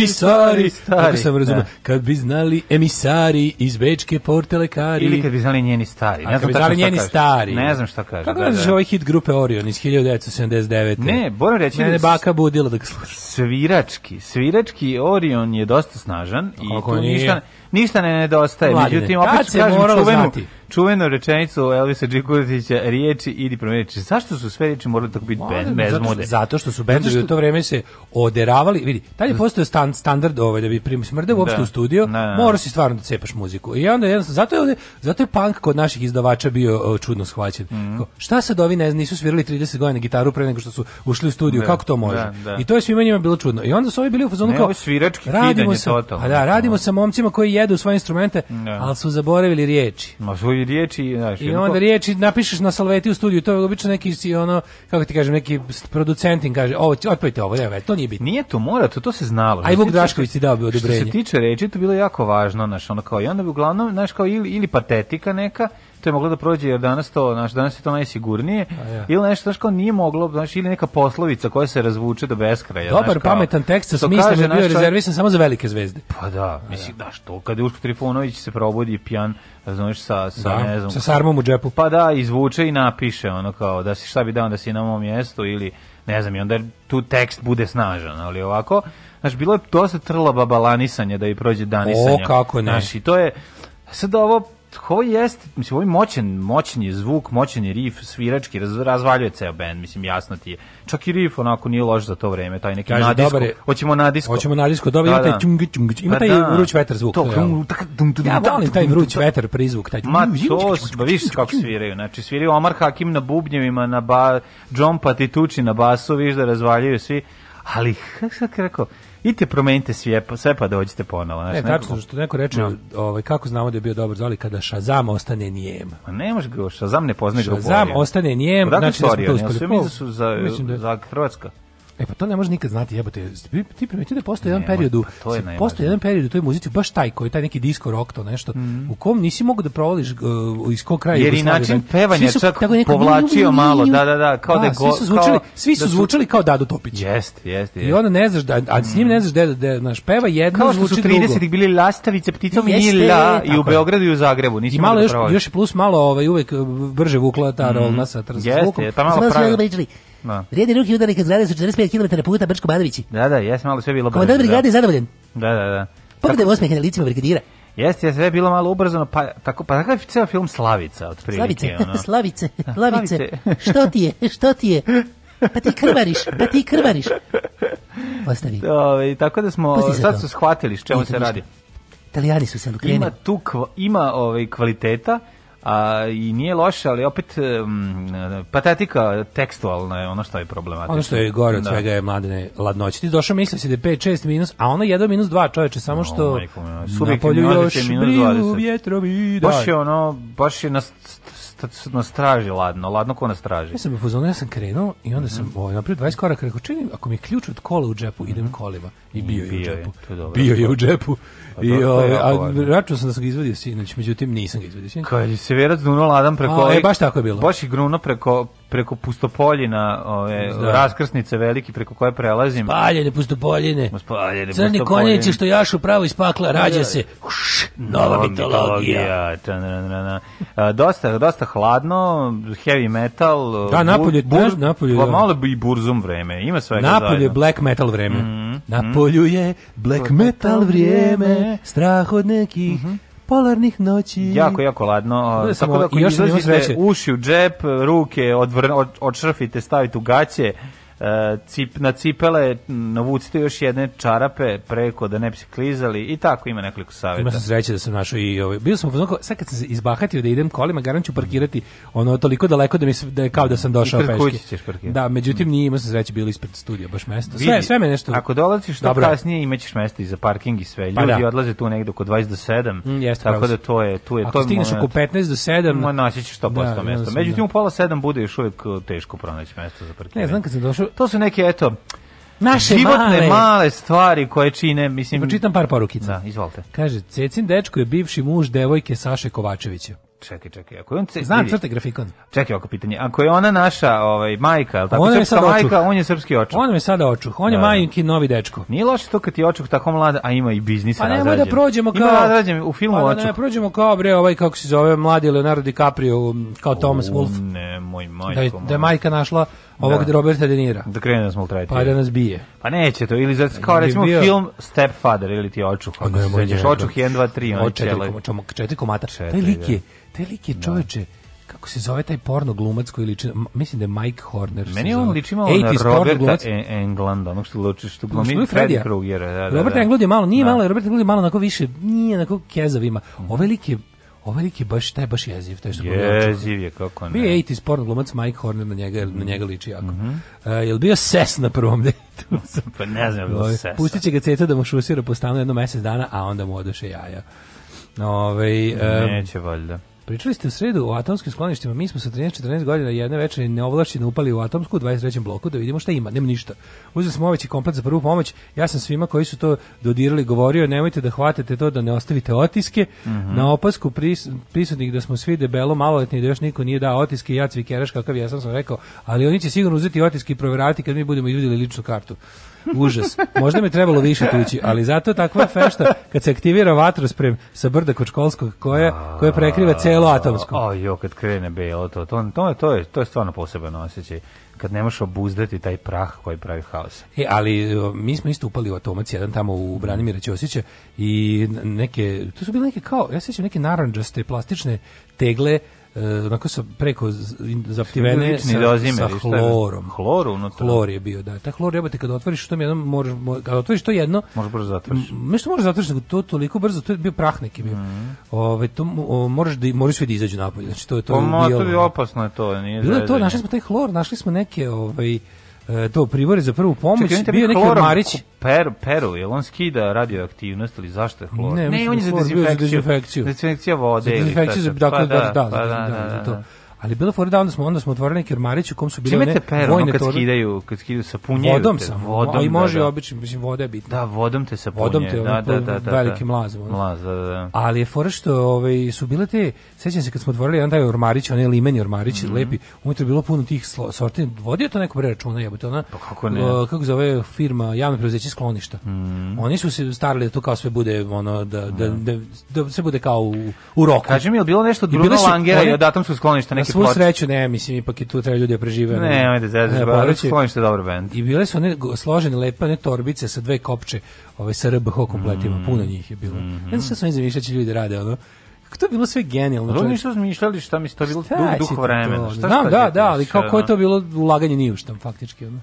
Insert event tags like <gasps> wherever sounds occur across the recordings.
emisari, Stari, kako sam razumio, da. kad bi znali emisari iz Bečke porte lekari. Ili kad bi znali njeni stari. A Ne kad znam bi tačno znali njeni kaže. stari. Ne znam šta kaže. Kako da, da, da. ovaj hit grupe Orion iz 1979. Ne, moram reći Mene da s- baka budila da ga sluša. svirački, svirački Orion je dosta snažan i tu nije? ništa, ništa ne nedostaje. Međutim, opet ću kažem čuvenu, znati. Čuvenu rečenicu Elvisa Džikutića, riječi idi riječi. Zašto su sve riječi morali tako biti bez, bez zato, što su bendovi u to vreme se oderavali, vidi, tad je postao stan, standard ovaj da bi prim smrde uopšte Da. u studio, Da, da. mora si stvarno da cepaš muziku. I onda jednostavno zato je ovde, zato je punk kod naših izdavača bio o, čudno shvaćen. Mhm. Kao, šta sad ovi ne nisu svirali 30 godina gitaru pre nego što su ušli u studio, Da, kako to može? da, da. I to je svima njima bilo čudno. I onda su ovi bili u fazonu kao svirački radimo sa, totalno. a da, radimo sa momcima koji jedu svoje instrumente, Da. ali su zaboravili riječi. Ma svoje riječi, znaš, I onda riječi napišeš na salveti u studiju, to je obično neki si ono, kako ti kažem, neki producentin kaže, ovo, otpojte ovo, evo, to nije bitno. Nije to mora, to, to se znalo. A i Što Vuk Drašković ti dao bi Što odobrenje. se tiče reči, to bilo jako važno, znaš, ono kao, i onda bi uglavnom, znaš, kao, ili, ili patetika neka, to je moglo da prođe, jer danas to, znaš, danas je to najsigurnije, ja. ili nešto, znaš, kao, nije moglo, znaš, ili neka poslovica koja se razvuče do beskraja. Dobar, znaš, kao, pametan tekst sa smislom je bio naš rezervisan samo za velike zvezde. Pa da, mislim, da, što, kada Uško Trifunović se probudi pijan, razumiješ, sa, sa, Da, ne znam, sa sarmom u džepu. Pa da, izvuče i napiše ono kao da si šta bi dao da si na mom mjestu ili ne znam i onda tu tekst bude snažan, ali ovako Znaš, bilo je dosta trla babalanisanja da i prođe danisanja. O, kako ne. Znaš, i to je, sad ovo, ovo jeste, mislim, ovo je moćan, moćan je zvuk, moćan je rif, svirački, raz, razvaljuje ceo band, mislim, jasno ti je. Čak i rif onako nije loš za to vreme, taj neki Kaže, na disku. je. Hoćemo na disku. Hoćemo na disku, dobro, Da, ima taj da. čungi, čungi, ima Pa taj da. vruć vetar zvuk. To, to je ono. Ja volim taj vruć vetar prizvuk, taj. Ma to, ba viš kako sviraju. Znači sviraju Omar Hakim na bubnjevima, na ba, John Patitucci na basu, viš da razvaljuju svi. Ali, kako sam rekao, idite promenite sve, sve pa dođite ponovo. Znači, Ne, tačno što neko reče, Ja. ovaj kako znamo da je bio dobar zvali kada Shazam ostane nijem. Ma ne može ga, Shazam ne poznaje Shazam ostane nijem, Odakle znači su da smo to uspeli. su da su za, Mislim da za Hrvatska? E pa to ne može nikad znati, jebote. Ti, ti primetio da postoji jedan period, u- pa je postoji jedan period u toj muzici, baš taj koji taj neki disco rock to nešto, u kom nisi mogao da provališ uh, iz kog kraja Jer i način da- pevanja svi su čak tako neko- povlačio malo, da, da, da, kao da je svi go- su zvučali, kao svi su da su- zvučali kao Dado Topić. Jeste, jeste. I onda ne znaš da, a s njim ne znaš da, da, naš peva jedno, Kao što su zvuči 30-ih drugo. bili lastavice, pticom i Jeste, la, i u. Beogradu i u Zagrebu. Nisi malo mogao da još, još plus malo ovaj, uvek uh, brže vukla ta rolna sa tr- Jeste, pa malo pričali. Da. Vrijedi ruki udarnika zgrade su 45 km puta Brčko Badovići. Da, da, jesam malo sve bilo brzo. Komandant brigade je zadovoljen. Da, da, da. Pogledaj osmeh na licima brigadira. Jeste, jeste, sve je bilo malo ubrzano, pa tako, pa takav je ceo film Slavica, otprilike. Slavice, ono. <laughs> slavice, <laughs> lavice. Slavice. Što ti je, što ti je? Pa ti krvariš, pa ti krvariš. Ostavi. Ove, tako da smo, sad su shvatili s čemu se radi. Italijani su se okrenuli. Ima tu, kva- ima ovaj, kvaliteta, a, i nije loše, ali opet um, patetika tekstualna je ono što je problematično. Ono što je gore od Da. svega je mladene ladnoće. Ti došao misli se da je 5-6 minus, a ona 1 minus 2 čoveče, samo što moja, na polju još briju 20. vjetrovi. Baš je ono, baš je na, na straži ladno, ladno ko na straži. Ja sam u ja sam krenuo i onda Mhm. sam ovaj, napravio 20 koraka, rekao, čekaj, ako mi je ključ od kola u džepu, idem kolima. I bio je u Mhm. Bio je, džepu. to je dobro. Bio je u džepu. Pa I, je ovaj, a računao sam da sam ga izvadio sinoć, međutim nisam ga izvadio sinoć. Kad je Severac duno ladan preko... A, e, baš tako je bilo. Baš i gruno preko, preko pustopoljina, ove, Da. raskrsnice veliki preko koje prelazim. Paljene pustopoljine. Spaljene Crni pustopoljine. konjici što jašu pravo iz pakla, rađa se. Uš, nova mitologija. Tananana. A, dosta, dosta hladno, heavy metal. Da, napolje, znaš, napolje, Pa da. malo bi i burzum vreme, ima svega Napolje je zajedno. black metal vreme. Mhm, Na polju je black metal vrijeme, strah od nekih polarnih noći. Jako, jako ladno. samo- Tako da ako izlazite uši u džep, ruke odvr, od, odšrfite, stavite u gaće, cip, na cipele navucite još jedne čarape preko da ne bi se klizali i tako ima nekoliko savjeta. Ima sam sreće da sam našao i ovaj. Bio sam u fazonu kao, sad kad sam se izbahatio da idem kolima, garant ću parkirati ono toliko daleko da mi se, da je kao da sam došao peške. kuće ćeš parkirati. Da, međutim nije imao sam sreće bili ispred studija baš mesto. Vidi, Sve sve me nešto. Ako dolaziš Dobro je. kasnije imaćeš mesta i za parking i sve. Ljudi Pa da. odlaze tu negde oko 20 do 7. Mm, jeste, tako da to je tu je Ako to je stigneš oko 15 do 7, Ma naći ćeš 100% Da, jednostavno, Međutim da. u pola 7 bude još uvijek teško pronaći mesto za parkiranje. ne znam kad sam došao, To su neke eto naše životne male. male. stvari koje čine, mislim. Pročitam par porukica. Da, izvolite. Kaže, Cecin dečko je bivši muž devojke Saše Kovačevića. Čekaj, čekaj. Ako je on ce, Znam, crte grafikon. Čekaj oko pitanje. Ako je ona naša ovaj majka, al tako Ona je srpska sad očuh. majka, on je srpski očuh. On me sada očuh. On je Da, da. majinki novi dečko. Nije loše to kad ti je očuh tako mlad, a ima i biznis Pa nemoj da razrađen. prođemo kao... Ima razrađen u filmu pa da očuh. ne prođemo kao, bre, ovaj, kako se zove, mladi Leonardo DiCaprio, kao Thomas Wolfe. Ne, moj majko. Da je, da je majka našla ovog Da. Roberta De Nira. Da krene da smo ultretili. Pa da nas bije. Pa neće to, ili za, kao Bi recimo bio- film Stepfather ili ti očuh, ako se sećaš, očuh 1, 2, 3, O, onaj četiri, četiri komata. Četiri, taj lik da. je, taj lik je čoveče, kako se zove taj porno glumac koji liči, mislim da je Mike Horner. Meni on liči malo na 80s porno Roberta. E- Englanda, onog što luči, što glumi Freddy Fredija. Krueger. Da, da, Robert da. Englund je malo, nije Da. malo, Robert Englund je malo onako više, nije onako kezav ima. Ovaj lik je, ovaj lik je baš, taj baš jeziv, taj što. Jeziv je, kako ne. Bio je 80s porno glumac Mike Horner, na njega, na njega liči jako. Mhm. Uh, je li bio ses na prvom dejtu? <laughs> Pa ne znam, je bilo Ovaj, sesa. Pustit će ga ceca da mu šusira po stanu jedno mesec dana, a onda mu odoše jaja. Ove, Neće, valjda. Pričali ste u sredu o atomskim skloništima. Mi smo sa 13-14 godina jedne večeri neovlašćeno upali u atomsku u 23. bloku da vidimo šta ima. Nema ništa. Uzeli smo oveći komplet za prvu pomoć. Ja sam svima koji su to dodirali govorio nemojte da hvatate to da ne ostavite otiske. Na opasku pris, prisutnih da smo svi debelo maloletni i da još niko nije dao otiske. Ja cvikeraš kakav ja sam sam rekao. Ali oni će sigurno uzeti otiske i proveravati kad mi budemo izvidjeli ličnu kartu. Užas. Možda mi trebalo više tući, ali zato takva fešta kad se aktivira vatrosprem sa brda kod školskog koja, koja prekriva celo atomsko. O, jo, kad krene belo, to, to, to, je, to, je, to je stvarno poseban osjećaj. Kad ne možeš obuzdati taj prah koji pravi haos. E, ali o, mi smo isto upali u atomac jedan tamo u Branimira Ćosića i neke, to su bile neke kao, ja sećam neke narandžaste plastične tegle e, onako sa preko zaptivene sa, sa hlorom. Hlor unutra? Hlor je bio, da. Ta hlor jebote kad otvoriš to jedno, možeš, mo- kad otvoriš to jedno, Možeš brzo zatvoriš. M, Nešto možeš zatvoriš, nego to toliko brzo, to je bio prah neki bio. Ove, to, o, moraš da, moraš svi da izađu napolje, znači to je to. Pa to je opasno je to, nije Bilo je to, našli smo taj hlor, našli smo neke, ovaj, e, to pribore za prvu pomoć, Čekaj, bio neki ku- Per, peru, je on skida radioaktivnost ili zašto je hlor? Ne, mislim on je da za dezinfekciju. Dezinfekcija vode. Za dezinfekciju, dakle, Pa da, da, pa za, da, to. Ali bilo fora da onda smo, onda smo otvorili neki ormarić u kom su bile Čime te peru, ono vojne kad skidaju, kad skidaju sapunjaju Vodom te, sam, vodom, a i može da, da. obično, mislim, voda je bitna. Da, vodom te sapunje. Vodom te, da, da, da, da, velikim da. mlazom, ono. Mlaz, da, da, da. Ali je fora što ovaj, su bile te, sećam se kad smo otvorili jedan taj ormarić, onaj limeni ormarić, Mhm. lepi, unutra je bilo puno tih sorti, vodio to neko pre računa, jebote, ona, Pa kako ne? o, kako zove firma, javno preduzeće skloništa. Mhm. Oni su se starali da to kao sve bude, ono, da, da, da, da sve bude kao u, u roku. Kaži mi, je bilo nešto su Langera i one- od atomskog skloništa Na neke svu ploče? sreću, ne, mislim, ipak i tu treba ljudi da prežive. Ne, ajde, zezaš, sklonište je dobar bend. I bile su one složene lepe one torbice sa dve kopče, ove sa RBH kompletima, Mm. puno njih je bilo. Mhm. Ne znam šta su oni zamišljati će ljudi rade, ono. Kako to je bilo sve genijalno. Oni čoveče. nisu razmišljali šta mi to bilo Šta duh, vremena. Šta Znam, šta da, da, ali kako je to bilo ulaganje ni u šta, faktički, ono.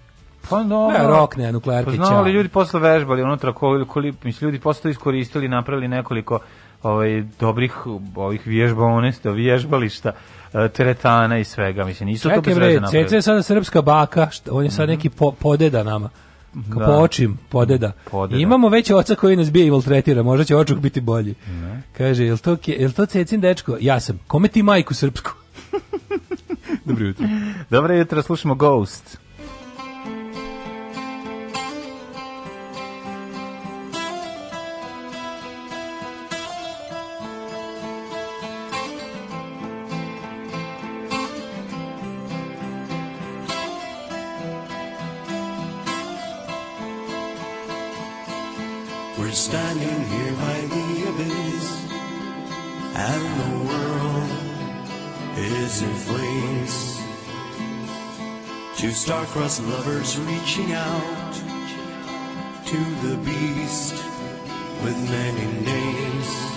Pa dobro. Ne, rok, ne, nuklearke, Pa znamo li ćao. ljudi posle vežbali unutra koliko koli, mislim ljudi posle iskoristili, napravili nekoliko ovaj dobrih ovih vježbaonesta, vježbališta, e, teretana i svega, mislim nisu to Čekaj bez bre, veze napravili. Je sada srpska baka, šta, on je sad neki po, podeda nama. Da. po očim, podeda. Podeda. I imamo već oca koji nas bije i maltretira, možda će očuk biti bolji. Kaže, jel to, jel to Cecin dečko? Ja sam. Kome ti majku srpsku? <laughs> Dobro jutro. Dobro jutro, slušamo Ghost. In flames. Two star-crossed lovers reaching out to the beast with many names.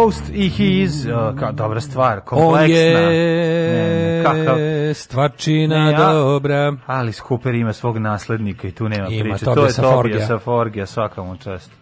Ghost i He is, uh, kao dobra stvar, On kompleksna. je Ne, ne, kakav, stvarčina Ne, ja- dobra. Ali Cooper ima svog naslednika i tu nema Ima priče. To je. Tobija Saforgija, svaka mu čast.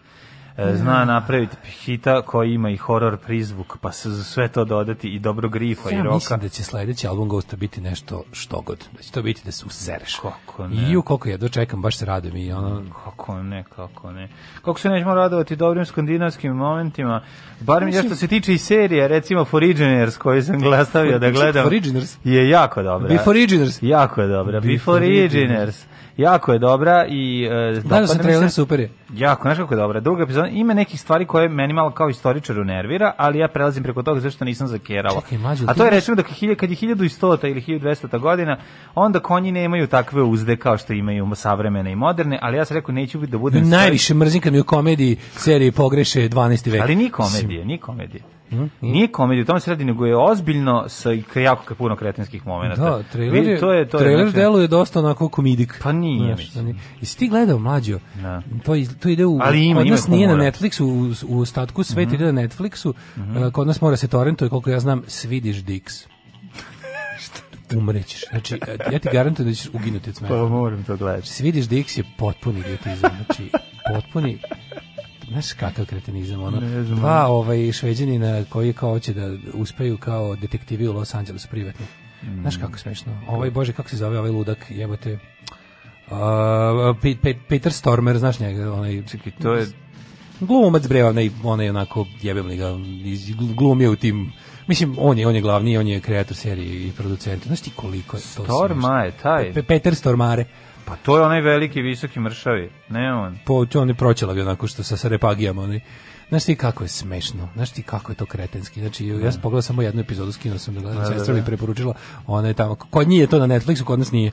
E, Zna napraviti hita koji ima i horor prizvuk, pa se za sve to dodati i dobro grifa i Ja roka. mislim da će sledeći album Ghosta biti nešto što god. Da će to biti da se usereš. Kako ne? I u koliko jedva čekam, baš se radujem i ono... Kako ne, kako ne. Kako se nećemo radovati dobrim skandinavskim momentima, bar mi što se tiče i serije, recimo Foreigners koju sam glastavio da gledam, Foreigners? je jako dobra. Beforiginers. Jako je dobra. Beforiginers. Beforiginers. Jako je dobra i... Uh, sam dopada mi trailer, se. super je. Jako, znaš kako je dobra. Druga epizoda, ima nekih stvari koje meni malo kao istoričaru nervira, ali ja prelazim preko toga zašto nisam zakeralo. Čekaj, mlađe, A to je recimo da kad je 1100 ili 1200 godina, onda konji nemaju takve uzde kao što imaju savremene i moderne, ali ja sam rekao neću da budem... Najviše mrzim kad mi u komediji seriji pogreše 12. vek. Ali nije komedije, nije komedije. Nije komedija, u tome se radi, nego je ozbiljno sa jako puno kretenskih momenata. Da, trailer, je, to je, to je, trailer znači- deluje dosta onako komidik. Pa nije, Znaš, mislim. da. Jesi ti gledao mlađo? Da. To, to ide u, Ali ima- kod ima nije na. Netflixu, u, u ostatku sveta Mhm. ide na Netflixu, uh, kod nas mora se torrentuje, koliko ja znam, Swedish Dicks. <laughs> Umrećeš. Znači, ja ti garantujem da ćeš uginuti od smeha. Pa moram to gledati. Swedish Dicks je potpuni idiotizam, znači potpuni Znaš kakav kretenizam, ono, dva ovaj, šveđanina koji kao hoće da uspeju kao detektivi u Los Angelesu privatno. Znaš kako smešno? Ovaj, bože, kako se zove ovaj ludak, jebote, uh, Pe- Pe- Peter Stormer, znaš njega, onaj, Čekaj, to je... glumac bre, onaj, onaj onako jebem li ga, glumio u tim Mislim, on je, on je glavni, on je kreator serije i producent. Znaš ti koliko je to Storma je taj. Pe- Peter Stormare. Pa to je onaj veliki, visoki mršavi. Ne on. Po, to on je proćelavi onako što sa, sa repagijama. Onaj. Znaš ti kako je smešno, znaš ti kako je to kretenski. Znači, ja sam pogledao samo jednu epizodu, skinuo sam da gledam, Da, da, sestra mi da. preporučila, ona je tamo, kod njih je to na Netflixu, kod nas nije.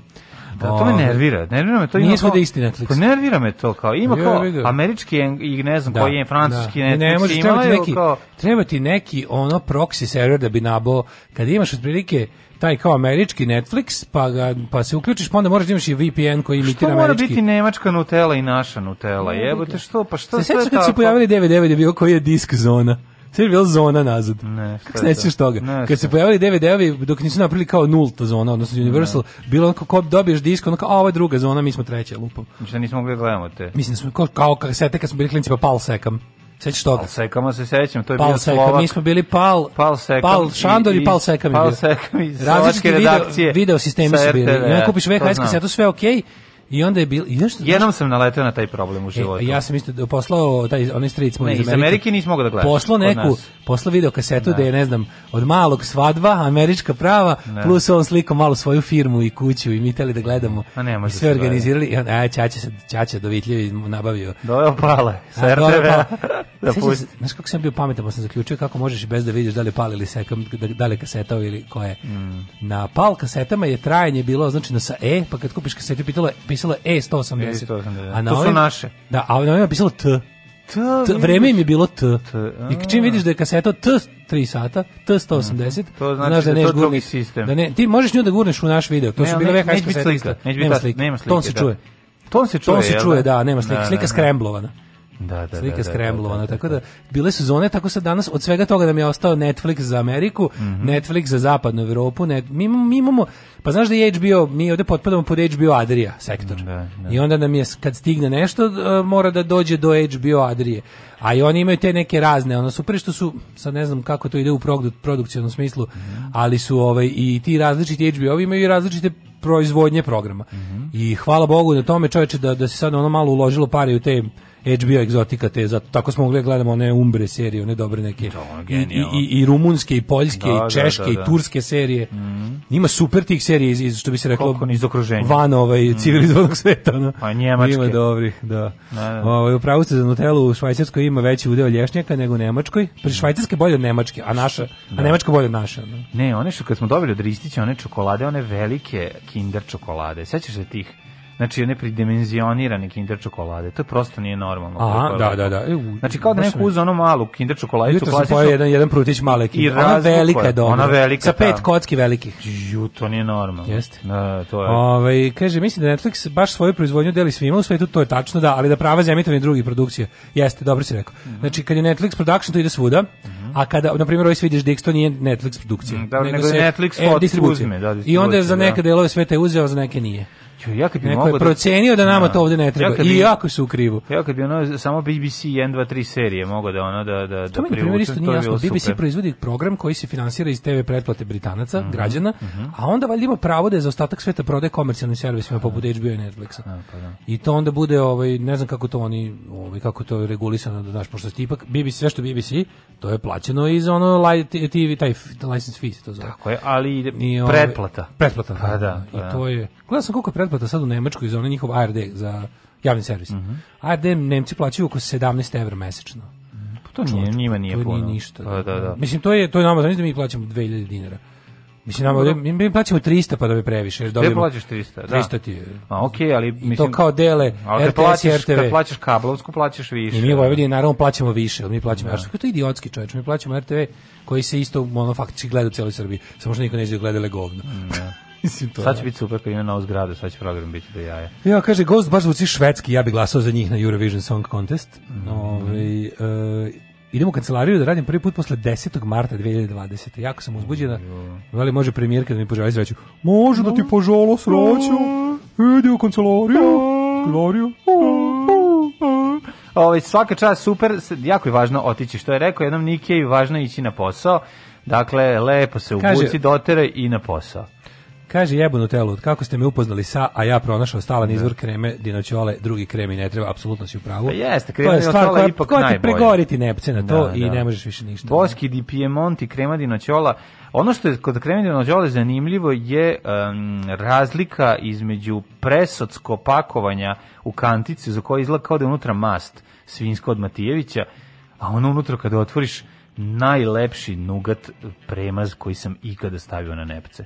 Da, to me Ovaj, nervira. Nervira me to. Nije svuda kao- isti Netflix. Pa nervira me to kao. Ima kao američki i ne znam koji je francuski da. Netflix. Ne, može, treba ti neki, kao- treba ti neki ono proxy server da bi nabao, kad imaš otprilike taj kao američki Netflix, pa, ga, pa se uključiš, pa onda moraš da imaš i VPN koji Što imitira mora američki. biti nemačka Nutella i naša Nutella? Jebote, što? Pa što Se sve sećaš kad se tako? pojavili da je bio koji je disk zona? Sve je bila zona nazad. Ne, Kako se ne sjećaš toga? Ne, kad se pojavili DVD-ovi dok nisu napravili kao nulta zona, odnosno Universal, bilo onako kao dobiješ disk, onako, a ovo je druga zona, mi smo treća, lupom. Što nismo mogli da gledamo te. Mislim da smo kao, kao kasete kad smo bili klinci pa pal sekam. Sećaš toga? Pal sekama se sećam, to je Pal bio sekam, Slovak. mi smo bili pal, Pal sekam pal Šandor i, i- pal sekam. je Pal sekam iz slovačke video, redakcije video sistemi sa su bili. Onda kupiš to VHS kasetu, sve okej. I onda je bil, i znaš, Jednom sam naleteo na taj problem u životu. E, ja sam isto da poslao taj onaj stric moj Ne, iz iz Amerike. Amerike nisi mogao da gledaš, Poslao neku, poslao video kasetu da je ne znam, od malog svadba, američka prava, plus on sliko malo svoju firmu i kuću i mi teli da gledamo. A ne može da sve gleda. organizirali i on, a Ćaća se Ćaća Dovitljevi nabavio. Doveo pale sa A, dobro, RTV. pa- <laughs> da pusti. Znaš kako sam bio pametan, pa sam zaključio kako možeš bez da vidiš da li je pal ili sekam, da, da li je kaseta ili koja je. Mm. Na pal kasetama je trajanje bilo označeno sa E, pa kad kupiš kasetu pitalo je, pisalo je E180. E180. A na To su ovim- naše. Da, a na ovim je pisalo T. To, T, vreme im je bilo T. T, I čim vidiš da je kaseta T 3 sata, T 180, To znači znaš da neš to drugi gurni- sistem. Da ne, ti možeš nju da gurneš u naš video. To Ne, su bile VHS kasete slika, neće biti slike. nema slike, Ton se da. čuje. Ton se čuje, Ton se čuje, da? da, nema slike. Da, Slika da, da. skremblovana. Da, da, Slika da, da, skremblovana, da, da, tako da. bile su zone, tako sad danas od svega toga nam je ostao Netflix za Ameriku, Mhm. Netflix za zapadnu Evropu, net, mi, imamo, mi imamo, pa znaš da je HBO, mi ovde potpadamo pod HBO Adria sektor. Da, da. I onda nam je, kad stigne nešto, e, mora da dođe do HBO Adrije. A i oni imaju te neke razne, ono super što su, sad ne znam kako to ide u produ, produkcijnom smislu, Mhm. ali su ovaj, i ti različiti HBO imaju i različite proizvodnje programa. Mhm. I hvala Bogu na tome čoveče da, da se sad ono malo uložilo pare u te HBO egzotika, te, zato, tako smo mogli da gledamo one umbre serije, one dobre neke i, i, i, i rumunske i poljske Da, i da, češke da, i da. turske serije. Ima super tih serija iz, iz što bi se reklo Koliko niz okruženja. van ovaj civilizovanog sveta, no. A njemačke. Ima dobrih, da. Da, da. Ovaj upravo ste za Nutellu u Švajcarskoj ima veći udeo lješnjaka nego u Nemačkoj. Pri Švajcarska je bolje od Nemačke, a naša, a Nemačka bolje od naše. No. Ne, one što kad smo dobili od Ristića, one čokolade, one velike kinder čokolade. Sećaš se tih? Znači, one pridimenzionirane kinder čokolade. To prosto nije normalno. Aha, je da, da, da. E, u- Znači, kao da neko uzeo ono malu kinder čokoladicu, Jutro sam pojeo jedan, jedan prutić male kine. Ona velika je. je dobra. Ona velika, Sa pet da. kocki velikih. Ju, to nije normalno. Jeste. Da, to je... Ovaj kaže mislim da Netflix baš svoju proizvodnju deli svima u svetu, to je tačno da, ali da prava za emitovanje drugih produkcija. Jeste, dobro si rekao. Mhm. Znači kad je Netflix production to ide svuda, a kada na primjer ovaj vidiš Dix to nije Netflix produkcija. Mm, da, nego je Netflix e, distribucija. uzme, da, I onda je za neke da. delove sveta je uzeo, za neke nije. Ja kad bi Neko je da- procenio da nama Da. to ovde ne treba. Ja kad I bi- jako su u krivu. Ja kad bi ono samo BBC 1 2 3 serije mogao da ono da da To da na primjer privučem, isto to nije bi jasno. BBC super. Proizvodi program koji se finansira iz TV pretplate Britanaca, građana, a onda valjda ima pravo da je za ostatak sveta prodaje komercijalnim servisima poput HBO i Netflixa. pa I to onda bude ovaj ne znam kako to oni ovaj kako to je regulisano da znaš pošto ipak BBC sve što BBC to je plaćeno iz ono TV taj license fee to zove. Tako je, ali I, ovaj, pretplata. Pretplata. Pa da, pa I da. to je. Gledao sam koliko je pretplata sad u Nemačkoj za onaj njihov ARD za javni servis. Mhm. ARD Nemci plaćaju oko 17 evra mesečno. To nije, njima nije to puno. nije ništa. Pa da, da. Mislim, to je, to je nama, znači da mi plaćamo 2000 dinara. Mislim, nama, ovde- mi, mi plaćamo 300 pa da bi previše. Jer dobijemo, plaćaš 300? Da. 300 ti je. A okej, ali I mislim to kao dele Ali RTS i plaćaš, RTV. kad plaćaš kablovsku, plaćaš više. I mi u Vojvodini naravno plaćamo više, ali mi plaćamo, a što je to idiotski čovječ, mi plaćamo RTV koji se isto ono faktički gleda u cijeloj Srbiji, samo što niko neće gledale govno. <laughs> <laughs> Mislim to. Sad će biti super kad ima novu zgradu, sad će program biti do jaja. Ja, kaže, Ghost baš zvuči švedski, ja bih glasao za njih na Eurovision Song Contest. Mhm. Ovaj, e, idem u kancelariju da radim prvi put posle 10. marta 2020. Jako sam uzbuđena. Veli, može premijerka da mi poželi sreću. Može da ti poželo sreću. Idi u kancelariju. Kancelariju. Ovaj svaka čast super, jako je važno otići što je rekao jednom Nikej, važno je ići na posao. Dakle, lepo se ubuci, dotere i na posao. Kaže jebanu telu, od kako ste me upoznali sa, a ja pronašao stalan izvor kreme dinoćole, drugi kremi ne treba, apsolutno si u pravu. Pa jeste, To je krema stvar koja, ipak koja ti pregoriti nepce na to Da, i da. ne možeš više ništa. Boski di Piemonti, krema dinoćola. Ono što je kod krema dinoćola zanimljivo je em, razlika između presotsko pakovanja u kantici za koje izgleda kao da je unutra mast svinjska od Matijevića, a ono unutra kada otvoriš najlepši nugat premaz koji sam ikada stavio na nepce.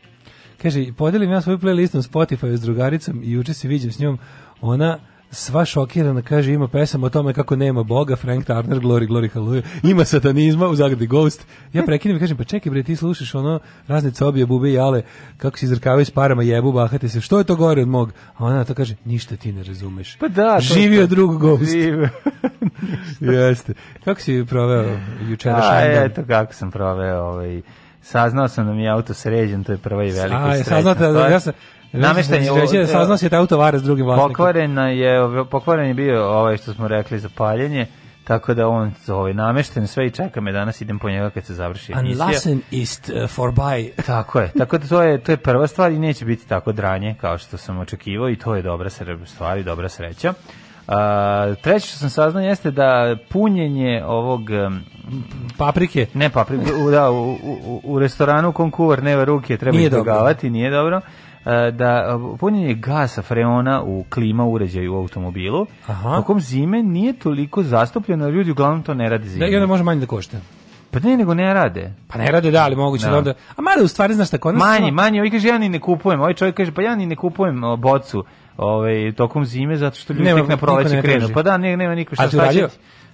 Kaže, podelim ja svoju playlistu na Spotify s drugaricom i juče se viđem s njom, ona sva šokirana kaže ima pesama o tome kako nema Boga, Frank Turner, Glory, Glory, Hallelujah, ima satanizma u zagradi Ghost. Ja prekinem i kažem, pa čekaj bre, ti slušaš ono razne cobije, bube i jale, kako se izrkavaju s parama, jebu, bahate se, što je to gore od mog? A ona to kaže, ništa ti ne razumeš. Pa da, Živio drug Ghost. Živio. <laughs> <laughs> Jeste. Kako si proveo jučerašnji dan? eto kako sam proveo ovaj saznao sam da mi je auto sređen, to je prva i velika A, i je, srećna saznate, da, ja sam, Namešten je, Reći, saznao si da auto vara s drugim vlasnikom. pokvarena je, pokvaren je bio ovaj što smo rekli za paljenje, tako da on ovaj, namešten sve i čeka me danas, idem po njega kad se završi emisija. Unlassen ist uh, vorbei. <laughs> Tako je, tako da to je, to je prva stvar i neće biti tako dranje kao što sam očekivao i to je dobra stvar i dobra sreća. A, treće što sam saznao jeste da punjenje ovog Paprike. Ne pa u, da, u, u, u restoranu u kom kuvar neva ruke treba Nije izbjegavati, nije dobro. E, da punjenje gasa freona u klima uređaju u automobilu Aha. tokom zime nije toliko zastupljeno, ljudi uglavnom to ne rade Da, zime. i onda može manje da košta. Pa ne, nego ne rade. Pa ne rade da, ali moguće da, Da. onda... A mada u stvari, znaš šta, kod nas... Manje, manje, ovaj kaže ja ni ne kupujem, ovaj čovjek kaže pa ja ni ne kupujem bocu ovaj, tokom zime zato što ljudi tek na proleće krenu. Pa da, ne, nema niko šta A ti šta će-?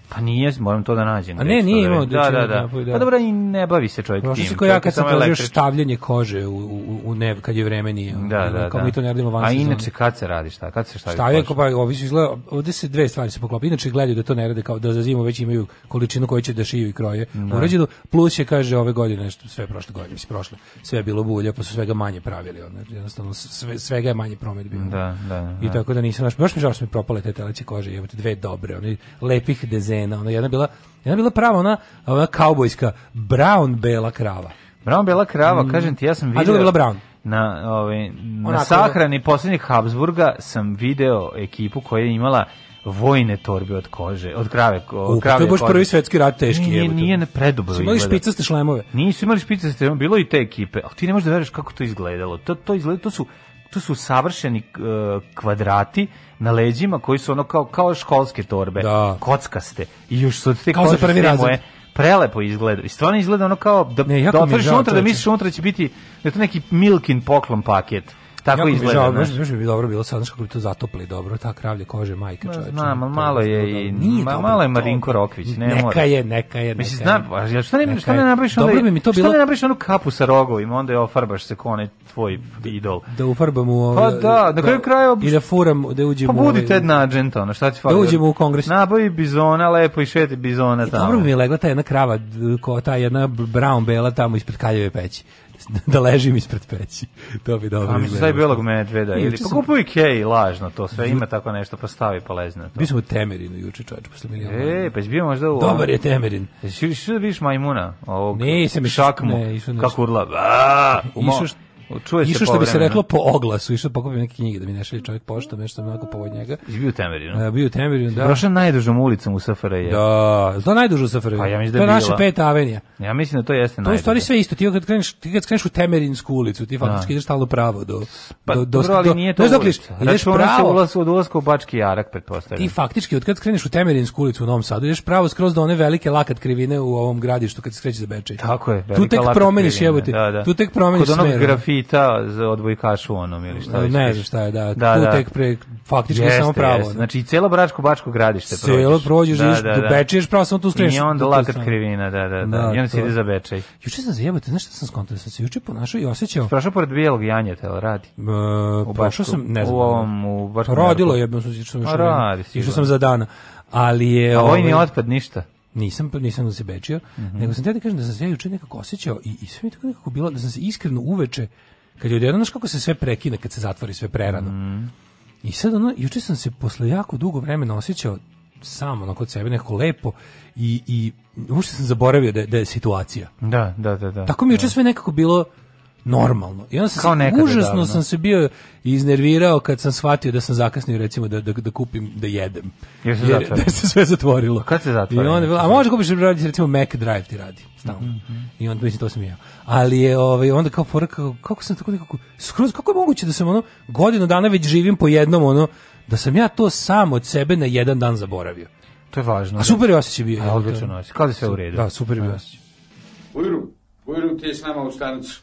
Pa nije, moram to da nađem. A ne, nije to imao da Da, da, da da. da. Pa dobro, i ne bavi se čovjek tim. si ko ja kad sam tražio štavljanje kože u, u, u neb, kad je vreme nije. Da, da, Kao da. mi to ne radimo van A inače kad se radi šta? Kad se šta? Štavljanje, pa ovi su izgleda, ovde se dve stvari se poklopi. Inače gledaju da to ne rade kao da za zimu već imaju količinu koju će da šiju i kroje. Urađeno, plus je kaže ove godine nešto sve prošle godine, mislim prošle. Sve je bilo bulja, pa su svega manje pravili, ono, jednostavno sve, svega je manje promet bio. Da, da, da. I tako da nisam baš mi žao što mi propale te teleće kože, jebote dve dobre, one lepih dezena, ona jedna je bila jedna je bila prava ona ona kaubojska brown bela krava. Brown bela krava, kažem ti, ja sam video... Mm. druga je bila Brown. Na, ovaj, na Onako- sahrani posljednjih Habsburga sam video ekipu koja je imala vojne torbe od kože, od krave, U, od pa to krave je baš prvi svetski rat teški, Nije, nije ne predobro Su imali špicaste šlemove. Nisu imali špicaste, bilo i te ekipe, ali ti ne možeš da veruješ kako to izgledalo. To, to, izgleda, to su to su savršeni uh, kvadrati na leđima koji su ono kao, kao školske torbe, Da. kockaste. I još su te Kao za kože prvi sve razred. moje prelepo izgleda. I stvarno izgleda ono kao da, Ne, da otvoriš unutra da misliš unutra da će biti da je to neki Milkin poklon paket. Tako Jako mi izgleda. žao, baš, bi dobro bilo sad, kako bi to zatopli dobro, ta kravlja kože, majka čoveče. Znam, ali malo je i ma- malo je Marinko Rokvić, ne neka mora. je, neka je, neka Mislim, je. znam, a jel što ne, što ne napraviš onda, Dobro bi mi to bilo- ne napraviš onu kapu sa rogovima, onda je ofarbaš se ko onaj tvoj idol. Da ufarbam u... Pa da, na kraju krajeva- I da furam, da uđem Pa u... budi ovaj- Ted Nugent, ono, šta ti fali? Da uđemo u kongres. Nabavi bizona, lepo i šeti bizona tamo. dobro mi je legla ta jedna krava, ta jedna brown bela tamo ispred kaljeve peći. <laughs> da ležim ispred peći. To bi dobro A izgledalo. taj belog medveda. Ili pa kupuj Ikei, lažno to sve, ima tako nešto, pa stavi pa lezi na to. Mi smo Temerinu juče čovječ, posle miliona. E, pa jesi bio možda u... Dobar je Temerin. Jesi išao da vidiš majmuna? Ovog, šakmu, ne, išao nisam. kako urla. Išao Čuje se Išao što bi se reklo po oglasu, išao da pokupim neke knjige da mi ne šalje čovjek poštom, nešto onako povod njega. Jesi bio u Temerinu? E, bio u Temerinu, da. Prošao najdužom ulicom u SFRJ. Da, to je najduža SFRJ. Pa ja mislim da to je naša peta avenija. Ja mislim da to jeste To je stvari sve isto. Ti kad kreneš, ti kad kreneš u Temerinsku ulicu, ti faktički ideš stalno pravo do Pa do do ali nije to dokle ulica. ideš pravo. ulaz od ulaska u Bački Jarak, Ti pretpostavljam. faktički od kad kreneš u Temerinsku ulicu u Novom Sadu, ideš pravo skroz do one velike lakat krivine u ovom gradištu kad se skreće za Bečej. Tako je. Tu tek promeniš jebote. Da, da. Tu tek promeniš smer. Grafita za odbojkašu onom ili šta već ne znam šta je, da. Da, tu da. tek pre faktički Jeste, samo pravo. jeste. ono. Znači, i cijelo Bračko Bačko gradište prođeš. Celo prođeš, Da, da, do da. Bečeja, pravo samo tu skreneš. I onda lakat krivina, da, da, da. Da, I onda se ide za Bečej. Juče sam zajebate, znaš šta sam skontao? Sam se juče ponašao i osjećao. Prošao pored bijelog janjeta, jel radi? U prošao sam, ne znam. U ovom, u Bačkom Rodilo Jarku. je, sam išao A, radi, išao sam za dana. Ali je A vojni ovaj, otpad ništa. Nisam nisam da se bečio, Mhm. nego sam te da kažem da sam se ja juče nekako osjećao i, i sve mi tako nekako bilo da sam se iskreno uveče kad je odjednom znaš kako se sve prekine kad se zatvori sve prerano. Mhm. I sad ono, juče sam se posle jako dugo vremena osjećao sam onako kod sebe nekako lepo i, i uopšte sam zaboravio da, da je situacija. Da, da, da, da. Tako mi je juče sve nekako bilo normalno. I onda sam Kao se, užasno davno. sam se bio iznervirao kad sam shvatio da sam zakasnio recimo da, da, da kupim, da jedem. Jer se Jer- zatvorilo. <laughs> da se sve zatvorilo. kad se zatvori? I onda, a može kupiš radi recimo Mac Drive ti radi stalno. Mhm, I onda mislim to sam ja. Ali je ovaj onda kao fora kako, kako sam tako nekako skroz kako je moguće da sam ono godinu dana već živim po jednom ono da sam ja to sam od sebe na jedan dan zaboravio. To je važno. A super je osjećaj bio. A, odličan osjećaj. Kao da je sve u redu. Da, super je bio osjećaj. Ujru, Ujru ti je s nama u stanicu.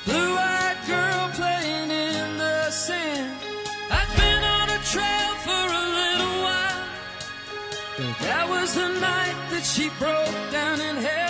A blue-eyed girl playing in the sand. I've been on a trail for a little while. But that was the night that she broke down and held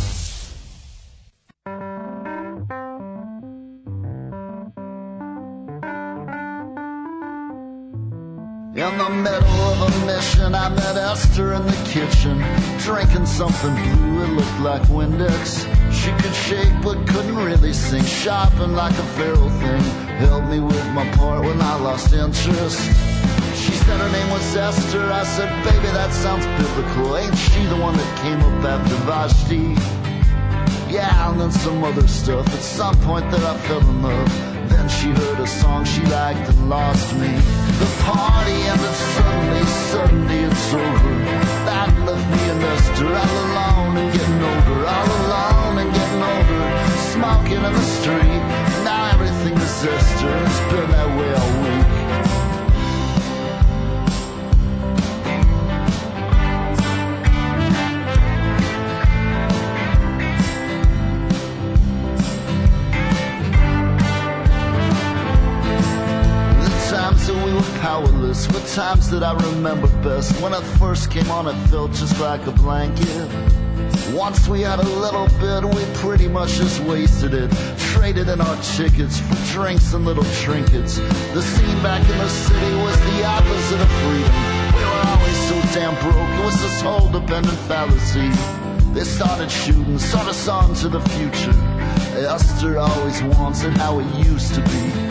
Esther in the kitchen, drinking something blue. It looked like Windex. She could shake but couldn't really sing, shopping like a feral thing. Helped me with my part when I lost interest. She said her name was Esther. I said, baby, that sounds biblical. Ain't she the one that came up after Vashti? Yeah, and then some other stuff. At some point that I fell in love. She heard a song she liked and lost me. The party ended suddenly, suddenly it's over. That left me and Esther all alone and getting older, all alone and getting older. Smoking in the street, now everything is. It's been that way all week. Powerless were times that I remember best. When I first came on, it felt just like a blanket. Once we had a little bit, we pretty much just wasted it. Traded in our tickets for drinks and little trinkets. The scene back in the city was the opposite of freedom. We were always so damn broke, it was this whole dependent fallacy. They started shooting, sort us on to the future. Esther always wants it how it used to be.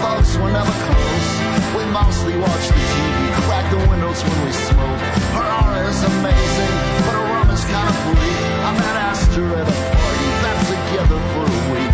folks were never close. We mostly watch the TV, crack the windows when we smoke. Her aura is amazing, but her rum is kind of bleak. I met Esther at a party, been together for a week.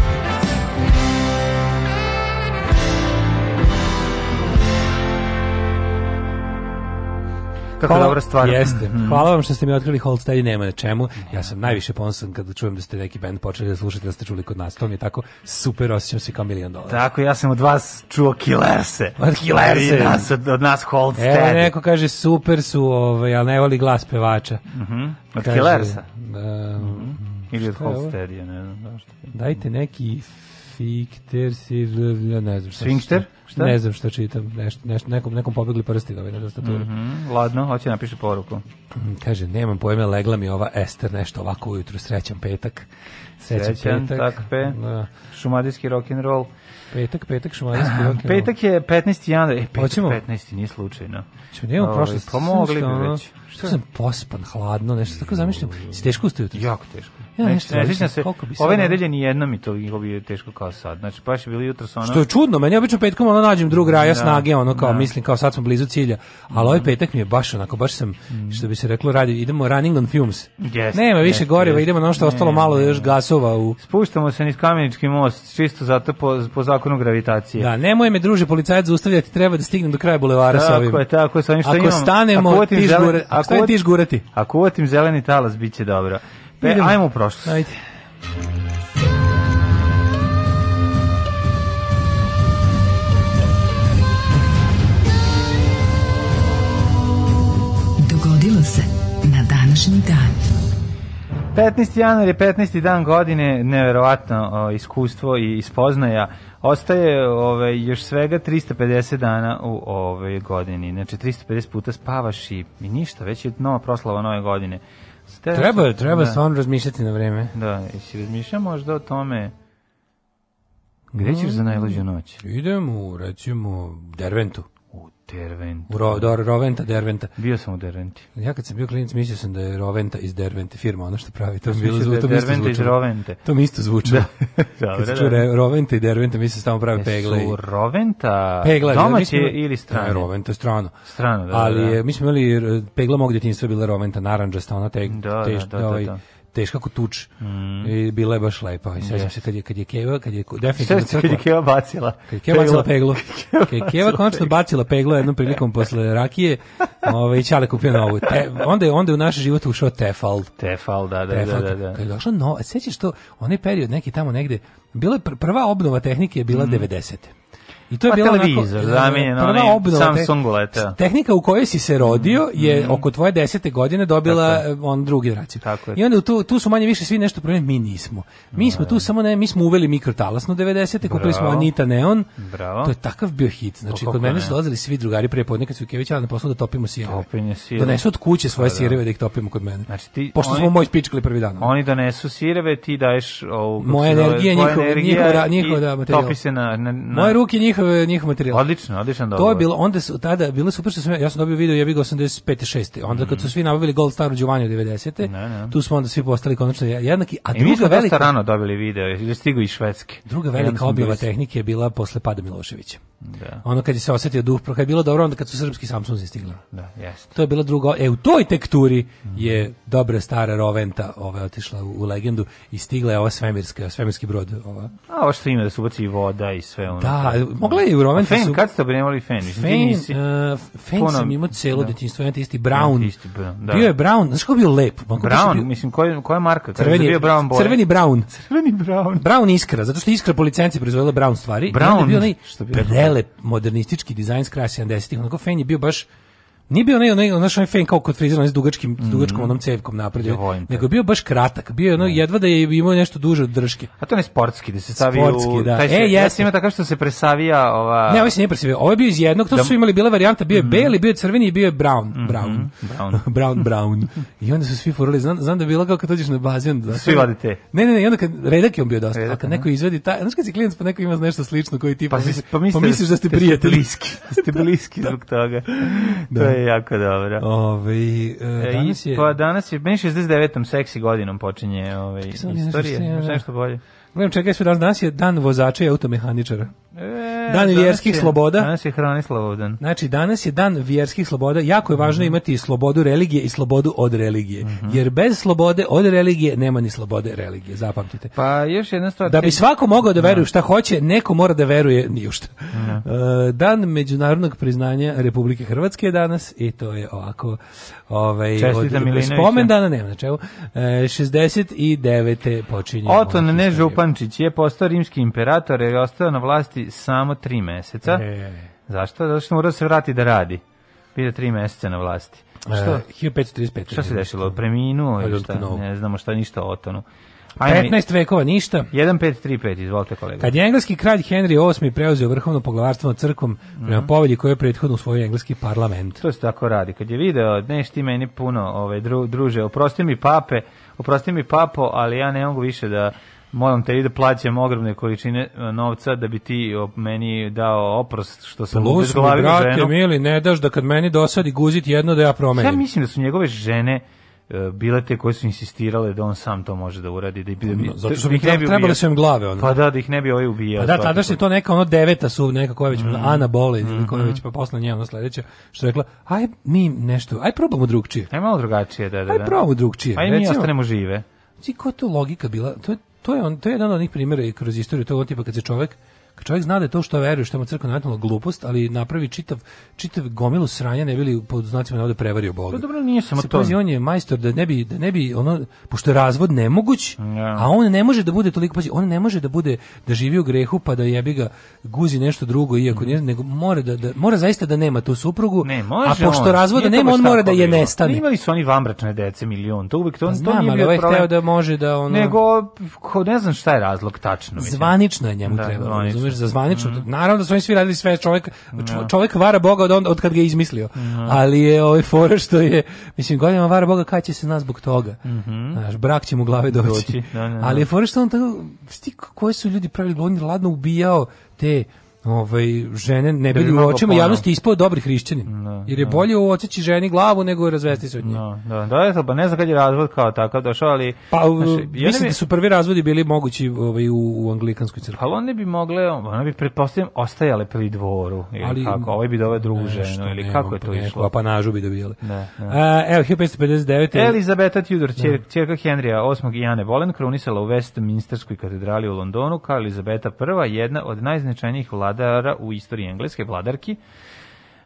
Kako dobra stvar. Jeste. Mhm. Hvala vam što ste mi otkrili Hold Steady nema na čemu. Ja sam najviše ponosan kada čujem da ste neki band počeli da slušate, da ste čuli kod nas. To mi je tako super, osjećam se kao milion dolara. Tako, ja sam od vas čuo Killerse. Od Killerse. I nas, od, od nas Hold Evo, neko kaže super su, ovaj, ali ne voli glas pevača. Mhm. Od Kaže, Killersa. um, Ili od šta je Hold ovo? Steady, ne znam zašto. Dajte neki Fikter si, ne znam šta. Sfinkter? Šta? Ne znam šta čitam. Nešto, nešto, nekom, nekom pobegli prsti na ovaj na tastaturu. Mhm, ladno, hoće napiše poruku. Mm, Kaže, nemam pojma, legla mi ova Ester nešto ovako ujutru, srećan petak. Srećan, Srećan, petak. tak pe. Da. Šumadijski rock'n'roll. Petak, petak, šumadijski rok. Petak je 15. januar. E, petak Hoćemo? 15. nije slučajno. Ćemo, nemamo Ovaj, prošlost. Pa mogli bi već. Što sam pospan, hladno, nešto tako zamišljam. Si teško ustao jutro? Jako teško. Ja ne, nešto ne sjećam se, ove nedelje ni jedno mi to bi teško kao sad. Znači, baš je bilo jutro sa ono... Što je čudno, meni obično petkom ono nađem drug raja Da, snage, ono kao da. mislim kao sad smo blizu cilja, ali ovaj petak mi je baš onako, baš sam, što bi se reklo, radi, idemo running on fumes. Jeste, Nema više jeste, goriva, jeste. idemo na ono što je ostalo Ne, malo ne. još gasova u... Spuštamo se niz kamenički most, čisto zato po, po zakonu gravitacije. Da, nemoj me druže policajac zaustavljati, treba da stignem do kraja bulevara sa ovim. Tako je, tako je, sa ovim što Ako imam. stanemo, Ako ti žgure- ako stane uvat- ti žgurati. Ako uvatim zeleni talas, bit će dobro. Pe, Idemo. ajmo u prošlost. Ajde. Dogodilo se na današnji dan. 15. januar je 15. dan godine, neverovatno o, iskustvo i spoznaja. Ostaje ove, još svega 350 dana u ove godini. Znači 350 puta spavaš i, i ništa, već je nova proslava nove godine. Ste- Treba, treba da, stvarno razmišljati na vreme. Da, jesi razmišljao možda o tome gde ćeš za najluđu noć? Idem u, recimo, Derventu. U Derventu. U Ro, do, Roventa, Derventa. Bio sam u Derventi. Ja kad sam bio klinac mislio sam da je Roventa iz Dervente, firma ono što pravi. To mi bilo Mislio da zvu, to mi isto iz. Rovente. To mi isto zvučalo. Dobro, <laughs> kad se da. čuje Re- Roventa i Derventa, mislio se tamo pravi pegle. i- Su Roventa da, mi domaće smo- ili strane? Ne, Roventa strano. Strano, da, Ali da, da. mi smo imali e, pegla mog djetinjstva bila Roventa naranđasta, ona te, Da, teš, da, da, ovaj, da, da. Teška kao tuč. I bila je baš lepa. I sećam Yes. se kad je, kad je Keva, kad je definitivno se kad je Keva bacila. Kad je Keva bacila Peglo. <laughs> Kad je Keva konačno bacila peglo jednom prilikom posle rakije, ovaj, i Ćale kupio novu. Te, onda, je, onda je u naš život ušao Tefal. Tefal, da, da, da, Tefal, da, da. Kad je došla nova, sećaš to, onaj period neki tamo negde, bila je pr- prva obnova tehnike je bila 90. I to je Pa bila televizor, onako, zamenjen prva obnova Samsung leta. Tehnika u kojoj si se rodio je oko tvoje desete godine dobila Tako on drugu generaciju. Tako je. I onda tu, tu su manje više svi nešto promenili, mi nismo. Mi smo tu samo ne, mi smo uveli mikrotalasnu 90. kupili smo. Anita Neon. Bravo. To je takav bio hit. Znači, kako kod mene ne. su dolazili svi drugari prije podne kad su Kevića na poslu da topimo sireve. Topljenje sireva. Donesu od kuće svoje Pa da. sireve da ih topimo kod mene. Znači ti- Pošto oni- smo moj spičkali prvi dan. Oni donesu sireve, ti daješ ovu... Moja energija, tvoja njihov- energija njihov ra- i njihov, da, materijal. Njihove njihov materijal. Odlično, odličan To je bilo onda su tada bilo super što sam ja, ja sam dobio video jebi ga 85 6. Onda kad su svi nabavili Gold Star Giovanni 90. Ne, ne. Tu smo onda svi postali konačno jednaki, a I mi druga smo velika rano dobili video, je stigao iz Švedske. druga velika objava tehnike je bila posle pada Miloševića. Da, Ono kad je se osetio duh, kad je bilo dobro, onda kad su srpski Samsungi stigli. da, jeste. To je bila druga, e u toj tekturi je dobra stara Roventa, ova otišla u, u legendu i stigla je ova svemirska, svemirski brod, ova. A ovo što ima da se ubaci voda i sve ono. Da, i u Fen, su- kad ste obremali Fen? Fen, nisi- uh, Fen Puno- sam imao celo da. detinjstvo, jedan te isti Brown. Isti da. Bio je Brown, znaš kako bio lep? Je Brown, bio- mislim, koja, koja marka? Kada Crveni, je bio Brown boy? crveni Brown. Crveni Brown. Brown Iskra, zato što Iskra po licenci proizvodila Brown stvari. Brown, bio onaj što bi- prelep modernistički dizajn s kraja 70-ih. Onako Fen je bio baš Nije bio onaj, onaj, onaj, onaj fen kao kod frizera, onaj s dugačkim, s dugačkom onom cevkom napred, Ja nego je bio baš kratak, bio je ono, jedva da je imao nešto duže od drške. A to ne sportski, da se stavi Sportski, da. Taj se, E, ja jeste. sam ima takav što se presavija ova... Ne, ovaj se nije presivio. Ovo je bio iz jednog, to Da- su imali bile varijanta, bio je beli, bio je crveni i bio je brown. Brown. Brown. <laughs> brown, brown. I onda su svi furali, znam, znam da je bilo kao kad dođeš na bazen. Da, Svi vade te. Ne, ne, ne, i onda kad, redak je on bio dosta, Redak, a kad neko izvedi taj, znaš kad si klinac pa neko ima nešto slično koji ti, Pa, pa, misliš, misliš da ste prijatelji. bliski. Da ste bliski <laughs> zbog toga. To je jako dobro. Ove, e, E, danas je, Pa danas je, meni 69. seksi godinom počinje ovaj, sam nešto nešto bolje? gledam čekaj sve danas, danas je dan vozača i automehaničara. E, Dan vjerskih je- sloboda. Danas je Hranislav dan. Znači, danas je dan vjerskih sloboda. Jako je važno imati slobodu religije i slobodu od religije. Jer bez slobode od religije nema ni slobode religije. Zapamtite. Pa još jedna stvar. Da bi svako mogao da veruje u šta hoće, neko mora da veruje ni u šta. E, Dan međunarodnog priznanja Republike Hrvatske je danas i to je ovako ovaj, Čestita od- Milinoviću. spomendana, nema na čemu. E, 69. počinje. Oton ova ne historija. Župančić je postao rimski imperator jer je ostao na vlasti samo tri meseca. E, Zašto? Zato što mora da se vrati da radi. Bio tri meseca na vlasti. Što? e, 1535. Šta se dešilo? Preminuo I ili šta? Ne znamo šta ništa o. Ajme. 15 vekova ništa. 1535, izvolite kolega. Kad je engleski kralj Henry VIII preuzeo vrhovno poglavarstvo nad crkvom prema povelji koju je prethodno usvojio engleski parlament. To se tako radi. Kad je video, neš ti meni puno, ove, dru, druže, oprosti mi pape, oprosti mi papo, ali ja ne mogu više da moram te i da plaćam ogromne količine e, novca da bi ti meni dao oprost što sam Plus mi, ubezglavio brate, ženu. mili, ne daš da kad meni dosadi guzit jedno da ja Ja promenim. mislim da su njegove žene e, bile te koje su insistirale da on sam to može da uradi da, da, No, zato što da bi ne trebali su im glave, ono. Pa da, da ih ne bi ovaj ubijao. Pa da, tada što je to- neka ono deveta su, neka koja već, Mhm. Ana Bolin, ili koja je već pa posle nje, ono sledeća, što je rekla, aj mi nešto, aj probamo drugčije. Aj malo drugačije, da, da. Aj da. probamo drugčije. Aj mi Recimo- ostanemo žive. Znači, koja je to logika bila? To je, to je, on, to je jedan od onih primjera i kroz istoriju tog tipa kad se čovjek kad čovjek zna da je to što veruje, što mu crkva nametnula glupost, ali napravi čitav, čitav gomilu sranja, ne bili pod znacima navode prevario Boga. Pa dobro, nije samo to. pazi, on je majstor da ne bi, da ne bi ono, pošto je razvod nemoguć, Ja. a on ne može da bude toliko, pazi, on ne može da bude, da živi u grehu pa da jebi ga guzi nešto drugo, iako nije, nego mora, da, da, mora zaista da nema tu suprugu, Ne, može a pošto on. razvoda Nije to nema, on mora da je bilo. nestane. Imali su oni vanbračne dece milion, to uvijek to, Pa to znam, nije ali bio ovaj problem. da može da ono... Nego, ko, ne znam šta je razlog tačno. Mislim. Zvanično je njemu Da. Mhm. Razumeš, za zvanično. Naravno da su oni svi radili sve, čovjek, čo- čovjek vara Boga od, onda- od kad ga je izmislio. Mhm. Ali je ovaj fora što je, mislim, godinama vara Boga kada će se nas zbog toga. Znaš, brak će mu glave doći. Doći, da, da, da. Ali je fora što on tako, sti, koji su ljudi pravili, on je ladno ubijao te ovaj žene ne Da bi u mogao očima javnosti ispao dobri hrišćanin. Jer je bolje oceći ženi glavu nego razvesti se od nje. No, da, da, eto, pa ne znam kad je razvod kao takav došao, ali... Pa ne mislim bi- da su prvi razvodi bili mogući ovaj, u, u anglikanskoj crkvi. Ali one bi mogle, one bi pretpostavljam ostajale pri dvoru, ili Ali- kako, ovaj bi doveo drugu Nešto, ženu, ili ne, kako je to išlo? apanažu bi dobijale. Da, da. A, evo, 1559. Elizabeta Tudor, čer, čerka Henrija VIII i Jane Boleyn, krunisala u Westminsterskoj katedrali u Londonu kao Elizabeta I, jedna od najznačajnijih vladara u istoriji engleske vladarki.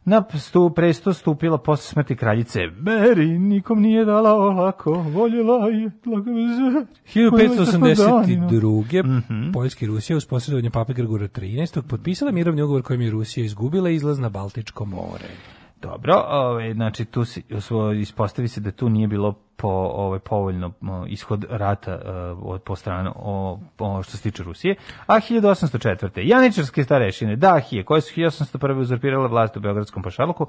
Na stu, presto stupila posle smrti kraljice Mary, nikom nije dala olako, voljela je blagovezar. 1582. Mhm. Poljska i Rusija uz posredovanje pape Grigora 13. potpisala mirovni ugovor kojim je Rusija izgubila izlaz na Baltičko more. Dobro, ovaj znači tu se ispostavi se da tu nije bilo po ovaj povoljno ishod rata eh, od po stranu o, o što se tiče Rusije. A 1804. Janičarske starešine Dahije, koje su 1801. uzurpirale vlast u beogradskom pašaluku,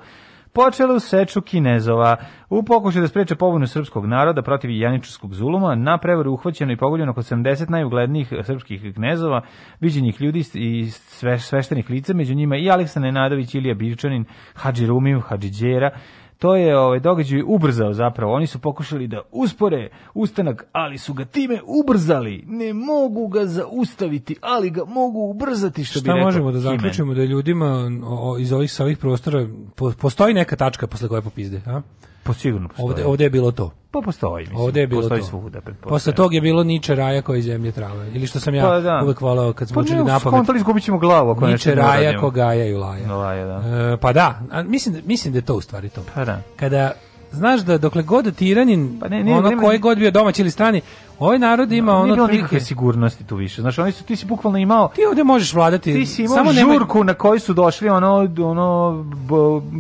počele u seču Kinezova u pokušaju da spreče pobunu srpskog naroda protiv janičarskog zuluma. Na prevaru uhvaćeno i pogođeno oko 70 najuglednijih srpskih knezova, viđenih ljudi i sve, sveštenih lica, među njima i Aleksa Nenadović, Ilija Birčanin, Hadži Rumiju, Hadži Đera, to je ovaj događaj ubrzao zapravo. Oni su pokušali da uspore ustanak, ali su ga time ubrzali. Ne mogu ga zaustaviti, ali ga mogu ubrzati što bi Šta rekao možemo da zaključimo da ljudima iz ovih sa ovih prostora po- postoji neka tačka posle koje popizde, a? Po sigurno postoji. Ovde, ovde je bilo to. Pa postoji, mislim. Ovde je bilo postoji to. svuda. Posle tog je bilo Niče raja koji iz zemlje trave. Ili što sam ja Pa da. uvek volao kad smo Pa učili na pamet. skontali, izgubit ćemo glavu ako Niče raja uradimo. ko gaja i laja. Laja, da. E, pa da, a mislim, da- mislim da je to u stvari to. Pa da. Kada znaš da dokle god tiranin, Pa ne, ne, ono nema- koji god bio domaći ili strani, ovaj narod ima Nije ono bilo otprilike- nikakve sigurnosti tu više. Znaš, oni su, ti si bukvalno imao Ti ovde možeš vladati. Ti si imao samo žurku na kojoj su došli ono, ono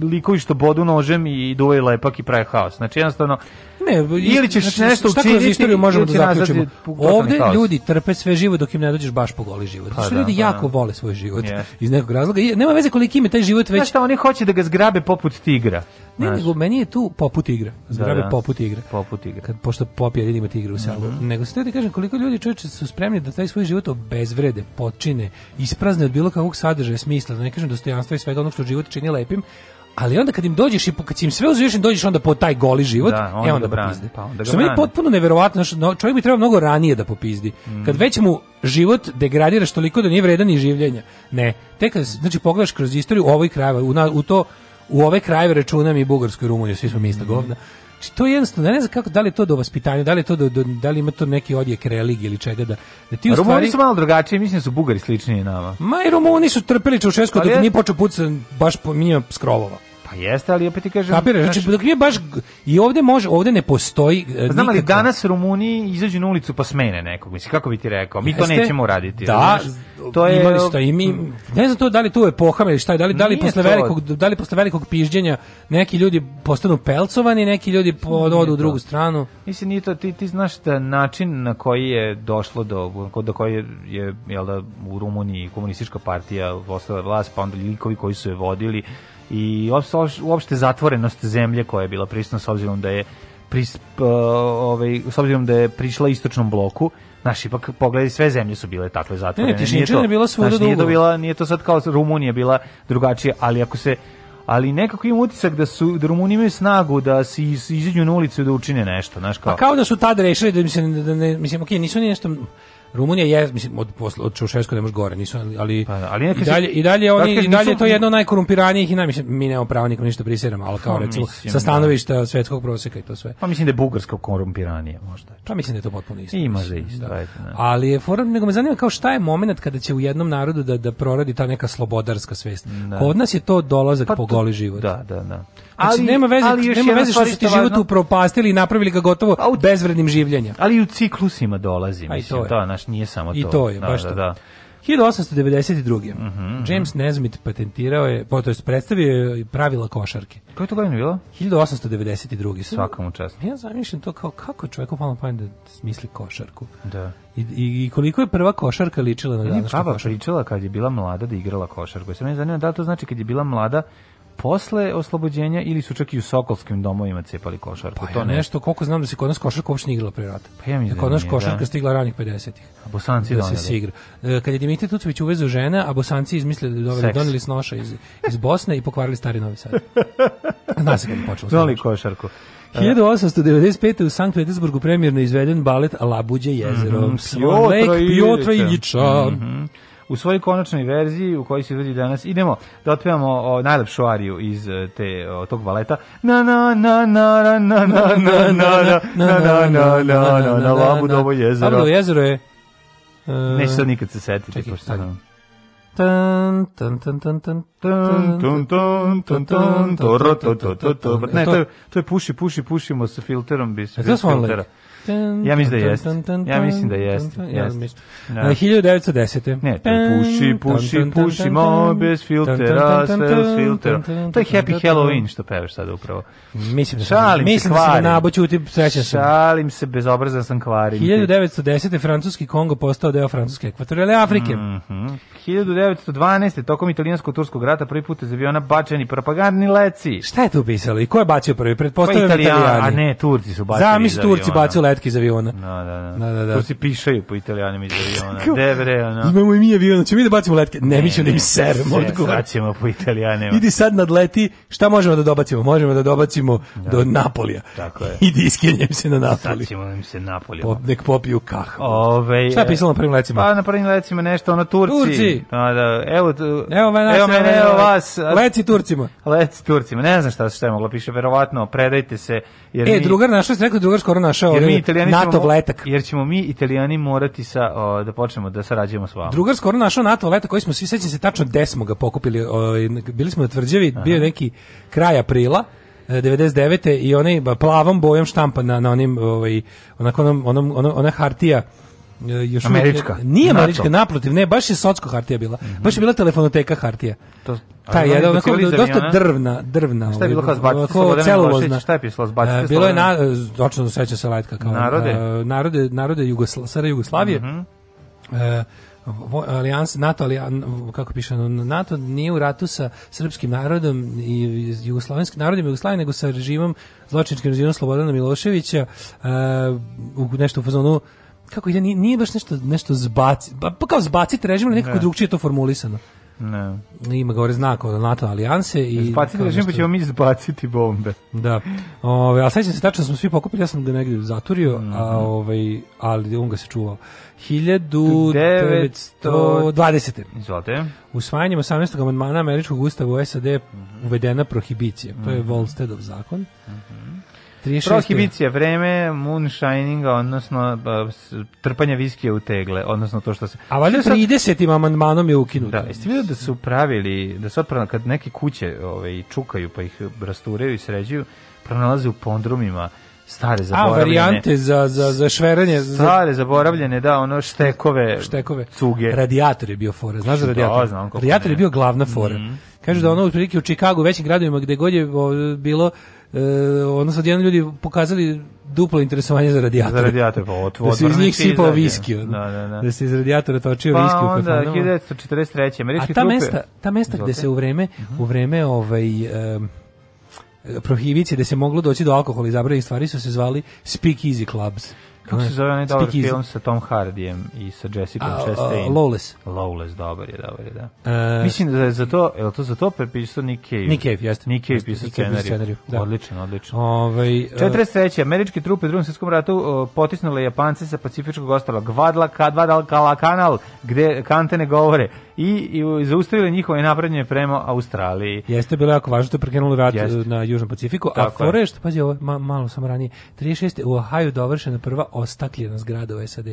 likovi što bodu nožem i duvaju lepak i prave haos. Znači jednostavno, Ne, Ili ćeš nešto šta kroz učiniti, istoriju možemo da zaključimo. je Ovde ljudi trpe sve živo dok im ne dođeš baš po goli život. Pa što da, ljudi pa jako da. vole svoj život Jeste. iz nekog razloga. I nema veze koliki im je taj život već. Znaš šta, oni hoće da ga zgrabe poput tigra. Ne, nego meni je tu poput igra. Zdrave da. poput igra. Poput igra. Kad, pošto pop jedin ima tigre u selu. Mhm. Nego se ti kažem koliko ljudi čovječe su spremni da taj svoj život obezvrede, potčine, isprazne od bilo kakvog sadržaja, smisla, da ne kažem dostojanstva i svega onog što život čini lepim, ali onda kad im dođeš i kad im sve im dođeš onda po taj goli život, Da, onda e ga onda brane, popizde. pa onda ga što meni potpuno neverovatno, čovjek bi trebao mnogo ranije da popizdi. Mm. Kad već mu život degradiraš toliko da nije vredan ni življenja. Ne, tek kad znači pogledaš kroz istoriju ovih krajeva, u, u to u ove krajeve računam i Bugarsku i Rumuniju, svi smo mi Mm. ista govna. Znači, to je jednostavno, ne znam kako, da li je to do vaspitanja, da li je to do, do- da li ima to neki odjek religije ili čega, da, da ti Rumuni stvari... su malo drugačiji, mislim da su Bugari sličniji nama. Ma i Romuni su trpeli Čaušesku dok je- nije počeo puca baš po njima skrovova. Pa jeste, ali opet ti kažem... Kapiraš, znači dok nije baš i ovde može, ovde ne postoji e, Pa Znam nikakva- danas Rumuni izađu na ulicu pa smene nekog, mislim, kako bi ti rekao, mi to Jeste. nećemo uraditi. Da, razumeš? to je... imali ste i mi, ne znam to da li tu epoha ili šta je, da li, da li posle to. velikog, da li posle velikog pižđenja neki ljudi postanu pelcovani, neki ljudi odu u to. drugu stranu. Mislim, nije to, ti, ti znaš da način na koji je došlo do, do koji je, je jel da, u Rumuniji komunistička partija ostala vlast, pa onda likovi koji su je vodili i uopšte, zatvorenost zemlje koja je bila prisutna s obzirom da je pris, p- ovaj, s obzirom da je prišla istočnom bloku, Znaš, ipak pogledaj, sve zemlje su bile takve zatvorene. Ne, ne, to- je bila svuda znaš, nije to bila, nije to sad kao Rumunija bila drugačija, ali ako se ali nekako imam utisak da su da Rumuni imaju snagu da se iz, izađu na ulicu da učine nešto, znaš kao. Pa kao da su tad rešili da mislim da ne mislim okej, nisu ni nešto Rumunija je mislim od posle od Čaušesku ne može gore, nisu ali Pa, ali neka i dalje i dalje oni i dalje je nisu- to jedno od najkorumpiranijih i naj mislim mi nemamo pravo nikom ništa priseramo, ali kao Pa, recimo mislim, sa da. stanovišta svetskog proseka i to sve. Pa mislim da je Bugarska korumpiranija možda. Pa mislim da je to potpuno isto. Ima za isto, da. da. Ali je fora, nego me zanima kao šta je moment kada će u jednom narodu da da proradi ta neka slobodarska svest. Da. Kod nas je to dolazak Pa po goli život. Da, da, da. Ali, nema veze, ali nema veze što stvar su ti isto život upropastili i napravili ga gotovo bezvrednim življenja. Ali i u ciklusima dolazi, mislim, to je. to, naš, nije samo to. I to je, da, baš da, to. Da. 1892. Mhm, James Nesmith patentirao je, to jest predstavio je pravila košarke. Koje to godine bilo? 1892. Svaka mu čast. Ja zamišljam to kao kako je čovjeku palo na pamet da smisli košarku. Da. I, i, koliko je prva košarka ličila na je današnju baba košarku. pričala kad je bila mlada da je igrala košarku. Sad me zanima da to znači kad je bila mlada posle oslobođenja ili su čak i u Sokolskim domovima cepali košarku. Pa to ja ne. nešto, koliko znam da se kod nas košarka uopšte nije igrala pre rata. Pa ja mislim Da kod da nas košarka da. stigla ranih 50-ih. A Bosanci da se doneli. se igra. E, Kad je Dimitrij Tucović uvezao žene, a Bosanci izmislili da Seks. doneli snoša iz, iz Bosne i pokvarili stari Novi Sad. Zna se kad je počelo. Snoš. košarku. 1895. u Sankt Petersburgu premjerno izveden balet Labuđe jezero. Swan Lake, Piotra Iljiča. Mhm. U svojoj konačnoj verziji u kojoj se vidi danas idemo da otpevamo o, najlepšu ariju iz e, te o, tog baleta na na na na na na na na na na na na na na na Labudovo jezero Labudovo jezero je... e, neće sad nikad se setiti Čekaj, pošto stani. sam- Tan, tan, tan, tan, tan, Tun, tun, tun, tun, tun, toro, to, to, to, to. Ne, to je, to je puši, puši, pušimo sa filterom. Bi se Je to Swan filtera. Lake? Tan, Ja mislim da tan, jeste. tan, tan, Ja mislim da tan, jeste, tan, tan, ja jeste. mislim. Da. E, 1910. Ne, to je puši, puši, pušimo bez filtera, sve bez filtera. To je Happy Halloween što pevaš sada upravo. Mislim da se, mislim da sam ti srećan sam. Šalim se, bezobrazan sam kvarim. 1910. francuski Kongo postao deo francuske ekvatorijalne Afrike. Mhm. 1912. tokom italijansko-turskog rata prvi put iz aviona bačeni propagandni leci. Šta je tu pisalo i ko je bacio prvi? Pa Pretpostavljam Italijani, a ne, Turci su bacili Zamisli iz Turci bacili letke iz aviona. Da, da, da. Da, da, da. Turci pišaju po italijanima iz aviona. Devre, ono. Imamo i mi avion, ćemo mi da bacimo letke. Ne, mi ćemo da im seremo od gore. Sad ćemo po italijanima. Idi sad nadleti, šta možemo da dobacimo? Možemo da dobacimo do Napolija. Tako je. Idi iskenjem se na Sad Napoli. ćemo im se napolje. Pop, nek popiju kahvu. Ove, Šta je pisalo na prvim lecima? Pa na prvim lecima nešto, ono Turci. Turci. Da, da, evo, Evo mene, evo mene, evo vas. Leci Turcima. Leci Turcima. Ne znam šta, šta je moglo piše, verovatno, predajte se. Jer E, mi, drugar našao, rekao drugar skoro našao jer mi italijani NATO ćemo, letak. Jer ćemo mi italijani morati sa, o, da počnemo da sarađujemo s vama. Drugar skoro našao NATO letak koji smo svi sećam se tačno gde smo ga pokupili. ovaj, bili smo na tvrđavi, bio je neki kraj aprila. e, 99. i onaj plavom bojom štampa na, na onim ovaj onako onom, onom ona hartija e, još uvijek- Američka. nije NATO. američka, naprotiv, ne, baš je socko hartija bila. Baš je bila telefonoteka hartija. To, Ta Ali je oni onako dosta drvna, drvna. Šta je bilo ovaj, ovako Slobodana celulozna. Šta je pisalo, zbaciti E, Bilo je na, točno seća se letka kao Narode? e, narode, narode Jugosla, SR Jugoslavije. Mhm. E, vo- alijans NATO alijan, kako piše NATO nije u ratu sa srpskim narodom i jugoslovenskim narodom Jugoslavije nego sa režimom zločinačkim režimom Slobodana Miloševića e, u nešto u fazonu kako ide nije, nije baš nešto nešto zbaci pa pa kao zbaciti režim ali nekako Ne. drugčije je to formulisano Ne. ima gore znak od NATO alijanse i Zbaciti režim pa nešto- ćemo mi zbaciti bombe. da. Ove, a sećam se tačno smo svi pokupili, ja sam ga negdje zaturio, Mhm. a ovaj ali on ga se čuvao. 1920. Izvolite. Usvajanjem 18. amandmana američkog ustava u SAD Mhm. uvedena prohibicija. To je Volstedov zakon. 36. Prohibicija vreme moonshininga, odnosno trpanja viskija u tegle, odnosno to što se... A valjda Što je sad- 30. amandmanom je ukinuto. Da, jeste vidio da su pravili, da sad pra- kad neke kuće ovaj, čukaju pa ih rasturaju i sređuju, pronalaze u pondrumima stare A, zaboravljene... varijante za, za, za šveranje, Stare zaboravljene, da, ono štekove, štekove. cuge. Radijator je bio fora, znaš za Da, radijator? znam kako radijator je bio glavna fora. Kažu da ono otprilike u Čikagu, u većim gradovima gde god je bilo e, ono sad jedan ljudi pokazali duplo interesovanje za radijator. Za radijator, pa otvo- Da se iz njih sipao viski. Da, da, da. Da se iz radijatora točio Pa viski u onda, kafanama. 1943. A američke ta trupe... mesta, ta mesta gde se u vreme, u vreme ovaj em, prohibicije gde se moglo doći do alkohola i zabranjenih stvari su se zvali speak easy clubs. Kako se zove onaj dobar film sa Tom Hardijem i sa Jessica Chastain? Lawless. Lawless, dobar je, dobar je, da. E, Mislim da je za to, je li to za to prepisao Nick Cave? Nick Cave, jeste. Nick Cave pisao scenariju. da. Odlično, odlično. Ovaj, e, 43. Američke trupe u drugom svjetskom ratu o, potisnule Japance sa Pacifičkog ostrava Gvadalcanal, kanal, gde kante ne govore, i, i zaustavile njihove naprednje prema Australiji. Jeste bilo jako važno, to je prekinulo rat Jeste. e, na Južnom Pacifiku, Tako a je. Forest, pazi ovo, ma, malo sam ranije, 36. u Ohio dovršena prva ostakljena zgrada u SAD.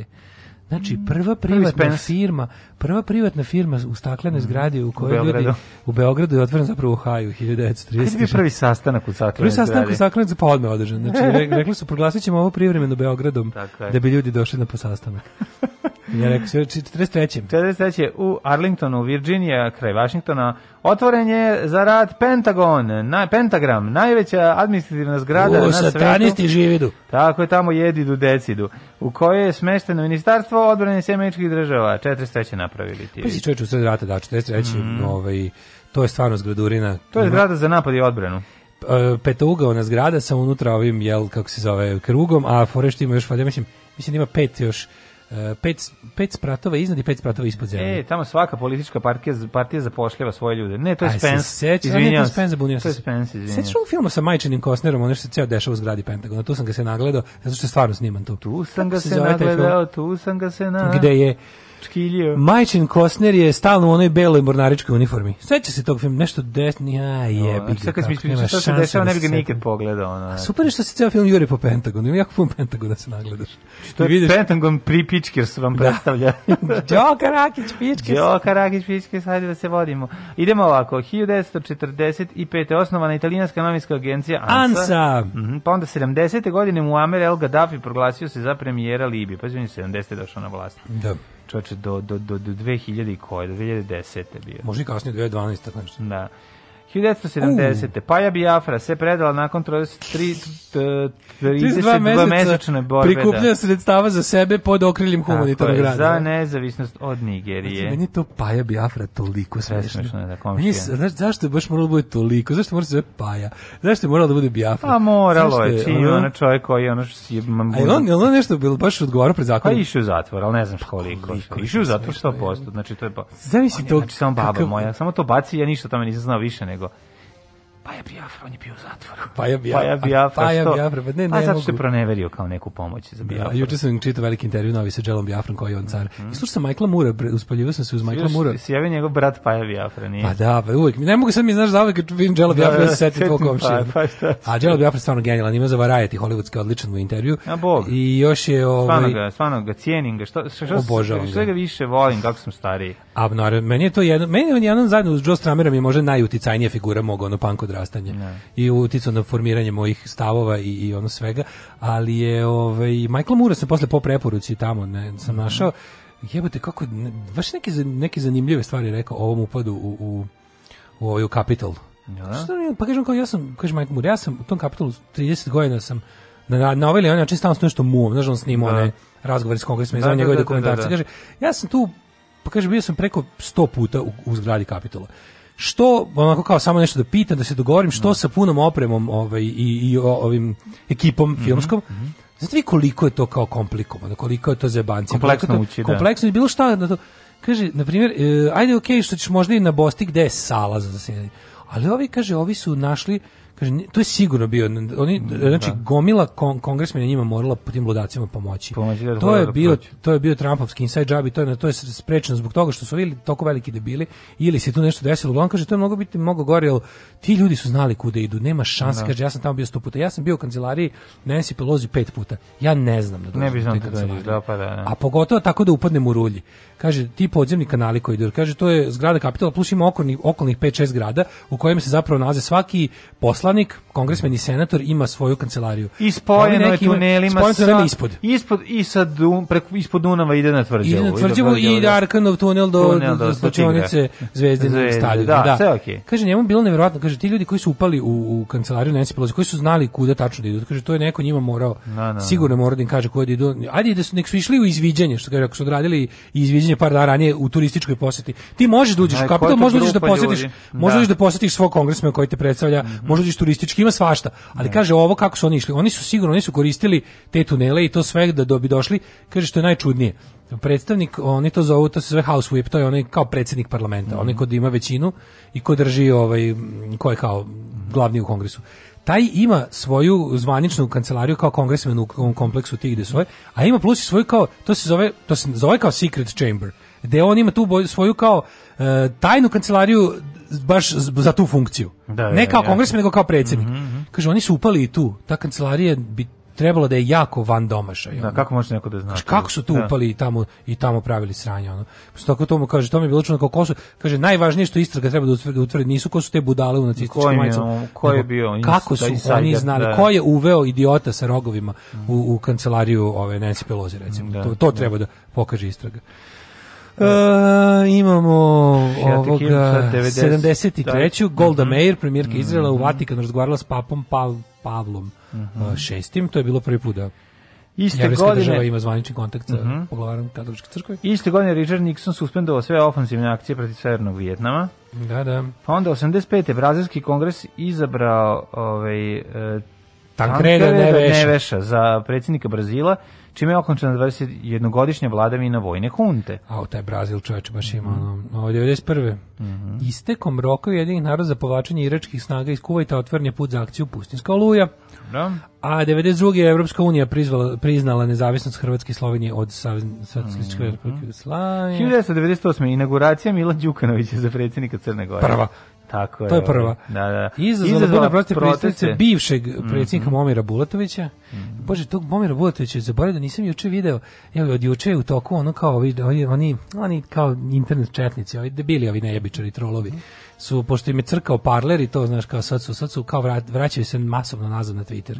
Znači, prva privatna firma, prva privatna firma u staklenoj zgradi u kojoj ljudi Beogradu. u Beogradu je otvoren zapravo u Ohio Kad je bio 1930. prvi sastanak u Saklenoj Prvi sastanak u zgradi? staklenoj pa odmah održan. Znači, <laughs> re- rekli su, proglasit ćemo ovo privremeno Beogradom, Tako je. da bi ljudi došli na posastanak. <laughs> ja rekao, sve 43. 43. u Arlingtonu, Virginija, kraj Vašingtona, otvoren je za rad Pentagon, na, Pentagram, najveća administrativna zgrada U, na satanisti svetu. žividu. Tako je tamo jedidu decidu, u kojoj je smešteno ministarstvo odbrane sjemeničkih država. 43. napravili ti. Pa si čovječ u sred rata, da, 43. ovaj, to je stvarno zgradurina. Mm. To je zgrada za napad i odbranu. e, petougaona zgrada sa unutra ovim jel kako se zove krugom, a Forest ima još valjda mislim mislim da ima pet još pet, pet spratova iznad i pet spratova ispod zemlje. E, tamo svaka politička partija, partija zapošljava svoje ljude. Ne, to je Aj, se Spence. Izvinjavam se. Spence, zabunio To je se. Spence, izvinjavam. Sećaš ovog filma sa Majčinim Kostnerom, ono što se ceo dešava u zgradi Pentagona, tu sam ga se nagledao, zato što je stvarno sniman tu. Tu sam ga se film? nagledao, tu sam ga se na... Gde je Čkiljio. Majčin Kostner je stalno u onoj beloj mornaričkoj uniformi. Seća se tog filma, nešto desni, a jebi Znači, sad kad mi kako nema ispričaš što se dešava, da ne bi ga nikad pogledao. Ono. Super je što se ceo film juri po Pentagonu, ima jako puno Pentagona se nagledaš. To I je vidiš, Pentagon pri Pičkers vam predstavlja. <laughs> Đoka Rakić, pičke. Đoka Rakić Pičkers, hajde da se vodimo. Idemo ovako, 1945. osnovana italijanska novinska agencija ANSA. Ansa. Mhm, Pa onda 70. godine Muammar el Gaddafi proglasio se za premijera Libije. Pa on je 70. došao na vlast. Da. Čoče, do, do, do, do 2000 i koje? Do 2010. bio. Možda i kasnije 2012 tako nešto. Da. 1970. Paja Biafra se predala nakon 33 32 mesečne borbe. prikuplja da. sredstava za sebe pod okriljem humanitarnog rada. Za nezavisnost od Nigerije. Znači, meni je to Paja Biafra toliko smešno. Da. Meni znaš, zašto je baš moralo da bude toliko? Zašto mora se zove Paja? Zašto je moralo da bude Biafra? A moralo je, čim ono- ono čovjek koji je ono što si... A je on, je on nešto bilo baš odgovarao pred Pa zakonom? išao u zatvor, ali ne znam koliko. koliko Išao u zatvor smešno, 100%, znači to je pa... Zamisli to. Znači samo baba moja, samo to baci, ja ništa o tome nisam znao više nego... Pa je Biafra, on je bio u zatvoru. Paja Biafra. Pa je Biafra, Paja što? Biafra, pa ne, Pa ne zato što je proneverio kao neku pomoć za Da, Biafra. juče sam čitao veliki intervju novi sa Jelom Biafrom koji je on car. I slušao sam Michaela Mura, uspaljivao sam se uz Michaela Mura. Si javio njegov brat Paja Biafra, nije? Pa da, pa uvijek. Ne mogu sad mi, znaš, da uvijek kad vidim Jela Da, Biafra, da, da se setim tvoj komšija. pa- pa. A Jela Biafra je stvarno genijalan, ima za Variety, hollywoodski, odličan mu intervju. A Bog. I još je, Stvarno ovaj, ga, stvarno ga cijenim ga, što, što, što, Obožavam što ga. ga više volim kako sam stariji. a naravno, meni je to jedan, meni je jedan zajedno uz Joe Stramera mi je možda najuticajnija figura mog ono punk odrastanja. I uticao na formiranje mojih stavova i, i ono svega, ali je ovaj Michael Moore se posle po preporuci tamo ne sam Mhm. našao jebote kako ne, baš neke neke zanimljive stvari rekao o ovom upadu u u u ovaj u Capitol. Što mi- pa kažem kao ja sam, kaže Michael Moore, ja sam u tom Capitolu 30 godina sam na, na, na ovaj ili onaj način stalno sam nešto muom, znaš, on snima Da. one razgovore s kongresima, Da, izvanja da, njegove da, da, dokumentarce. da. Kaže, ja sam tu, pa kaže, bio sam preko 100 puta u, u zgradi Kapitola. Što, onako kao samo nešto da pitam, da se dogovorim, što sa punom opremom ovaj, i, i ovim ekipom Mhm, filmskom, Znate vi koliko je to kao komplikovano, koliko je to zebancija, Kompleksno je to ući, da. kompleksno i bilo šta na to. Kaže, na primjer, e, ajde okej što ćeš možda i na Bosti gde je sala za zasedanje. Ali ovi, kaže, ovi su našli, Kaže, to je sigurno bio, oni, Mm, znači, gomila kon, kongresmena njima morala po tim ludacima pomoći. Pomoći da to je da bio, prođu. to je bio Trumpovski inside job i to je, to je sprečeno zbog toga što su ili toliko veliki debili ili se tu nešto desilo. Uglavnom kaže, to je mnogo biti mnogo gore, jer ti ljudi su znali kuda idu, nema šanse. Da. Kaže, ja sam tamo bio sto puta. Ja sam bio u kancelariji Nancy Pelosi pet puta. Ja ne znam da Ne bi te da da, pa da, da. A pogotovo tako da upadnem u rulji. Kaže, ti podzemni kanali koji idu, kaže, to je zgrada kapitala, plus ima okolnih, okolnih 5-6 zgrada u kojima se zapravo nalaze svaki poslanik, kongresmen i senator ima svoju kancelariju. I spojeno je tunelima spojeno sa- ispod. ispod i sa Dun, preko ispod Dunava ide na tvrđavu. Ide na do tvrđavu i da. Arkanov tunel do, Tunel do- do, do. Zvezdine Zvezde, stadiona. da, sve okej. Kaže, njemu je bilo neverovatno, kaže, ti ljudi koji su upali u, u kancelariju Nancy Pelosi, koji su znali kuda tačno da idu, kaže, to je neko njima morao, Da, da, sigurno mora da im kaže kuda idu. Ajde da su, nek su išli u izviđanje, što kaže, ako su odradili izviđanje par dana ranije u turističkoj poseti. Ti možeš da uđeš u kapital, uđeš da grupa posetiš, možda Da. da posetiš svog kongresmena koji te predstavlja, možda uđeš turistički, ima svašta. Ali kaže ovo kako su oni išli, oni su sigurno, oni su koristili te tunele i to sve da do bi došli, kaže što je najčudnije. Predstavnik, oni to zovu, to se zove House Whip, to je onaj kao predsjednik parlamenta, onaj ko ima većinu i ko drži ovaj, ko je kao glavni u kongresu. Taj ima svoju zvaničnu kancelariju kao kongresmen u kompleksu tih gde svoje, a ima plus i svoju kao, to se zove, to se zove kao secret chamber, gde on ima tu svoju kao e, tajnu kancelariju baš za tu funkciju. Da, ne da, kao kongresmen, nego kao predsjednik. Kaže, oni su upali i tu. Ta kancelarija bi trebalo da je jako van domašaj. Da, ono. kako može neko da zna? Kaže, kako su tu Da. upali i tamo i tamo pravili sranje ono. Pošto tako to mu kaže, to mi je bilo čudno kao ko su, kaže najvažnije što istraga treba da utvrdi, da utvrdi nisu ko su te budale u nacističkim majicama. ko je bio Kako su oni znali, da. ko je uveo idiota sa rogovima u, u kancelariju ove Nancy Pelosi recimo. Da, to to da. treba da pokaže istraga. E, imamo ovoga sa 90, 73. da. Golda Mhm. Meir, premijerka Izraela u Mhm. Vatikanu razgovarala s papom Pav, Pavlom Mhm. uh, šestim, to je bilo prvi put da Iste Jevrejska godine- država ima zvanični kontakt sa Mhm. poglavarom katoličke crkve. Iste godine Richard Nixon suspendovao sve ofenzivne akcije protiv Severnog Vijetnama. Da, da. Pa onda 85. Brazilski kongres izabrao ovaj, e, Tancreda Neveša. Neveša za predsjednika Brazila, čime je okončena 21-godišnja vladavina vojne hunte. A taj Brazil čovječ baš ima Mhm. ono, ovo 91. Istekom roka jedinih naroda za povlačenje iračkih snaga iz Kuvajta otvoren je put za akciju Pustinska oluja. Da. A 92. je Evropska unija prizvala, priznala nezavisnost Hrvatske i Slovenije od Socijalističke Mhm. republike Jugoslavije. 1998. inauguracija Mila Đukanovića za predsjednika Crne Gore. Prva. Tako je. To je ovaj. prva. Da, da. Izazvala burne protiv proteste. bivšeg Mhm. predsjednika Momira Bulatovića. Bože, tog Momira Bulatovića zaboravio da nisam juče video. Evo, od juče je u toku ono kao ovi, ovi- oni, oni kao internet četnici, ovi debili, ovi nejebičari, trolovi, su, pošto im je crkao parler i to, znaš, kao sad su, sad su kao vrat, vraćaju se masovno nazad na Twitter.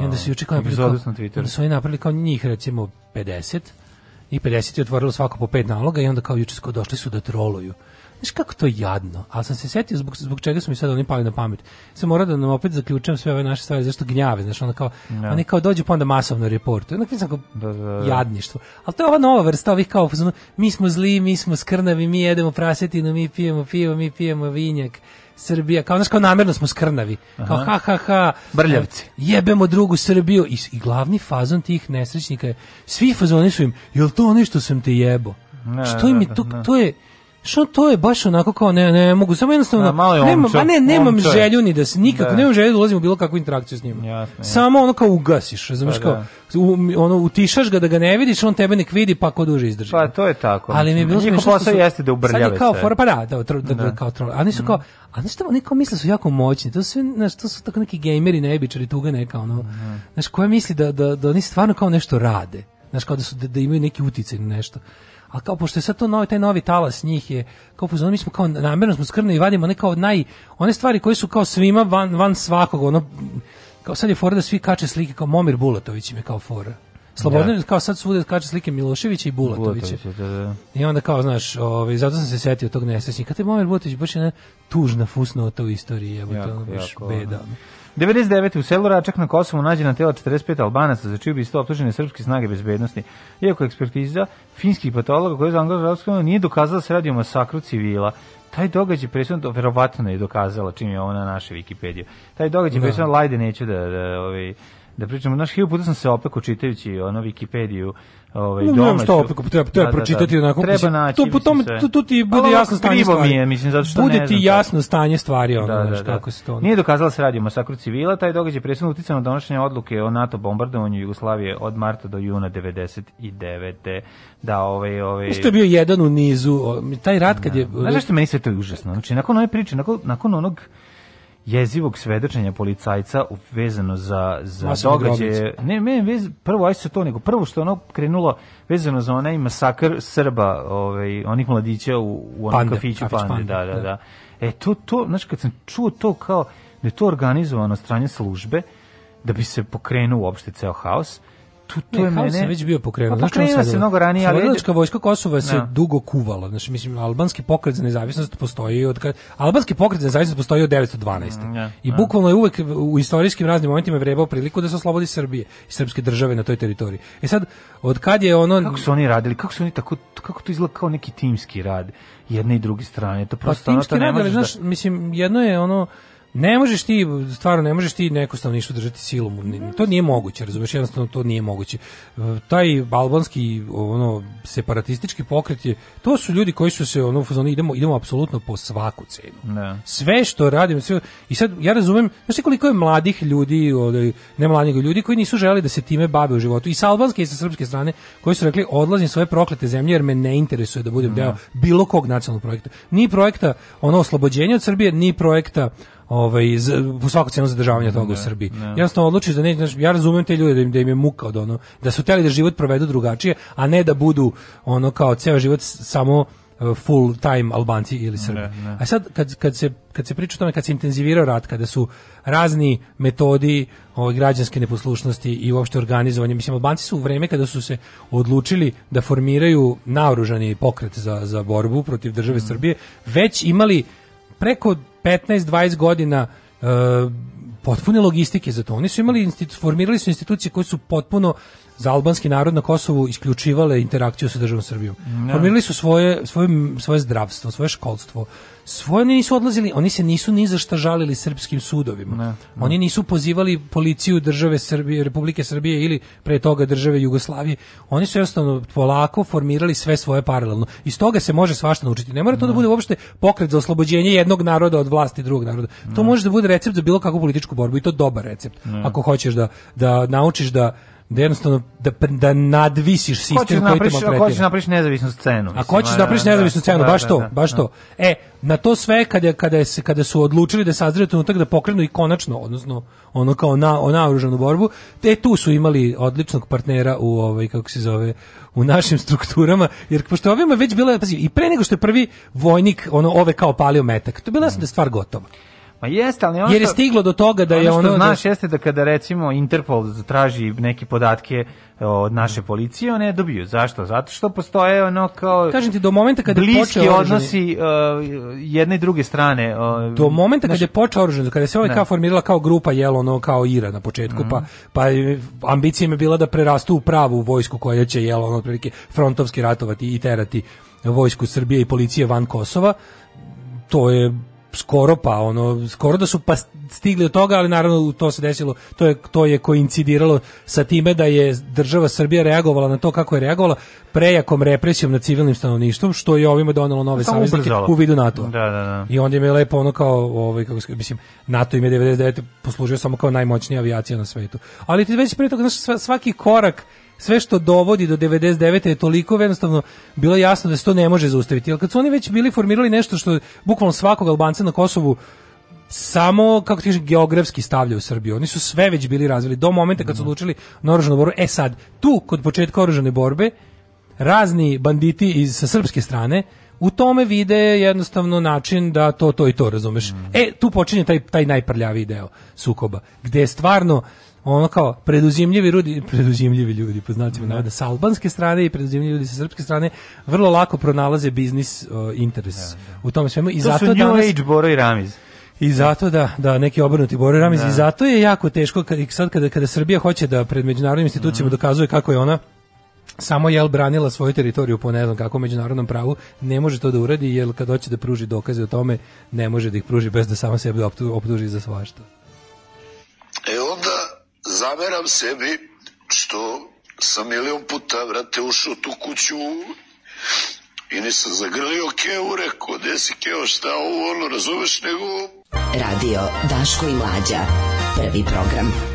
I onda su juče kao napravili, kao, Egzodus na Twitteru. onda su oni napravili kao njih recimo 50 i 50 je otvorilo svako po pet naloga i onda kao juče su došli su da troluju. Znaš kako to jadno, ali sam se setio zbog, zbog čega su mi sad oni pali na pamet. Sam morao da nam opet zaključam sve ove naše stvari, zašto gnjave, znaš, ono kao, Da. oni kao dođu pa onda masovno reportuju. Onda sam kao Da, da, jadništvo. Ali to je ova nova vrsta ovih kao, mi smo zli, mi smo skrnavi, mi jedemo prasetinu, mi pijemo pivo, mi pijemo vinjak. Srbija, kao znaš, kao namerno smo skrnavi. Kao Aha. ha, ha, ha. Brljavci. Jebemo drugu Srbiju. I, I glavni fazon tih nesrećnika je, svi fazoni su im, jel to ono što sam te jebo? Ne, što im je, to, to je, što to je baš onako kao ne ne mogu samo jednostavno Da, malo je omčo, pa ne nemam želju ni da se nikako Da. nemam želju da ulazim u bilo kakvu interakciju s njima. Jasno, jasno. Samo ono kao ugasiš, razumeš Pa kao u, ono utišaš ga da ga ne vidiš, on tebe nek vidi pa ko duže izdrži. Pa to je tako. Ali mi je bilo smešno posao jeste da Sad ubrljave je kao fora, pa da, da, da, da, Da. kao troll. A oni su kao, a šta, oni kao misle da su jako moćni. To su sve, znaš, to su tako neki gejmeri, nebičari, tuga neka, ono. Znaš, koja misli da, da, da oni stvarno kao nešto rade. Znaš, kao da, su, da, da imaju neki uticaj na nešto. A kao, pošto je sad to novi, taj novi talas njih je, kao fuzon, mi smo kao, namjerno smo skrni i vadimo one kao naj, one stvari koje su kao svima van, van svakog, ono, kao sad je fora da svi kače slike, kao Momir Bulatović im je kao fora. Slobodno, Da. kao sad svude kače slike Miloševića i Bulatovića. Bulatović, da, da. I onda kao, znaš, ovaj, zato sam se setio tog nesrećnika. Te Momir Bulatović baš je jedna tužna fusnota u istoriji, to ono baš jako, beda. ono. 99. u selu Račak na Kosovu nađena tela 45 Albanaca za čiju bi isto optužene srpske snage bezbednosti. Iako ekspertiza finskih patologa koji je zaangažovao nije dokazala da se radi o masakru civila. Taj događaj presudno verovatno je dokazala čim je ovo na naše Wikipediju. Taj događaj Da. presudno lajde neću da da ovaj da pričamo, znaš, hiljopu puta sam se opeko čitajući ono Wikipediju, ovaj, No, domaću. šta opet, treba, treba pročitati onako. Treba mislim, naći, to, po mislim, tom, sve. tu, tu ti bude Ali jasno stanje stvari. mi je, mislim, zato što bude ne ti znam jasno stanje stvari, ono, Da, da, da. kako se to... Nije dokazala se radi o masakru civila, taj događaj presudno uticao na donošenje odluke o NATO bombardovanju Jugoslavije od marta do juna 99. Da, ovaj, ovaj... Isto je bio jedan u nizu, taj rat kad je... Znaš zašto meni sve to je užasno? Znači, nakon ove priče, nakon, nakon onog jezivog svedočenja policajca vezano za, za događaje. Ne, ne, vez, prvo aj se to, nego prvo što ono krenulo vezano za onaj masakr Srba, ovaj, onih mladića u, u onom Pande, kafiću kafić Pande, Pande, da, da, da. da. E, to, to, znači, kad sam čuo to kao da je to organizovano strane službe, da bi se pokrenuo uopšte ceo haos, tu, to Ne, je mene... već bio pokrenut. Pa pokrenuo se mnogo ranije, ali... Slobodilačka vojska Kosova se Da. dugo kuvala. Znači, mislim, albanski pokret za nezavisnost postoji od kad... Albanski pokret za nezavisnost postoji od 912. Ja, I ja. bukvalno je uvek u istorijskim raznim momentima vrebao priliku da se oslobodi Srbije i srpske države na toj teritoriji. E sad, od kad je ono... Kako su oni radili? Kako su oni tako kako to izgleda kao neki timski rad jedne i druge strane? To Pa prosto ono, timski to ne rad, ali, možeš znaš, da... mislim, jedno je ono, ne možeš ti, stvarno ne možeš ti neko stanovništvo držati silom, to nije moguće, razumeš, jednostavno to nije moguće. E, Taj albanski, ono, separatistički pokret je, to su ljudi koji su se, ono, u fazonu, idemo, idemo apsolutno po svaku cenu. Da. Sve što radim, sve, i sad ja razumem, znaš ti koliko je mladih ljudi, ne mladih ljudi koji nisu želeli da se time bave u životu, i sa albanske i sa srpske strane, koji su rekli odlazim svoje proklete zemlje jer me ne interesuje da budem deo bilo kog nacionalnog projekta. Ni projekta ono oslobođenja od Srbije, ni projekta ovaj z, po svaku cenu zadržavanja toga u Srbiji. Jednostavno odlučiš da ne, znaš, ja razumem te ljude da im, da im je muka od ono, da su hteli da život provedu drugačije, a ne da budu ono kao ceo život samo uh, full time Albanci ili Srbi. A sad kad, kad se kad se priča o tome kad se intenzivirao rat, kada su razni metodi ove građanske neposlušnosti i uopšte organizovanje, mislim Albanci su u vreme kada su se odlučili da formiraju naoružani pokret za, za borbu protiv države Srbije, već imali preko 15-20 godina e, potpune logistike za to. Oni su imali institu, formirali su institucije koje su potpuno za albanski narod na Kosovu isključivale interakciju sa državom Srbijom. Formirali su svoje, svoje, svoje zdravstvo, svoje školstvo. Svoje oni nisu odlazili, oni se nisu ni za šta žalili srpskim sudovima. Oni nisu pozivali policiju države Srbije, Republike Srbije ili pre toga države Jugoslavije. Oni su jednostavno polako formirali sve svoje paralelno. Iz toga se može svašta naučiti. Ne mora to da bude uopšte pokret za oslobođenje jednog naroda od vlasti drugog naroda. To može da bude recept za bilo kakvu političku borbu i to dobar recept. Ako hoćeš da da naučiš da da jednostavno da, da nadvisiš sistem koji te napraviš, ako maltretira. hoćeš napraviš nezavisnu scenu. Ako mislim, hoćeš a, da napraviš da, nezavisnu scenu, da, baš da, to, da, baš da. to. E, na to sve kada kada se kada su odlučili da sazreju trenutak da pokrenu i konačno, odnosno ono kao na naoružanu borbu, te tu su imali odličnog partnera u ovaj kako se zove u našim strukturama, jer pošto ovima već bila pazi, i pre nego što je prvi vojnik ono ove kao palio metak, to je bila jasno da je stvar gotova. Ma jeste, ali ono Jer je što- stiglo do toga da je ono ono što da- znaš jeste da kada recimo Interpol traži neke podatke od naše policije, one dobiju. Zašto? Zato što postoje ono kao Kažem ti, do momenta kada je počeo odnosi uh, jedne i druge strane. Uh, do momenta kad znaš, je počeo oružan, kada se ovaj Ne. kao formirala kao grupa jelo ono kao Ira na početku, pa pa je- ambicija im je bila da prerastu u pravu vojsku koja će jelo ono otprilike frontovski ratovati i terati vojsku Srbije i policije van Kosova. To je skoro pa ono skoro da su pa stigli do toga, ali naravno to se desilo, to je to je koincidiralo sa time da je država Srbija reagovala na to kako je reagovala prejakom represijom nad civilnim stanovništvom, što je ovima donelo nove Samo saveznike u vidu NATO. Da, da, da. I onda im je lepo ono kao, ovaj, kako se, mislim, NATO im je 99. poslužio samo kao najmoćnija avijacija na svetu. Ali ti već pre toga, svaki korak, sve što dovodi do 99. je toliko jednostavno bilo jasno da se to ne može zaustaviti. Jer kad su oni već bili formirali nešto što bukvalno svakog Albanca na Kosovu samo, kako ti geografski stavlja u Srbiju. Oni su sve već bili razvili do momenta kad su odlučili na oružanu borbu. E sad, tu, kod početka oružane borbe, razni banditi iz sa srpske strane u tome vide jednostavno način da to to i to razumeš. E tu počinje taj taj najprljaviji deo sukoba gde je stvarno ono kao preduzimljivi ljudi, <laughs> preduzimljivi ljudi po znacima navoda sa albanske strane i preduzimljivi ljudi sa srpske strane vrlo lako pronalaze biznis uh, interes u tome svemu i to zato su New danas Age Boro i Ramiz. i zato da da neki obrnuti Boro Ramiz i zato je jako teško kad i sad kada kada Srbija hoće da pred međunarodnim institucijama dokazuje kako je ona samo jel branila svoju teritoriju po ne znam kako međunarodnom pravu, ne može to da uradi jer kad hoće da pruži dokaze o tome, ne može da ih pruži bez da sama sebe optu- optuži za svašta. E onda zameram sebi što sam milion puta, vrate, ušao tu kuću i nisam zagrlio Keo, rekao, gde si Keo, šta ovo, ono, razumeš, nego Radio Daško i Mlađa. Prvi program.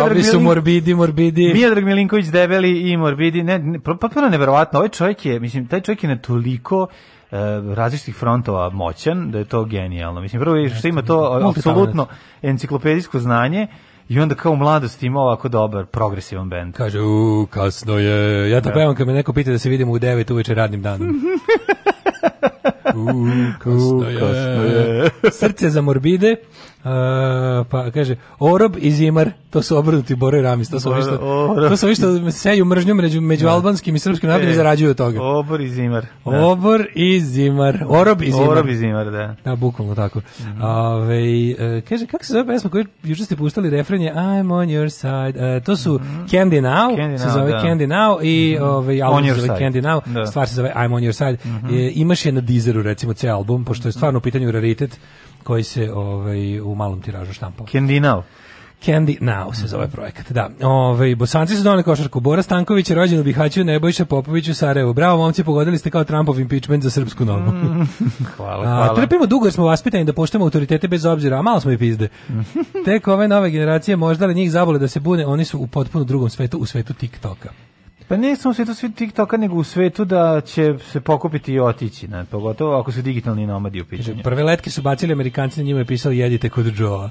Miodrag Dobri su morbidi, morbidi. Miodrag Milinković debeli i morbidi, ne, ne pa- potpuno neverovatno. Ovaj čovjek je, mislim, taj čovjek je na toliko e, različitih frontova moćan da je to genijalno. Mislim, prvo je što ima to apsolutno enciklopedijsko znanje i onda kao u mladosti ima ovako dobar, progresivan bend. Kaže, u, kasno je. Ja to Da. pevam kad me neko pita da se vidimo u 9 uveče radnim danom. <laughs> kasno je. Srce za morbide. Uh, pa kaže Orob i Zimar, to su obrnuti Boro i Ramis, to su ovi što, to su ovi što seju mržnju među, među albanskim i srpskim narodom i E, zarađuju od toga. Obor i zimar. Da. Obor i Zimar. Orob i Zimar. Orob i zimar, da. Da, bukvalno tako. Ove, e, kaže, kako se zove pesma koju juče ste puštali refren je I'm on your side. E, to su Candy Now, Candy se zove da. Now Now i ovaj album se zove Side. Candy Now, Da. stvar se zove I'm on your side. E, imaš je na Deezeru recimo ceo album, pošto je stvarno u pitanju raritet koji se ovaj, u malom tiražu štampao. Kendinao. Candy Now se zove projekat, da. Ove, bosanci su doneli košarku. Bora Stanković je rođen u Bihaću, Nebojša Popović u Sarajevu. Bravo, momci, pogodili ste kao Trumpov impeachment za srpsku nogu. <laughs> Hvala, A, hvala. trpimo dugo jer smo vaspitani da poštujemo autoritete bez obzira, a malo smo i pizde. <laughs> Tek ove nove generacije možda li njih zabole da se bune, oni su u potpuno drugom svetu, u svetu TikToka. Pa ne samo u svetu svi TikToka, nego u svetu da će se pokupiti i otići, ne? pogotovo ako su digitalni nomadi u pitanju. Prve letke su bacili Amerikanci, na njima je pisalo jedite kod Joa.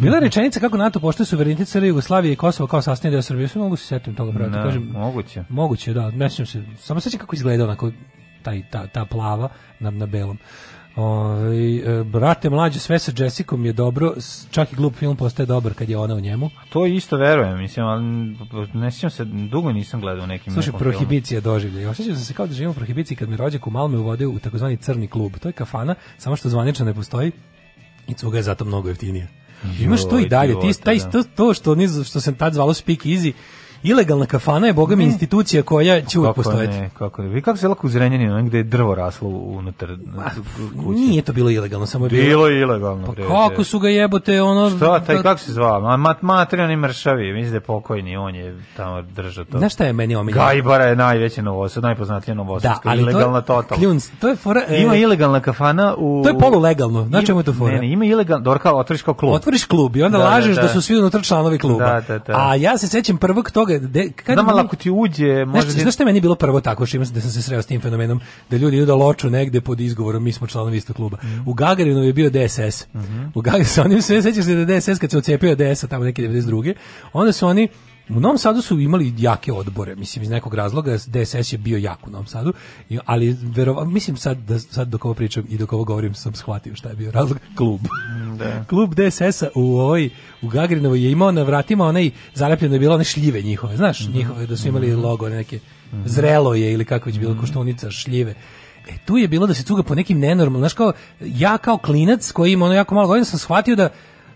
Bila je rečenica kako NATO poštuje suverenitet Srbije, Jugoslavije i Kosova kao sastavni deo Srbije. Sve mogu se setim toga, brate. Da, Kažem, moguće. Moguće, da. Ne se. Samo sećam kako izgleda onako taj, ta, ta plava na, na belom. Ovaj, e, brate mlađe, sve sa Jessicom je dobro, čak i glup film postaje dobar kad je ona u njemu. To isto verujem, mislim, ali ne sjećam se, dugo nisam gledao nekim Slušaj, nekom filmu. prohibicija doživlja. Osjećam sam se kao da živim u prohibiciji kad me rođak u Malme uvodio u takozvani crni klub. To je kafana, samo što zvanično ne postoji i cuga je zato mnogo jeftinija. Imaš to i dalje, ti, taj, da. to, to što, što se tad zvalo Speak Easy, ilegalna kafana je, boga mi, institucija koja će uvek Kako postojati. ne, kako ne. Vi kako se lako u Zrenjaninu, gde je drvo raslo unutar kuće. Nije to bilo ilegalno, samo je bilo... Bilo je ilegalno. Pa kako su ga jebote, ono... Šta, taj da- kako se zvao? Ma, mat, materi, on je mršavi, mislim da je pokojni, on je tamo držao to. Znaš šta je meni omiljeno? Gajbara je najveća novosad, najpoznatija Da, novosadska, ali ilegalna to total. kljunc, to je fora... e, Ima ilegalna kafana u... To je polulegalno, znaš čemu je to fora? Ne, ne, ima ilegalna, dobro kao otvoriš kao klub. Otvoriš klub i onda Da, da, lažeš da, da. su svi unutra članovi kluba. Da, da, da. A ja se sećam prvog toga... De, kad Znam, ali meni- ako ti uđe, može... Znaš, znaš šta je meni bilo prvo tako, što da sam se sreo s tim fenomenom, da ljudi idu da loču negde pod izgovorom, mi smo članovi istog kluba. Mhm. U Gagarinu je bio DSS. U Gagarinu, <laughs> onim sve sećaš se da DSS kad se ocepio DS-a tamo neke 92. Onda su oni U Novom Sadu su imali jake odbore, mislim iz nekog razloga DSS je bio jak u Novom Sadu, ali verova, mislim sad da sad dok ovo pričam i dok ovo govorim sam shvatio šta je bio razlog <laughs> klub. Da. Klub DSS-a u ovoj u Gagarinovoj je imao na vratima onaj zalepljeno je bilo one šljive njihove, znaš, njihove da su imali logo neke zrelo je ili kako već bilo koštunica šljive. E tu je bilo da se cuga po nekim nenormalnim, znaš kao ja kao klinac koji ima ono jako malo godina sam shvatio da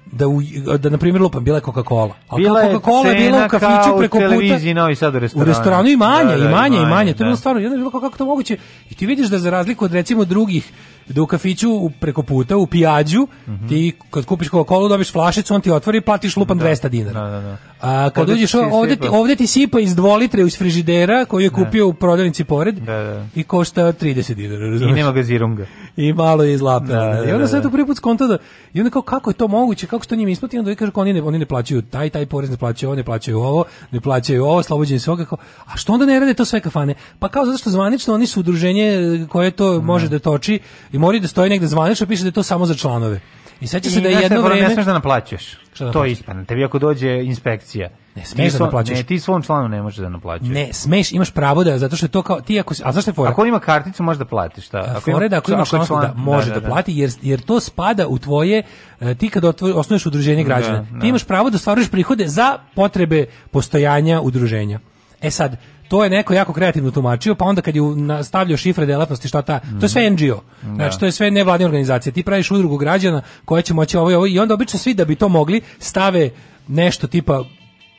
da u, da na primjer lupam bila je Coca-Cola. Ali Bila Coca-Cola je bila u kafiću preko puta. Novi Sad u U restoranu. restoranu i manje, Da, da, i manje, i manje. To je da. bilo stvarno, onda je bilo kao kako to moguće. I ti vidiš da za razliku od recimo drugih da u kafiću preko puta, u pijađu, Mhm. ti kad kupiš Coca-Cola dobiš flašicu, on ti otvori i platiš lupan 200 dinara. Da, da, da. A kad Ovde uđeš ti ovde, ti, ovde ti sipa iz dvolitre iz frižidera koju je kupio u prodavnici pored Da, da. i košta 30 dinara. I razumeš? nema gazirunga. I malo je izlapela. Da, Da, da, I onda da, sad da. to prvi put skonta da i onda kao kako je to moguće, kako se to njima isplati, I onda kaže kao oni ne, oni ne plaćaju taj taj porez, ne plaćaju ovo, ne plaćaju ovo, ne plaćaju ovo, slobođeni su kao, a što onda ne rade to sve kafane? Pa kao zato što zvanično oni su udruženje koje to može da toči i mora da stoji negde zvanično piše da je to samo za članove. I seća se da je jedno fora, Ne vreme smeš da naplaćuješ. Šta da to je ispravno. Tebi ako dođe inspekcija. Ne smeš da naplaćuješ. Ne, ti svom članu ne možeš da naplaćuješ. ne smeš, imaš pravo da zato što je to kao ti ako a zašto je fora? Ako on ima karticu, može da platiš. Šta? Ako Fore da ako ima članstvo da može da, plati jer jer to spada u tvoje e, ti kad osnuješ udruženje građana Da, da. ti imaš pravo da ostvaruješ prihode za potrebe postojanja udruženja. E sad to je neko jako kreativno tumačio, pa onda kad je stavljao šifre delatnosti, šta ta, to je sve NGO. Znači, to je sve nevladine organizacije. Ti praviš udrugu građana koja će moći ovo i ovo i onda obično svi da bi to mogli stave nešto tipa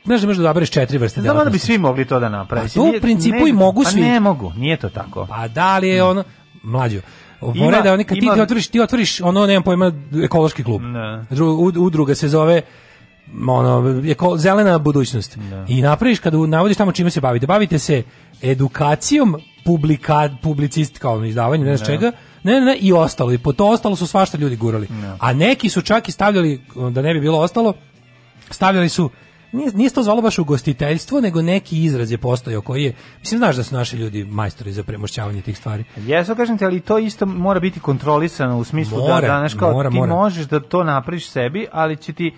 Znaš da možeš da odabereš četiri vrste Znamo da bi svi mogli to da naprave. Pa to u principu i mogu pa svi. ne mogu, nije to tako. Pa da li je ono mlađo? Fora da oni kad ti, ima- ti otvoriš, ti otvoriš ono nemam pojma ekološki klub. Ne. Ud- udruga se zove ono eko, zelena budućnost. I napraviš kada navodiš tamo čime se bavite. Bavite se edukacijom, publika, publicist kao izdavanje, ne znam čega. Ne, ne, ne, i ostalo. I po to ostalo su svašta ljudi gurali. A neki su čak i stavljali, da ne bi bilo ostalo, stavljali su nije, nije to zvalo baš ugostiteljstvo, nego neki izraz je postojao koji je, mislim, znaš da su naši ljudi majstori za premošćavanje tih stvari. Jesu, kažem ti, ali to isto mora biti kontrolisano u smislu Mora, da, da znaš, kao, mora, ti mora. možeš da to napraviš sebi, ali će ti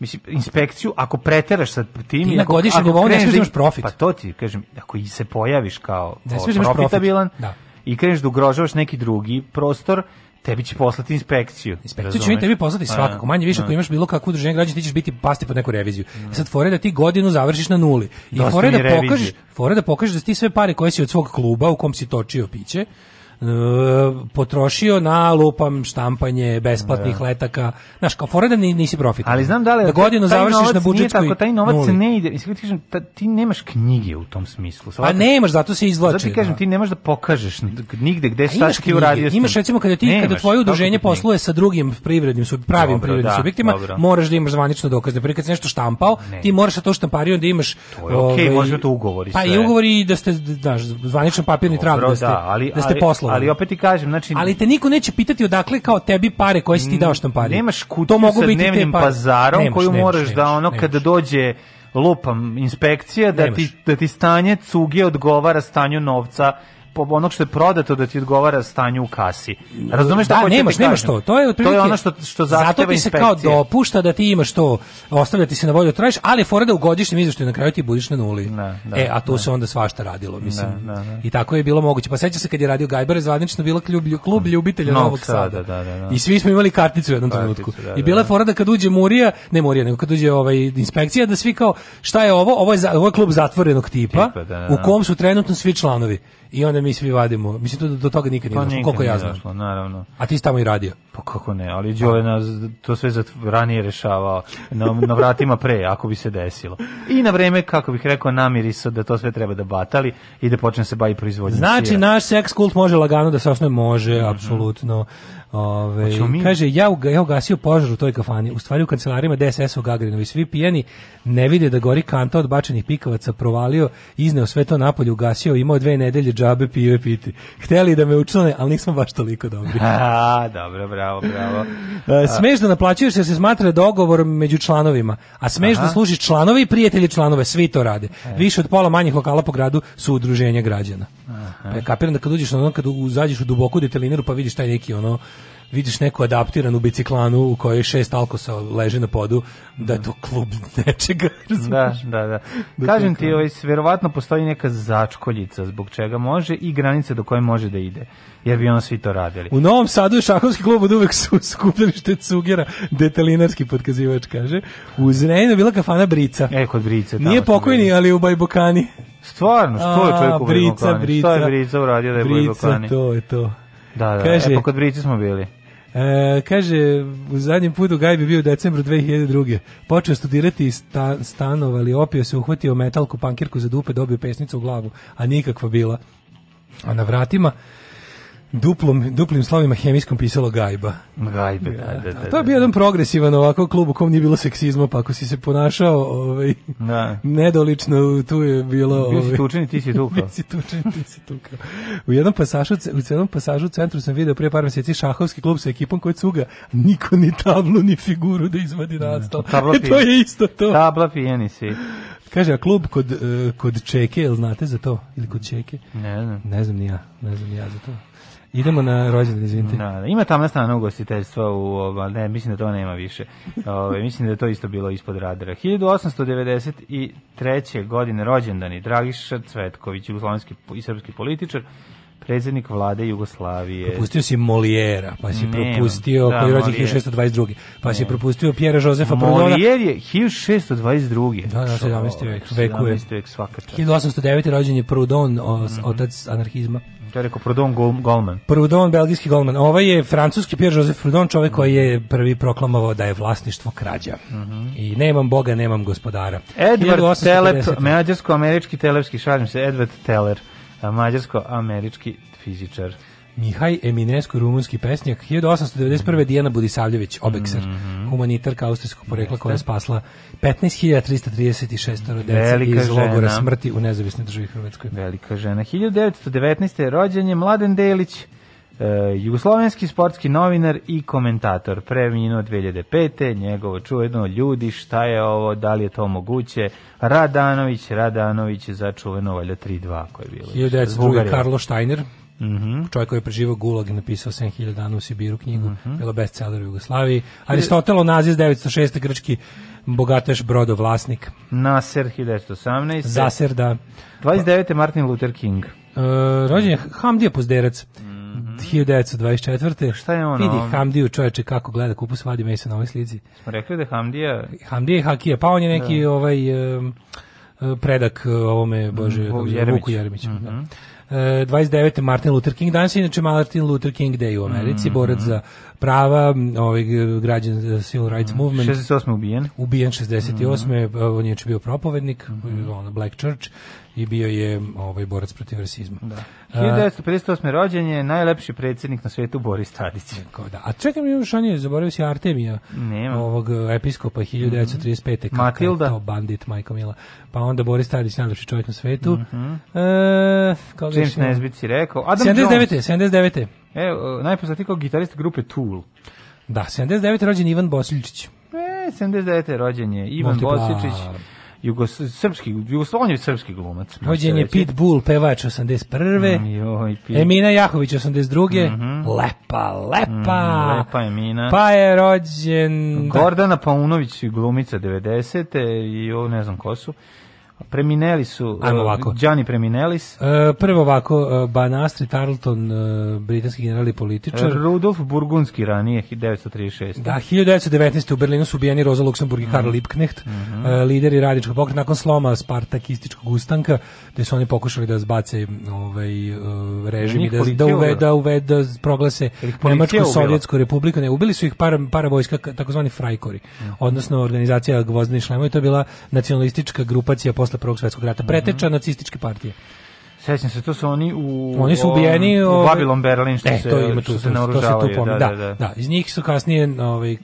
mislim inspekciju ako preteraš sa tim Ti i na godišnjem nivou ne smiješ da da- imaš profit. Pa to ti kažem, ako i se pojaviš kao Ne smiješ da profit. profitabilan, Da. i kreneš da ugrožavaš neki drugi prostor, tebi će poslati inspekciju. Inspekciju će mi tebi poslati svakako, manje više ako imaš bilo kakvu udruženje građana ti ćeš biti pasti pod neku reviziju. Sad fore da ti godinu završiš na nuli. I fore da pokažeš, fore da pokažeš da si ti sve pare koje si od svog kluba u kom si točio piće, potrošio na lupam štampanje besplatnih letaka. Znaš, kao fore da ni- nisi profit. Ali znam da li da godinu završiš novac na budžetskoj tako, taj novac nuli. ne ide, mislim, ti kažem, ta- ti nemaš knjige u tom smislu. Pa nemaš, zato se izvlači. Zato ti kažem, da. ti nemaš da pokažeš ni- nigde gde A šta ti uradio. Imaš recimo kada ti Nemaš, kada tvoje udruženje posluje sa drugim privrednim sub pravim Dobro, privrednim da, subjektima, dobro. moraš da imaš zvanično dokaz. Na primjer kad si nešto štampao, Ne. ti moraš sa to štampariju da imaš To je okej, ovaj, može to ugovor i Pa i ugovori da ste znaš, zvaničan papirni trag da ste, da, ali, da ste ali, poslovali. ali opet ti kažem, znači... Ali te niko neće pitati odakle kao tebi pare koje si ti dao štampariju. Nemaš kutiju to mogu sa biti dnevnim pazarom Nemaš, koju nemaš, moraš da nemaš, ono nemaš. kada dođe lupam inspekcija da Nemaš. ti, da ti stanje cuge odgovara stanju novca onog što je prodato da ti odgovara stanju u kasi. Razumeš šta da, hoću nemaš, ti nemaš kažem? to. To je, to otprilike- je ono što, što Zato zahteva ti se inspekcija. kao dopušta da ti imaš to, ostavljati se na volju da tražiš, ali fora da u godišnjem izveštaju na kraju ti budiš na nuli. Da, da, e, a tu da. se onda svašta radilo, mislim. Da, da, da. I tako je bilo moguće. Pa seća se kad je radio Gajber, zvanično bilo klub, klub ljubitelja Novog Novog Sada, da, da, da. I svi smo imali karticu u jednom trenutku. da, I da, bila je da. fora da kad uđe Murija, ne Murija, nego kad uđe ovaj inspekcija, da svi kao, šta je ovo? Ovo je, za- ovo je klub zatvorenog tipa, Tipa, da, da, u da. kom su trenutno svi članovi. I onda mi svi vadimo. Mislim, to, do toga nikad nije Pa došlo, koliko ja znam. došlo, naravno. A ti si tamo i radio. Pa kako ne, ali Đole nas to sve za ranije rešavao na, na vratima pre, ako bi se desilo. I na vreme, kako bih rekao, namirisao da to sve treba da batali i da počne se bavi proizvodnjom Znači, sira. naš seks kult može lagano da se osnoje, može, apsolutno. Ove, kaže, ja, uga, ja ugasio požar u toj kafani. U stvari u kancelarijama DSS u Gagarinovi. Svi pijeni ne vide da gori kanta od bačenih pikavaca, provalio, izneo sve to napolje, ugasio, imao dve nedelje džabe, pio i piti. Hteli da me učlane, ali nismo baš toliko dobri. <laughs> A, dobro, bravo, bravo. <laughs> E, smeš da naplaćuješ jer se smatra dogovor među članovima, a smeš Aha. da služiš članove i prijatelji članove, svi to rade. Više od pola manjih lokala po gradu su udruženja građana. Pa ja kapiram da kad uđeš na ono, kad uzađeš u duboku detelineru pa vidiš taj neki ono, vidiš neku adaptiranu biciklanu u kojoj šest alkosa leže na podu, da je to klub <laughs> nečega. Da, da, da. Kažem ti, ovaj, verovatno postoji neka začkoljica zbog čega može i granice do koje može da ide. Jer bi ono svi to radili. U Novom Sadu je šahovski klub od uvek su skupljalište cugera, detelinarski potkazivač kaže. U Zrenjaninu je bila kafana Brica. E, kod Brice. Nije pokojni, ali u Bajbokani. Stvarno, što je čovjek u Brica, Bajbokani? Brica. Što je Brica uradio da je Brica, Bajbokani? to je to. Da, da, Kaže- e, pa kod Brice smo bili. E, kaže, u zadnjem putu Gajbi bio u decembru 2002. Počeo studirati iz sta, stanovali, opio se, uhvatio metalku, pankirku za dupe, dobio pesnicu u glavu, a nikakva bila. A na vratima duplom, duplim slovima hemijskom pisalo Gajba. Gajbe, da, da, da. A to je bio jedan progresivan ovako klub u kom nije bilo seksizma, pa ako si se ponašao ovaj, Da. nedolično, tu je bilo... Bio si ovaj, tučen i ti si <laughs> tukao. Bio si tučen, ti si tukao. U jednom pasažu, u jednom pasažu u centru sam video pre par mjeseci šahovski klub sa ekipom koja cuga, niko ni tablu ni figuru da izvadi na stol. Tabla E, to je isto to. Tabla pijeni si. Kaže, a klub kod, e, kod Čeke, jel znate za to? Ili kod Čeke? Ne znam. Ne znam ni ja, ne znam ni ja za to. Idemo na rođendan, izvinite. Da, da. Ima tamna strana ugostiteljstva u ova, ne, mislim da to nema više. Ove, mislim da je to isto bilo ispod radara. 1893. godine rođendani Dragiša Cvetković, jugoslovenski i srpski političar, predsjednik vlade Jugoslavije. Propustio si Molijera, pa si Nema. propustio, Da, koji je rođen Molière. 1622. Pa si propustio Pjera Jozefa Proudhona. Molijer je 1622. Da, da, 17. vek, vekuje. 17. vek svaka čast. 1809. rođen je Proudhon, Mhm. otac anarhizma. To je rekao Prodon Gol- Golman. Proudhon, belgijski golman. Ovaj je francuski Pierre Joseph Proudhon, čovjek koji je prvi proklamovao da je vlasništvo krađa. I nemam boga, nemam gospodara. Edward 1850. Telep, mađarsko-američki telepski, šalim se, Edward Teller, mađarsko-američki fizičar. Mihaj Eminesko, rumunski pesnjak. 1891. Dijana Budisavljević, obekser, humanitarka austrijskog porekla koja je spasla 15.336 dece Velika iz logora žena. smrti u nezavisnoj državi Hrvatskoj. Velika žena. 1919. rođen je Mladen Delić, e, jugoslovenski sportski novinar i komentator. Preminuo 2005. Njegovo čuveno ljudi, šta je ovo, da li je to moguće? Radanović, Radanović je za čuveno valjda 3-2 koje je bilo. 1902. Karlo Steiner, Mhm. čovjek koji je preživao gulag i napisao 7000 dana u Sibiru knjigu, Mhm. bilo bestseller u Jugoslaviji. Aristotelo Nazis 906. grčki bogataš brodovlasnik. Nasser 1918. Zaser da 29. Martin Luther King. Uh, rođen je Hamdija Pozderac. 1924. Mhm. Šta je ono? Vidi Hamdiju čoveče kako gleda kupus vadi mesa na ovoj slici. Smo rekli da je Hamdija... Hamdija i Hakija, pa on je neki ovaj um, predak uh, ovome, bože, Vuku Jeremiću. Jeremiću. Mhm. da. E, 29. Martin Luther King danas je inače Martin Luther King Day u Americi, Mhm. borac za prava, ovaj građan uh, Civil Rights Movement. 68. ubijen. Ubijen 68. Mhm. On je bio propovednik, ono Black Church i bio je ovaj borac protiv rasizma. Da. 1958. rođen je najlepši predsjednik na svetu Boris Tadić. Kao da. A čekaj mi još on je, zaboravio si Artemija, Nema. ovog uh, episkopa 1935. Kakav je Matilda. to bandit, majko mila. Pa onda Boris Tadić, najlepši čovjek na svetu. Mhm. E, kao James Nesbitt si rekao. Adam 79. Jones. 79. E, najpoznatiji kao gitarista grupe Tool. Da, 79. rođen Ivan Bosiljčić. E, 79. rođen je Ivan Multipla. Bosičić. Jugos, srpski, Jugoslavon je srpski glumac. Rođen je. Pitbull, pevač 81. Mm, joj, Pit. Emina Jahović 82. Mhm. Lepa, lepa. Mm, lepa Emina. Pa je rođen... da. Gordana Paunović, glumica 90. i ovo ne znam ko su. Premineli su Ajmo uh, ovako. Gianni Preminelis, E, prvo ovako, e, Banastri Tarleton, e, britanski general i političar. Rudolf Burgundski ranije 1936. Da, 1919. u Berlinu su ubijeni Rosa Luxemburg i. Karl Liebknecht, e, lideri radničkog pokreta nakon sloma spartakističkog ustanka, gde su oni pokušali da zbace ovaj, e, režim i da, da, policija uve, ubila? da, uve, da proglase Nemačku sovjetsku republiku. Ne, ubili su ih para, para vojska, ka- takozvani frajkori, Mhm. odnosno organizacija Gvozdeni šlemovi, to je bila nacionalistička grupacija posle Prvog svetskog rata, preteča Mhm. nacističke partije. Sećam se, to su oni u... Oni su ubijeni u ovaj, Babylon Berlin, što e, se, to ima što tu, se to, to se naoružavaju. da, Da, da, da, da. Iz njih su kasnije ovaj,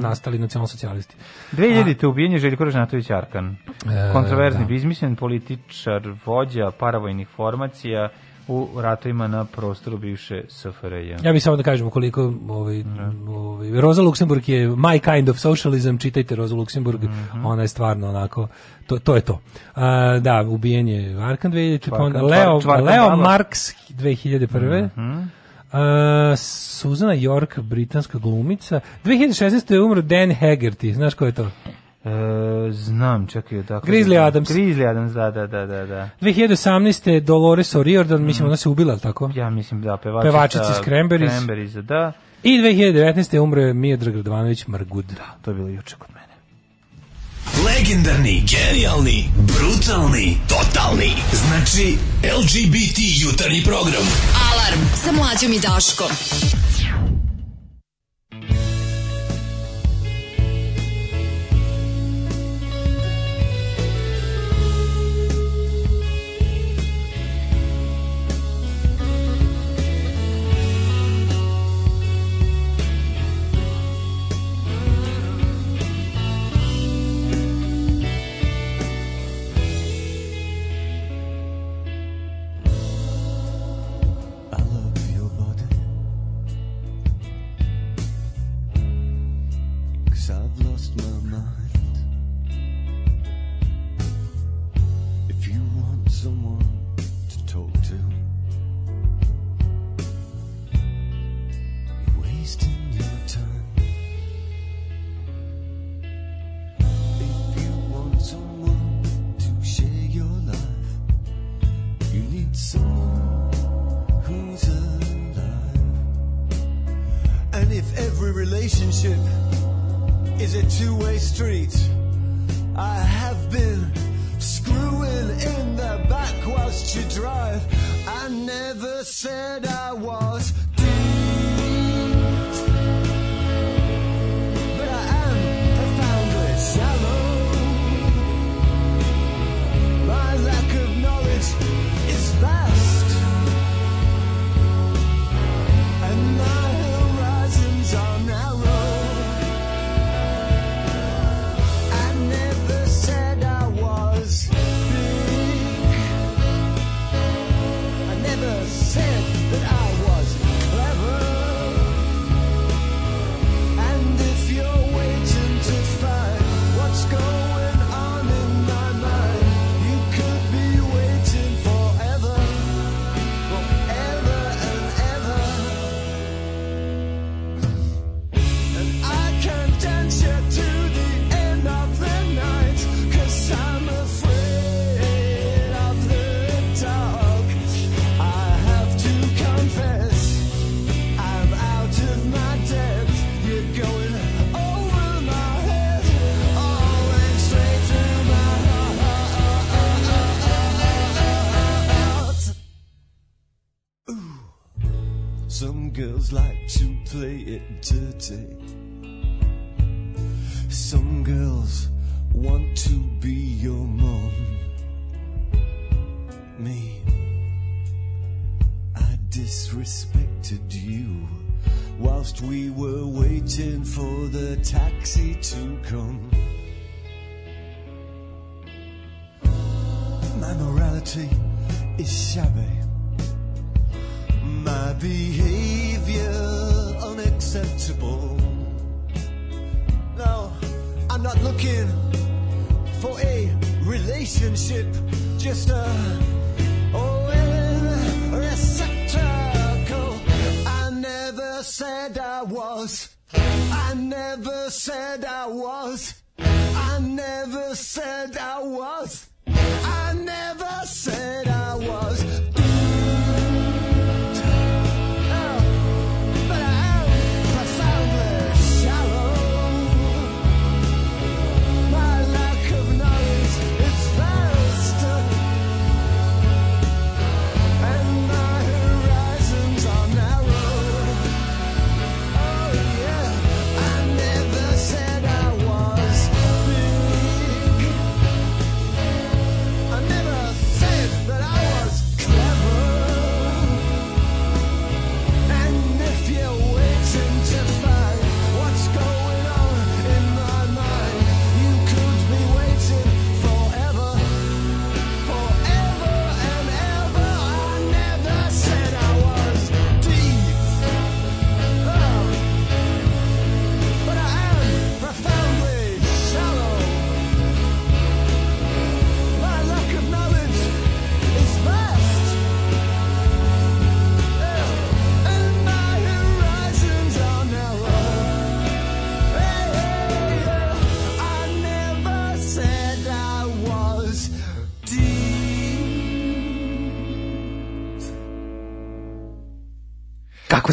nastali nacionalsocijalisti. 2000. ubijen je Željko Ražnatović Arkan. E, Kontroverzni, da. bizmislen političar, vođa paravojnih formacija u ratovima na prostoru bivše SFRJ. Ja bih samo da kažem koliko ovaj, ovaj, Rosa Luxemburg je my kind of socialism, čitajte Rosa Luxemburg, Mhm. ona je stvarno onako, to, to je to. A, da, ubijen je Arkan 2000, pa onda Leo, Čvarkan Leo. Marks 2001. Mhm. A, Suzana York, britanska glumica. 2016. je umro Dan Haggerty, znaš ko je to? E, znam, čekaj, tako. Grizzly Adams. Grizzly Adams, da, da, da, da. da. 2018. Dolores O'Riordan, Mhm. mislim ona se ubila, ali tako? Ja mislim da, pevačica. Pevačica iz Cranberries. Cranberries, da. I 2019. umro je Miodrag Radovanović Margud. To je bilo juče kod mene. Legendarni, genijalni, brutalni, totalni. Znači, LGBT jutarnji program. Alarm sa mlađom i Daškom. Wasting your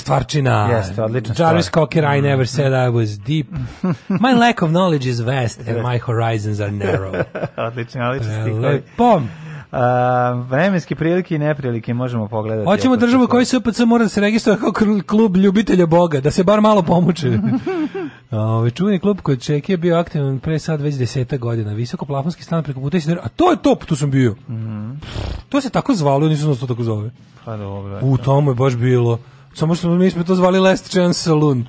stvarčina. Jeste, odlična Jarvis stvar. Cocker, I never said I was deep. <laughs> My lack of knowledge is vast and my horizons are narrow. <laughs> odlični, odlični stihovi. A, vremenske prilike i neprilike možemo pogledati. Hoćemo državu se- koji SPC mora da se registruje kao kl- klub ljubitelja Boga, da se bar malo pomuče. <laughs> Ovaj čuveni klub kod Čeki je bio aktivan pre sad već deseta godina. Visoko plafonski stan preko puta Isidora. A to je top, tu sam bio. To se tako zvalo, da se to tako zove. Pa dobro. U tomu je baš bilo. Samo što mi smo to zvali Last Chance Saloon.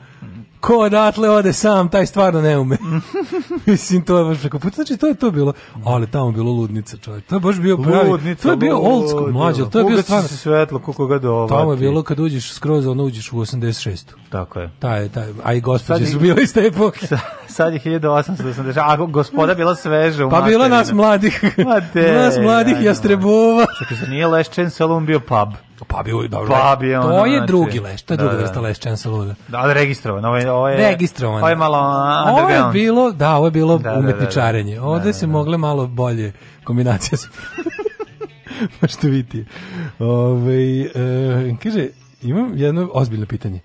Ko odatle ode sam, taj stvarno ne ume. <laughs> Mislim, to je baš preko puta. Znači, to je to bilo. Ali tamo bilo ludnica, čovjek. To je baš bio pravi. Ludnica, to je bio old school, mlađe. To je bio stvarno. se svetlo, koliko ga dovati. Tamo je bilo kad uđeš skroz, ono uđeš u 86. Tako je. Taj, taj, a i gospođe su bile iz te epoke. <laughs> Sad je 1880, a gospoda bila sveža u Pa materinu. nas mladih. <laughs> Ma de, nas mladih ajde. jastrebova. Čekaj, zar nije Leščen salon bio pub? Pa bio, dobro. Je ono, to je znači- drugi leš, to je Da, druga da. vrsta leš Chanceluna. Da, ali registrovan, ovo je, ovo je, Registrovan. Ovo je malo Ovo je underground. bilo, da, ovo je bilo Da, da, da, umetničarenje. da. Ovde Da, se da, da. mogle malo bolje kombinacija <laughs> sa... Pa što vidite. Ove, e, kaže, imam jedno ozbiljno pitanje.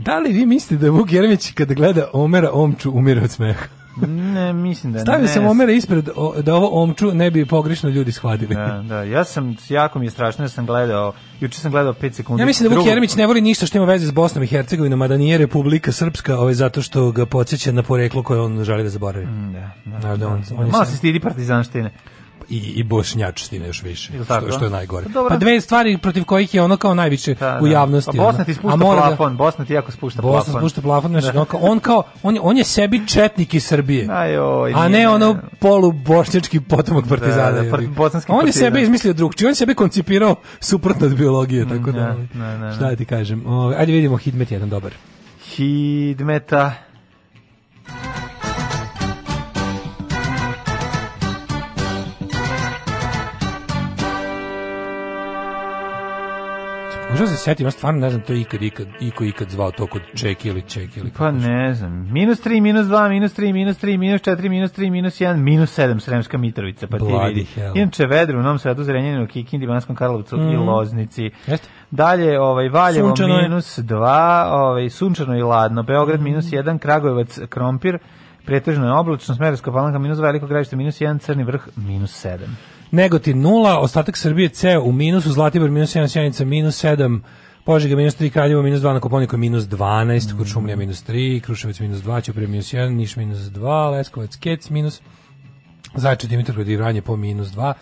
Da li vi mislite da Vuk Jeremić kada gleda Omera Omču umire od smeha? Ne, mislim da ne. Stavio sam Omera ispred o, da ovo Omču ne bi pogrešno ljudi shvatili. Da, da, ja sam, jako mi je strašno, ja sam gledao, juče sam gledao 5 sekundi. Ja mislim da Vuk Jeremić ne voli ništa što ima veze s Bosnom i Hercegovinom, a da nije Republika Srpska, ovaj, zato što ga podsjeća na poreklo koje on želi da zaboravi. Da, da, Da, da, on- on Malo sam- se stidi partizanštine. I, i bošnjačštine još više, što, što je najgore. Pa. Pa dve stvari protiv kojih je ono kao najviše Da, u da. javnosti. Pa Bosna ti spušta da- plafon, Bosna ti jako spušta Bosna plafon. spušta plafon, znači, Da. on, kao, on kao, on, je- on je sebi četnik iz Srbije. Ajoj, a ne ono ne. polu bošnjački potomak partizana. Da, da, bosanski on je partizan. sebe izmislio drugčije, on je sebe koncipirao suprotno od biologije, tako da, da, da, da, šta da ti kažem. Ovaj, ajde vidimo Hidmet jedan dobar. Hidmeta. Možda se setim, ja stvarno ne znam to ikad, ikad, iko ikad zvao to kod Čeki ili Čeki ili Pa ne znam. Minus 3, minus 2, minus 3, minus 3, minus 4, minus 3, minus 1, minus 7, Sremska Mitrovica, pa ti Bloody vidi. hell. Inače, vedro u Novom Sadu, Zrenjaninu, Kikindi, Banskom Karlovcu i Mhm. Loznici. Jeste. Dalje, ovaj, Valjevo Sunčano minus 2, ovaj, sunčano i ladno, Beograd minus 1, Kragujevac, Krompir, pretežno je oblačno, Smerovska palanka minus 2, Veliko gravište minus 1, Crni vrh minus 7. Negotin nula, ostatak Srbije ceo u minusu, Zlatibor minus 1, Sjenica minus 7, Požega minus 3, Kraljevo minus 2, na Koponiku minus 12, Kuršumlija minus 3, Kruševac minus 2, Ćuprije minus 1, Niš minus 2, Leskovac, Kec minus, Zajče, Dimitrovgrad i Vranje po minus 2,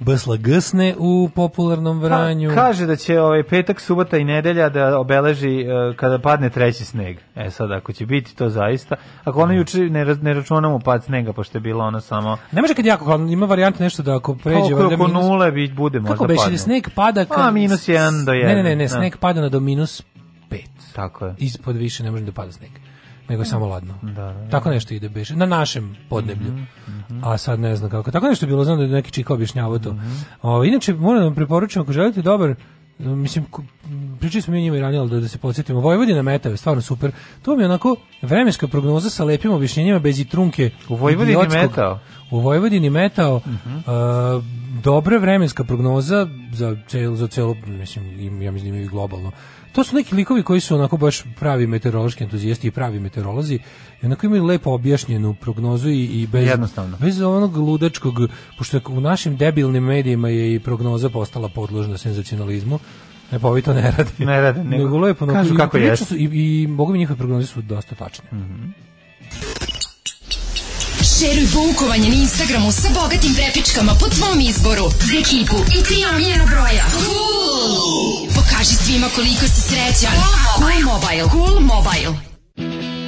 Bsla Gsne u popularnom Vranju. Ka- kaže da će ovaj petak, subota i nedelja da obeleži e, kada padne treći sneg. E sad, ako će biti to zaista, ako ono juče ne, ne računamo pad snega, pošto je bilo ono samo... Ne može kad jako ima varijanta nešto da ako pređe... Oko, oko minus- nule bi, bude možda Kako padne. sneg pada kad... A, minus jedan do Ne, ne, ne, ne, da. sneg pada na do minus 5. Tako je. Ispod više ne može da pada sneg. Nego je samo ladno. Da, da, da. Tako nešto ide beše. Na našem podneblju. Mhm, A sad ne znam kako. Tako nešto je bilo, znam da je neki čika objašnjavao to. Mhm. O, inače, moram da vam preporučujem, ako želite dobar, mislim, pričali smo mi o njima i ranije, da, da se podsjetimo. Vojvodina meta je stvarno super. To mi je onako vremenska prognoza sa lepim objašnjenjima bez i trunke. U Vojvodini metao? U Vojvodini metao. Mhm. a, dobra vremenska prognoza za celo, za celo, mislim, im- ja mislim imaju i globalno. To su neki likovi koji su onako baš pravi meteorološki entuzijasti i pravi meteorolozi i onako imaju lepo objašnjenu prognozu i, i bez, Jednostavno. bez onog ludačkog, pošto je u našim debilnim medijima je i prognoza postala podložna senzacionalizmu, E pa ovi to ne rade. Ne rade, nego- nego lepo. kažu i kako su- I, i mogu mi njihove prognoze su dosta tačne. Šeruj poukovanje na Instagramu sa bogatim prepičkama po tvom izboru. Za ekipu i tri omiljena broja. Cool! Pokaži svima koliko si srećan. Cool Mobile. Cool Mobile. Kad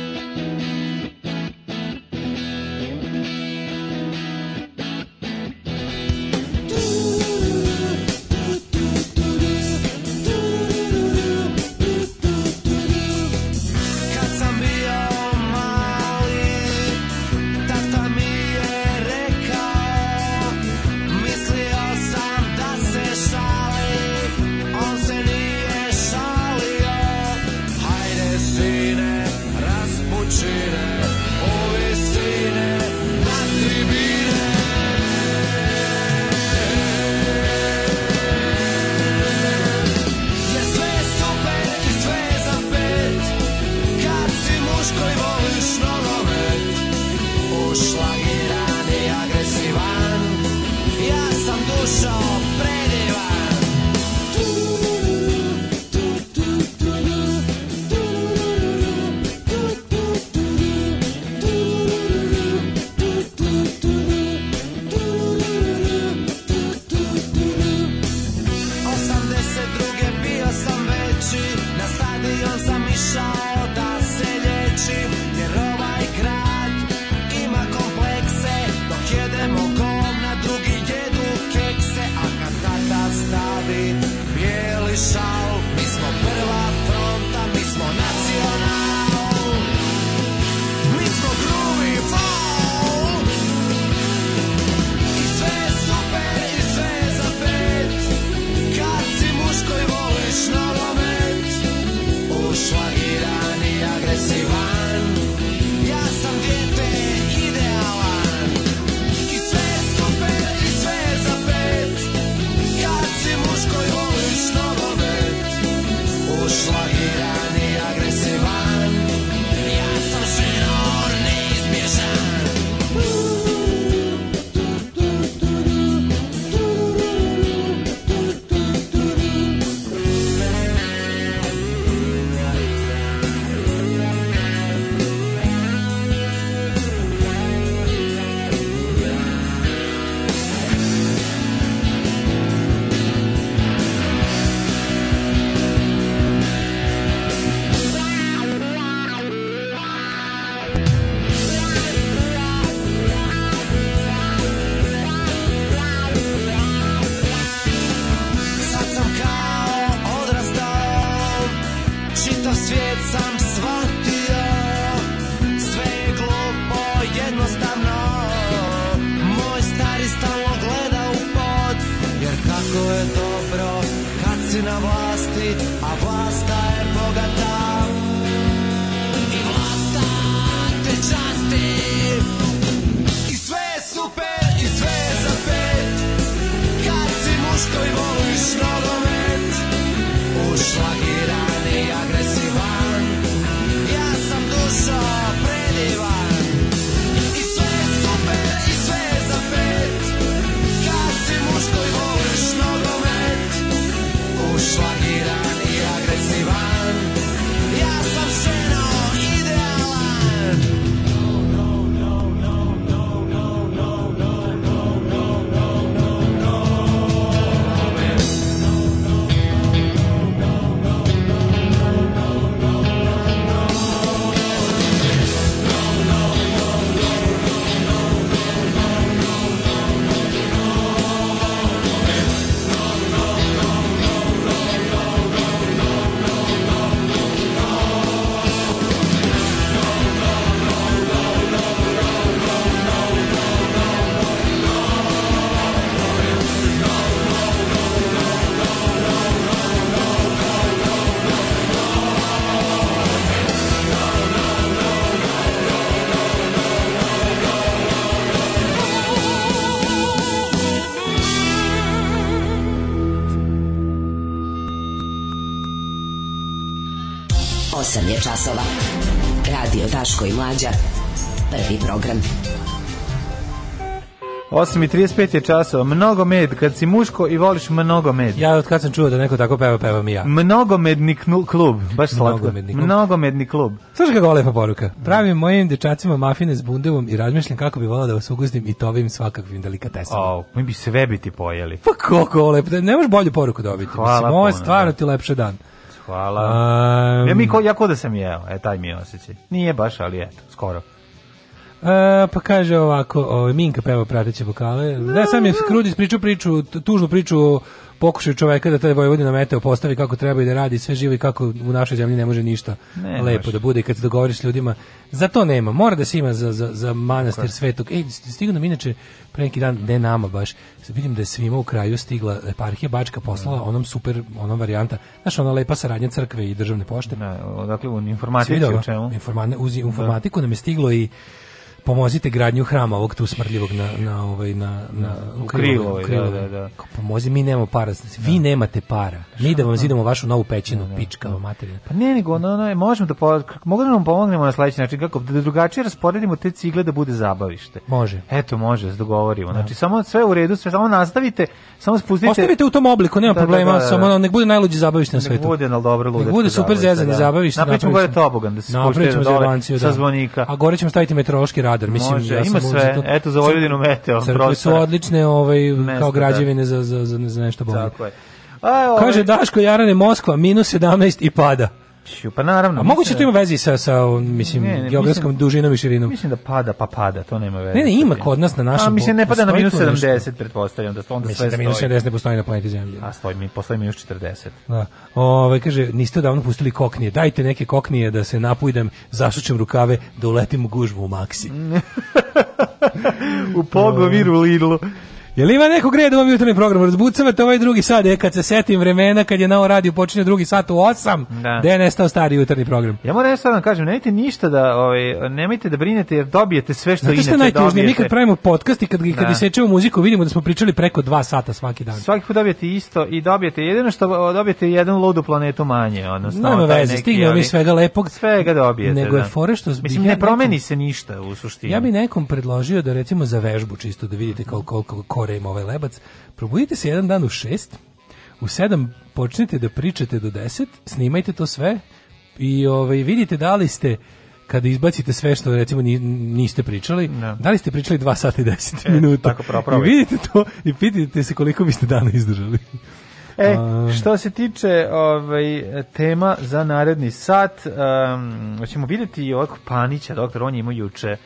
si na vlasti A vlasta je bogata. I vlasta te časti. I sve je super i sve je za pet. Kad si muško i voliš nogomet Ušlagiran 8 je časova. Radio Daško i Mlađa. Prvi program. 8.35 je časova. Mnogo med. Kad si muško i voliš mnogo med. Ja od kad sam čuo da neko tako peva, pevam i ja. Mnogomedni klub. Baš slatko. Mnogomedni klub. Mnogomedni klub. Slušaj kako lepa poruka. Pravim mojim dečacima mafine s bundevom i razmišljam kako bi volao da vas ugustim i tovim svakakvim delikatesama. O, mi bi sve biti pojeli. Pa kako lepo, ne možeš bolju poruku dobiti. Hvala Mislim, ovo je stvarno da. ti lepše dan. Hvala. Um, ja, mi ko, ja ko da sam jeo. E, taj mi je osjećaj. Nije baš, ali eto, skoro. E, pa kaže ovako, ovaj Minka peva prateće vokale. Da, sam je Krudis pričao priču, tužnu priču o pokušaju čoveka da taj Vojvodina meteo postavi kako treba i da radi sve živo i kako u našoj zemlji ne može ništa Ne lepo može. da bude i kad se dogovoriš s ljudima. Za to nema. Mora da se ima za, za, za manastir svetog. Ej, stigu nam inače pre neki dan, ne nama baš, vidim da je svima u kraju stigla eparhija Bačka poslala onom super, onom varijanta, znaš, ona lepa saradnja crkve i državne pošte. Ne, dakle, u informatici u čemu? Informa- uz informatiku nam je stiglo i pomozite gradnju hrama ovog tu smrdljivog na na ovaj na na U Krilovoj, da, Krilovoj. da, da. Kao, Pomozi, mi nemamo para. Vi nemate para. Mi da vam zidamo vašu novu pećinu, pičkava materina. Pa ne, nego ono, ono, možemo da, po, kako- mogu da nam pomognemo na sledeći način, kako da drugačije rasporedimo te cigle da bude zabavište. Može. Eto, može, dogovorimo. Znači, samo sve u redu, sve samo nastavite, samo spustite... Ostavite u tom obliku, nema Da, da, problema, da, da. samo nek bude najluđi zabavište na Nek svetu. bude, ali dobro, ludačko Nek bude super da. zabavište. Napravićemo gore tobogan, da se zebanciju, sa da. zvonika. A gore ćemo staviti meteorološki radar. Mislim, Može, ja ima sve. to- Eto, za Vojvodinu meteo, Crkve su odlične ovaj, Mesta, kao da. građevine za, za, za, za nešto bolje. Tako je. A, ovaj, Kaže Daško Jarane Moskva minus 17 i pada. Ću, pa naravno. A moguće to ima veze sa, sa mislim, Ne, ne, geografskom mislim- dužinom i širinom. Mislim da pada, pa pada, to nema veze. Ne, ne, ima kod nas na našem A, mislim, ne pada na minus tu nešto. 70, pretpostavljam, da onda Mislim sve da minus stoji. 70 ne postoji na planeti Zemlji. A stoji mi, postoji minus 40. Da. Ove, kaže, niste davno pustili koknije. Dajte neke koknije da se napujdem, zasučem rukave, da uletim u gužvu u maksi. <laughs> U Pogoviru Lidlu. Jel ima nekog reda u ovom jutarnjem programu? Razbucavate ovaj drugi sat, e, kad se setim vremena, kad je na ovo radio počinje drugi sat u 8, Da. gde je nestao stari jutarnji program? Ja moram sad da vam kažem, nemojte ništa da, ovaj, nemojte da brinete jer dobijete sve što Znate je inače najtužnije? Mi dobijete. kad pravimo podcast i kad, kad Da. isečemo muziku, vidimo da smo pričali preko dva sata svaki dan. Svaki put dobijete isto i dobijete jedino što dobijete jedan ludu planetu manje, odnosno Nema veze, stignemo mi svega lepog. Svega dobijete. Nego je da. fore što Mislim, ne promeni se ništa u suštini. Ja bi nekom predložio da recimo za vežbu čisto da vidite koliko, koliko kore ima ovaj lebac. Probudite se jedan dan u šest, u sedam počnite da pričate do deset, snimajte to sve i ovaj, vidite da li ste kada izbacite sve što recimo ni- niste pričali, Da. da li ste pričali 2 sata i 10 E, minuta. tako proprobaj. I vidite to i pitajte se koliko biste dana izdržali. E, što se tiče ovaj, tema za naredni sat, um, ćemo vidjeti i ovog Panića, doktor, on je imao juče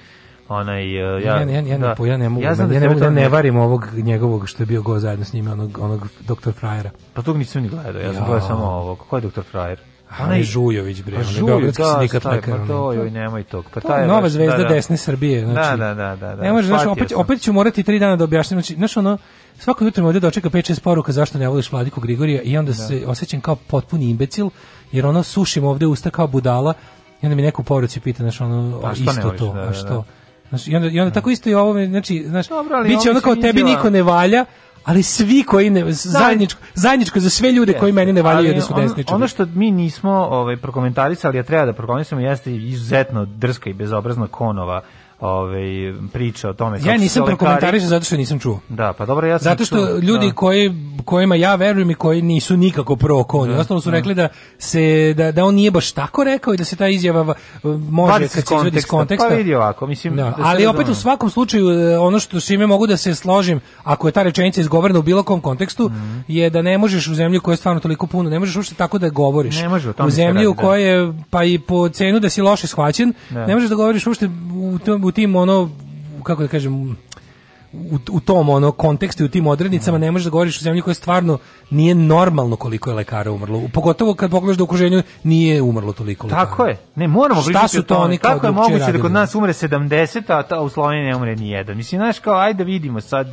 onaj... uh, Ja, ja, ja, ja, da. ne, ja ne mogu, ja, znam da ne ste mogu da ne ne- varim ovog njegovog što je bio go zajedno s njime, onog, onog doktor Frajera. Pa tog nisam ni gledao, ja sam Ja. gledao samo ovog. Ko je doktor Frajer? Onaj Žujović, bre, Pa onaj beogradski da, sindikat lekara, Pa to, joj, nemoj tog. Pa taj nova baš- zvezda da, da. desne Srbije. Znači, Da, da, da, da, da. Ne može, znači, opet, sam. opet ću morati tri dana da objašnjam. Znači, znaš, ono, svako jutro me ovdje dočeka 5-6 poruka zašto ne voliš Vladiku Grigorija i onda se osjećam kao potpuni imbecil, jer ono sušim ovdje usta kao budala i onda mi neku poruci pita, znaš, ono, A što ne isto voliš, to, da, a da, što? da. Znaš, i onda, i onda tako isto i ovo, znači, znaš, Dobro, ali bit će ovo ono kao tebi niko ne valja, ali svi koji ne, zajedničko, zajedničko za sve ljude koji meni ne valjaju da su desničari. Ono što mi nismo ovaj, prokomentarisali, a treba da prokomentarisamo, jeste izuzetno drska i bezobrazna konova ovaj, priča o tome. kako Ja nisam prokomentarisao zato što nisam čuo. Da, pa dobro, ja sam Zato što čuo, ljudi da. koji kojima ja verujem i koji nisu nikako pro konja, Da, ostalo su da. rekli da se da, da on nije baš tako rekao i da se ta izjava va- može Vadi kad se izvedi iz konteksta. Pa vidi ovako, mislim... Da, da ali opet u svakom slučaju e, ono što s čime mogu da se složim, ako je ta rečenica izgovorena u bilo kom kontekstu, Mhm. je da ne možeš u zemlji u kojoj je stvarno toliko puno, ne možeš uopšte tako da govoriš. Ne može, u zemlji u da. kojoj je, pa i po cenu da si loše shvaćen, Da. ne možeš da govoriš uopšte u, tom, u tim ono kako da kažem u, u tom ono kontekstu i u tim odrednicama ne možeš da govoriš u zemlji koja stvarno nije normalno koliko je lekara umrlo. Pogotovo kad pogledaš da u okruženju nije umrlo toliko lekara. Tako je. Ne, moramo Šta su o to oni Kako je moguće da kod radili? nas umre 70, a ta u Sloveniji ne umre ni jedan? Mislim, znaš, kao, ajde da vidimo sad,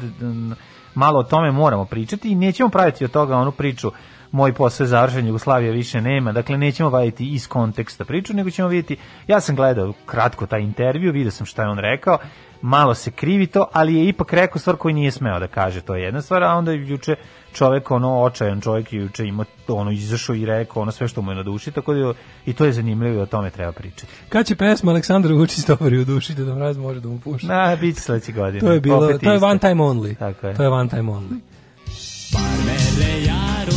malo o tome moramo pričati i nećemo praviti od toga onu priču moj posao je završen, Jugoslavija više nema, dakle nećemo vaditi iz konteksta priču, nego ćemo vidjeti, ja sam gledao kratko taj intervju, vidio sam šta je on rekao, malo se krivi to, ali je ipak rekao stvar koju nije smeo da kaže, to je jedna stvar, a onda je juče čovek, ono, očajan čovek je juče ima, ono, izašao i rekao ono sve što mu je na duši, tako da je- i to je zanimljivo i o tome treba pričati. Kad će pesma Aleksandra Vučić stopari u duši da mraz može da mu puša? Na, bit će sledeće godine. To je bilo, Opet to je one time only. Tako je. To je one time only. Parmele járok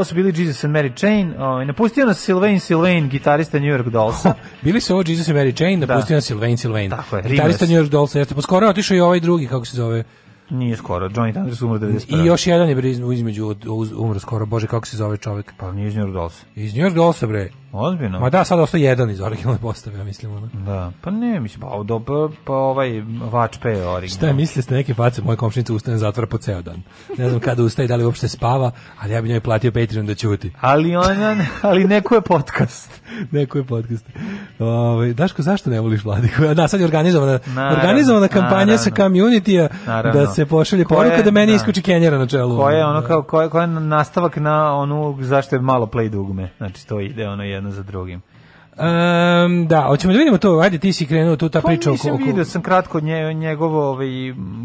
Ovo su bili Jesus and Mary Chain. Ovaj napustio nas Sylvain Sylvain, gitarista New York Dolls. <laughs> Bili su ovo Jesus i Mary Chain, da pustio nas Sylvain Sylvain. Tako je, Gitarista. New York Dolls, jeste. Pa skoro otišao i ovaj drugi, kako se zove. Nije skoro, Johnny Thunders umro 91. I još jedan je bre iz- između umro skoro, bože kako se zove čovjek. Pa nije iz New York Dolls. Iz New York Dollsa bre. Ozbiljno? Ma da, sad ostao jedan iz originalne postave, ja mislim. Ono. Da, pa ne, mislim, pa, do, pa, pa ovaj vačpe je original. Šta je, mislite ste neke face, moja komšinica ustane zatvora po ceo dan. Ne znam kada ustaje, da li uopšte spava, ali ja bi njoj platio Patreon da ćuti. Ali ona, ali neko je podcast. <laughs> Neko je podcast. Ovaj Daško, zašto ne voliš Vladiku? Da, sad je organizovana, Naravno, organizovana kampanja sa naravno. community Naravno. da se pošalje je- poruka da meni da. iskuči Kenjera na čelu. Ko je ono kao ko je, ko je nastavak na onu zašto je malo play dugme. Znači to ide ono jedno za drugim. Ehm, da, hoćemo da vidimo to. Ajde, ti si krenuo tu ta Pa priča nisam oko... vidio sam kratko nje, njegovo ovaj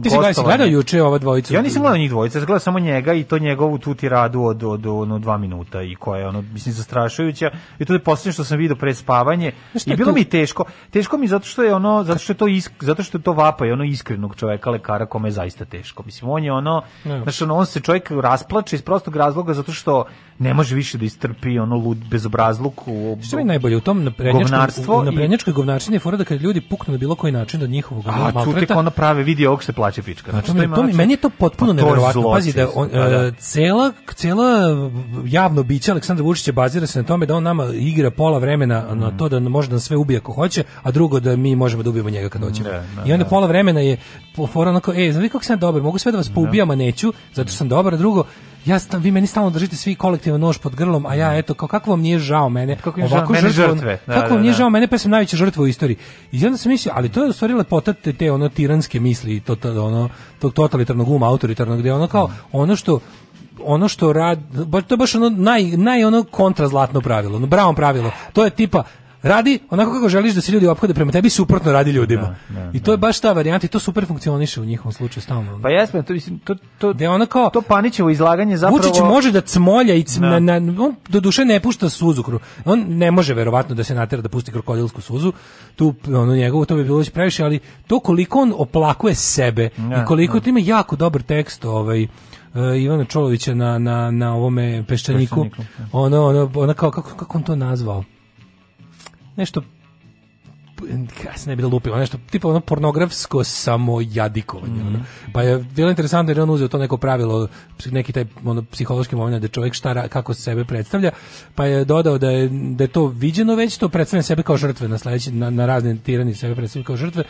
Ti si gledao, gledao juče ova dvojica? Ja nisam gledao njih dvojica, sam gledao samo njega i to njegovu tu tiradu od, od, ono dva minuta i koja je ono, mislim, zastrašujuća. I to je posljednje što sam vidio pred spavanje. Šta I bilo tu? mi teško. Teško mi zato što je ono, zato što je to, isk, zato što je to vapa i ono iskrenog čoveka, lekara, kome je zaista teško. Mislim, on je ono, znaš, ono, on se čovjek rasplače iz prostog razloga zato što ne može više da istrpi ono lud bezobrazluk u Što je najbolje u tom naprednjačkom i- naprednjačkoj govnačini fora da kad ljudi puknu na bilo koji način do njihovog A, tu tek maltreta, ono prave vidi ovog se plaće pička. Znači, Znači, to to mi, meni je to potpuno Pa neverovatno. Pazi da on, da, da. e, cela, cela javno biće Aleksandra Vučića bazira se na tome da on nama igra pola vremena Mm. na to da može da sve ubije ako hoće, a drugo da mi možemo da ubijemo njega kad hoćemo. I onda da. pola vremena je fora onako, e, znaš vi kako sam dobar, mogu sve da vas poubijam, a neću, zato što sam dobar, a drugo, ja sta- vi meni stalno držite svi kolektivan nož pod grlom, a ja eto, kao, kako vam nije žao mene, Kako je žao ovako mene žrtve. Da, kako da, vam nije da. žao mene, pa sam najveća žrtva u istoriji. I onda sam mislio, ali to je u stvari lepota te, te ono tiranske misli, to, to, ono, tog totalitarnog uma, autoritarnog, gde ono kao, ono što ono što rad, to je baš ono naj, naj ono kontrazlatno pravilo, ono bravo pravilo. To je tipa radi onako kako želiš da se ljudi ophode prema tebi, suprotno radi ljudima. I to je baš ta varijanta i to super funkcioniše u njihovom slučaju stalno. Pa jesme, to mislim to to Da ono kao to Panićevo izlaganje zapravo Vučić može da cmolja i cm, Da. na, on do duše ne pušta suzu kru. On ne može verovatno da se natera da pusti krokodilsku suzu. Tu ono njegovo to bi bilo već previše, ali to koliko on oplakuje sebe Da, i koliko to ima jako dobar tekst ovaj uh, Ivana Čolovića na, na, na ovome peščaniku. Peščaniku, Ono, ono, ono kao, kako, kako on to nazvao? Nešto kada se ne bi da lupio, nešto tipa ono pornografsko samojadikovanje. ono. Pa je bilo interesantno jer je on uzeo to neko pravilo, neki taj ono, psihološki moment da čovjek šta, kako sebe predstavlja, pa je dodao da je, da je to viđeno već, to predstavlja sebe kao žrtve na sledeći, na, na razne tirani sebe predstavlja kao žrtve,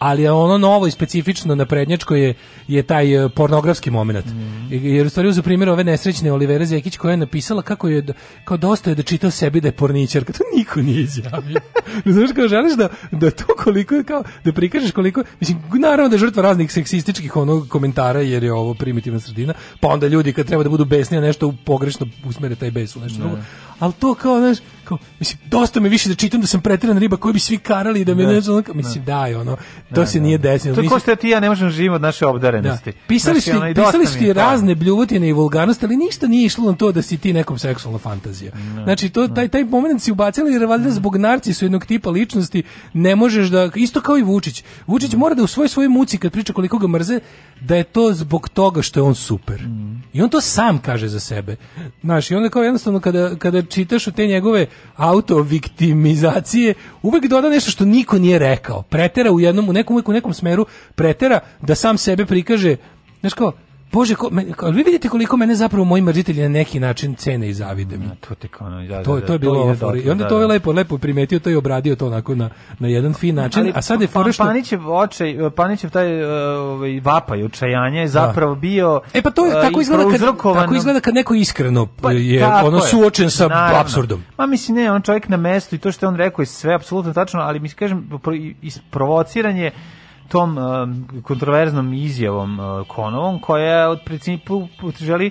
ali je ono novo i specifično na prednjačko je, je taj e, pornografski moment. Jer u stvari uz primjer ove nesrećne Olivera Zekić koja je napisala kako je, kao dosta je da čita o sebi da je porničarka, to niko nije izjavio. <laughs> Znaš, kao želiš da, da to koliko je kao, da prikažeš koliko, mislim, naravno da je žrtva raznih seksističkih onog komentara, jer je ovo primitivna sredina, pa onda ljudi kad treba da budu besni, a nešto pogrešno usmere taj bes u nešto drugo. Ali to kao, znaš, kao, mislim, dosta me više da čitam da sam pretiran riba koji bi svi karali da me Da. nešto, ono, kao, mislim, daj, ono, to Da, se da. nije desilo. To je Nisi- ko ti ja ne možemo živimo od naše obdarenosti. da. Pisali Znači, ste, ono, pisali mi ste razne bljuvotine i vulgarnosti, ali ništa nije išlo na to da si ti nekom seksualna fantazija. Znači, to, taj, taj moment si ubacili jer valjda zbog narcisu jednog tipa ličnosti ne možeš da, isto kao i Vučić. Vučić mora da u svoj svojoj muci kad priča koliko ga mrze, da je to zbog toga što je on super. I on to sam kaže za sebe. Znaš, i onda kao jednostavno kada, kada čitaš u te njegove autoviktimizacije, uvek doda nešto što niko nije rekao. Pretera u jednom, u nekom, u nekom smeru, pretera da sam sebe prikaže, znaš kao, Bože, ko, me, kao, vi vidite koliko mene zapravo moji mrzitelji na neki način cene i zavide mi. To kao, ono, da, To, da, to je bilo ovo fora. I onda da, to je da. lepo, lepo primetio to i obradio to onako na, na jedan fin način. Ali a sad je pa- fora što... Panićev očaj, Panićev taj uh, ovaj vapaj očajanja je zapravo bio E pa to je uh, tako izgleda kad tako izgleda kad neko iskreno Pa, je ono je. suočen sa Naravno. apsurdom. Ma mislim ne, on čovjek na mestu i to što je on rekao je sve apsolutno tačno, ali mislim kažem pro- isprovociranje tom um, kontroverznom izjavom uh, Konovom koja od principu želi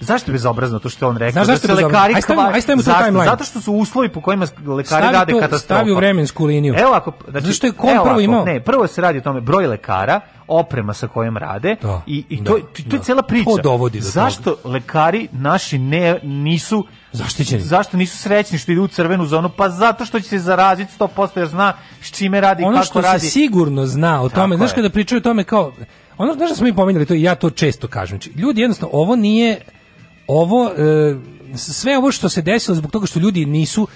Zašto je bezobrazno to što on rekao? Znaš da zašto se je bezobrazno? lekari Aj stavimo- kva- aj stavimo to u Zašto? timeline. Zato što su uslovi po kojima lekari Stavi rade to- katastrofa. stavi u vremensku liniju. Evo ako, znači, Zato što je Kon evo prvo ako, imao- Ne, prvo se radi o tome broj lekara, oprema sa kojom rade Da, i, i da, to, to, to je da. cijela priča. To dovodi do Zašto lekari naši ne nisu Zaštićeni. Zašto nisu srećni što idu u crvenu zonu? Pa zato što će se zaraziti 100% jer zna s čime radi i ono kako što radi. se sigurno zna o Tako tome, znaš je. kada pričaju o tome kao ono znaš da smo mi pominjali to i ja to često kažem. Znači, ljudi jednostavno ovo nije ovo e, sve ovo što se desilo zbog toga što ljudi nisu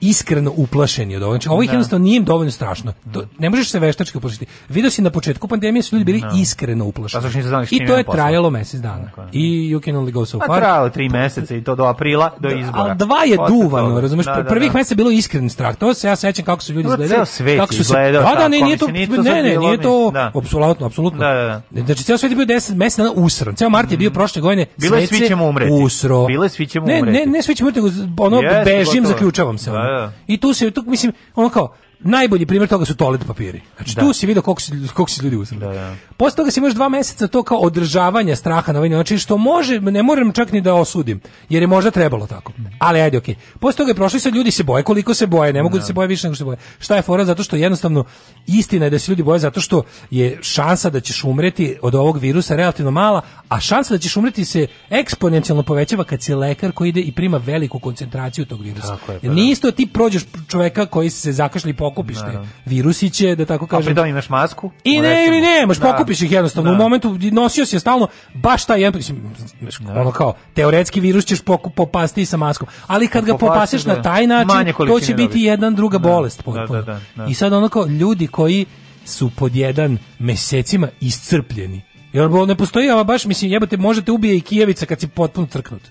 iskreno uplašeni od ovoga. Znači, ovo ih Da. jednostavno nije im dovoljno strašno. To, ne možeš se veštački uplašiti. Video si na početku pandemije su ljudi bili Da. iskreno uplašeni. Pa I to je posla? trajalo mesec dana. I you can only go so Pa far. trajalo je tri meseca i to do aprila, do izbora. Ali dva je Posle duvano, toga. razumeš? Da, da, Prvih da. meseci je bilo iskren strah. To se ja sećam kako su ljudi izgledali. ceo kako su se izgledao Da, da, ne, nije to, ne, ne, nije to da. apsolutno, apsolutno. Da, da, da. Znači ceo svet je bio 10 meseci dana usran. Ceo mart je bio prošle godine. Bilo je svi ćemo umreti. Usro. Bilo je svi ćemo ne, umreti. Ne, ne, svi ćemo umreti, ono bežim, zaključavam se. Da, da. I tu se tu mislim ono kao najbolji primjer toga su toalet papiri. Znači Da. tu si video koliko koliko se ljudi usrali. Da, da. Posle toga si imaš dva meseca to kao održavanje straha na ovaj način, što može, ne moram čak ni da osudim, jer je možda trebalo tako. Ali ajde, okej. Posle toga je prošli sad ljudi se boje, koliko se boje, ne mogu da se boje više nego što se boje. Šta je fora? Zato što jednostavno istina je da se ljudi boje zato što je šansa da ćeš umreti od ovog virusa relativno mala, a šansa da ćeš umreti se eksponencijalno povećava kad si lekar koji ide i prima veliku koncentraciju tog virusa. Tako je, pa Jer da. nije isto ti prođeš čoveka koji se zakašlja i pokupiš te virusiće, da tako A kažem. pritom imaš masku? I ne, ili ne, možeš Da. pokupiš ih jednostavno. Da. U momentu nosio si je stalno baš taj jedan, mislim, znaš, ono kao, teoretski virus ćeš poku, popasti sa maskom. Ali kad ga da. na taj način, to će biti jedan druga Da. bolest. Da, da, da, da. I sad ono kao, ljudi koji su pod jedan mesecima iscrpljeni. Jer ne postoji, ama baš, mislim, jebote, možete ubije i Kijevica kad si potpuno crknut.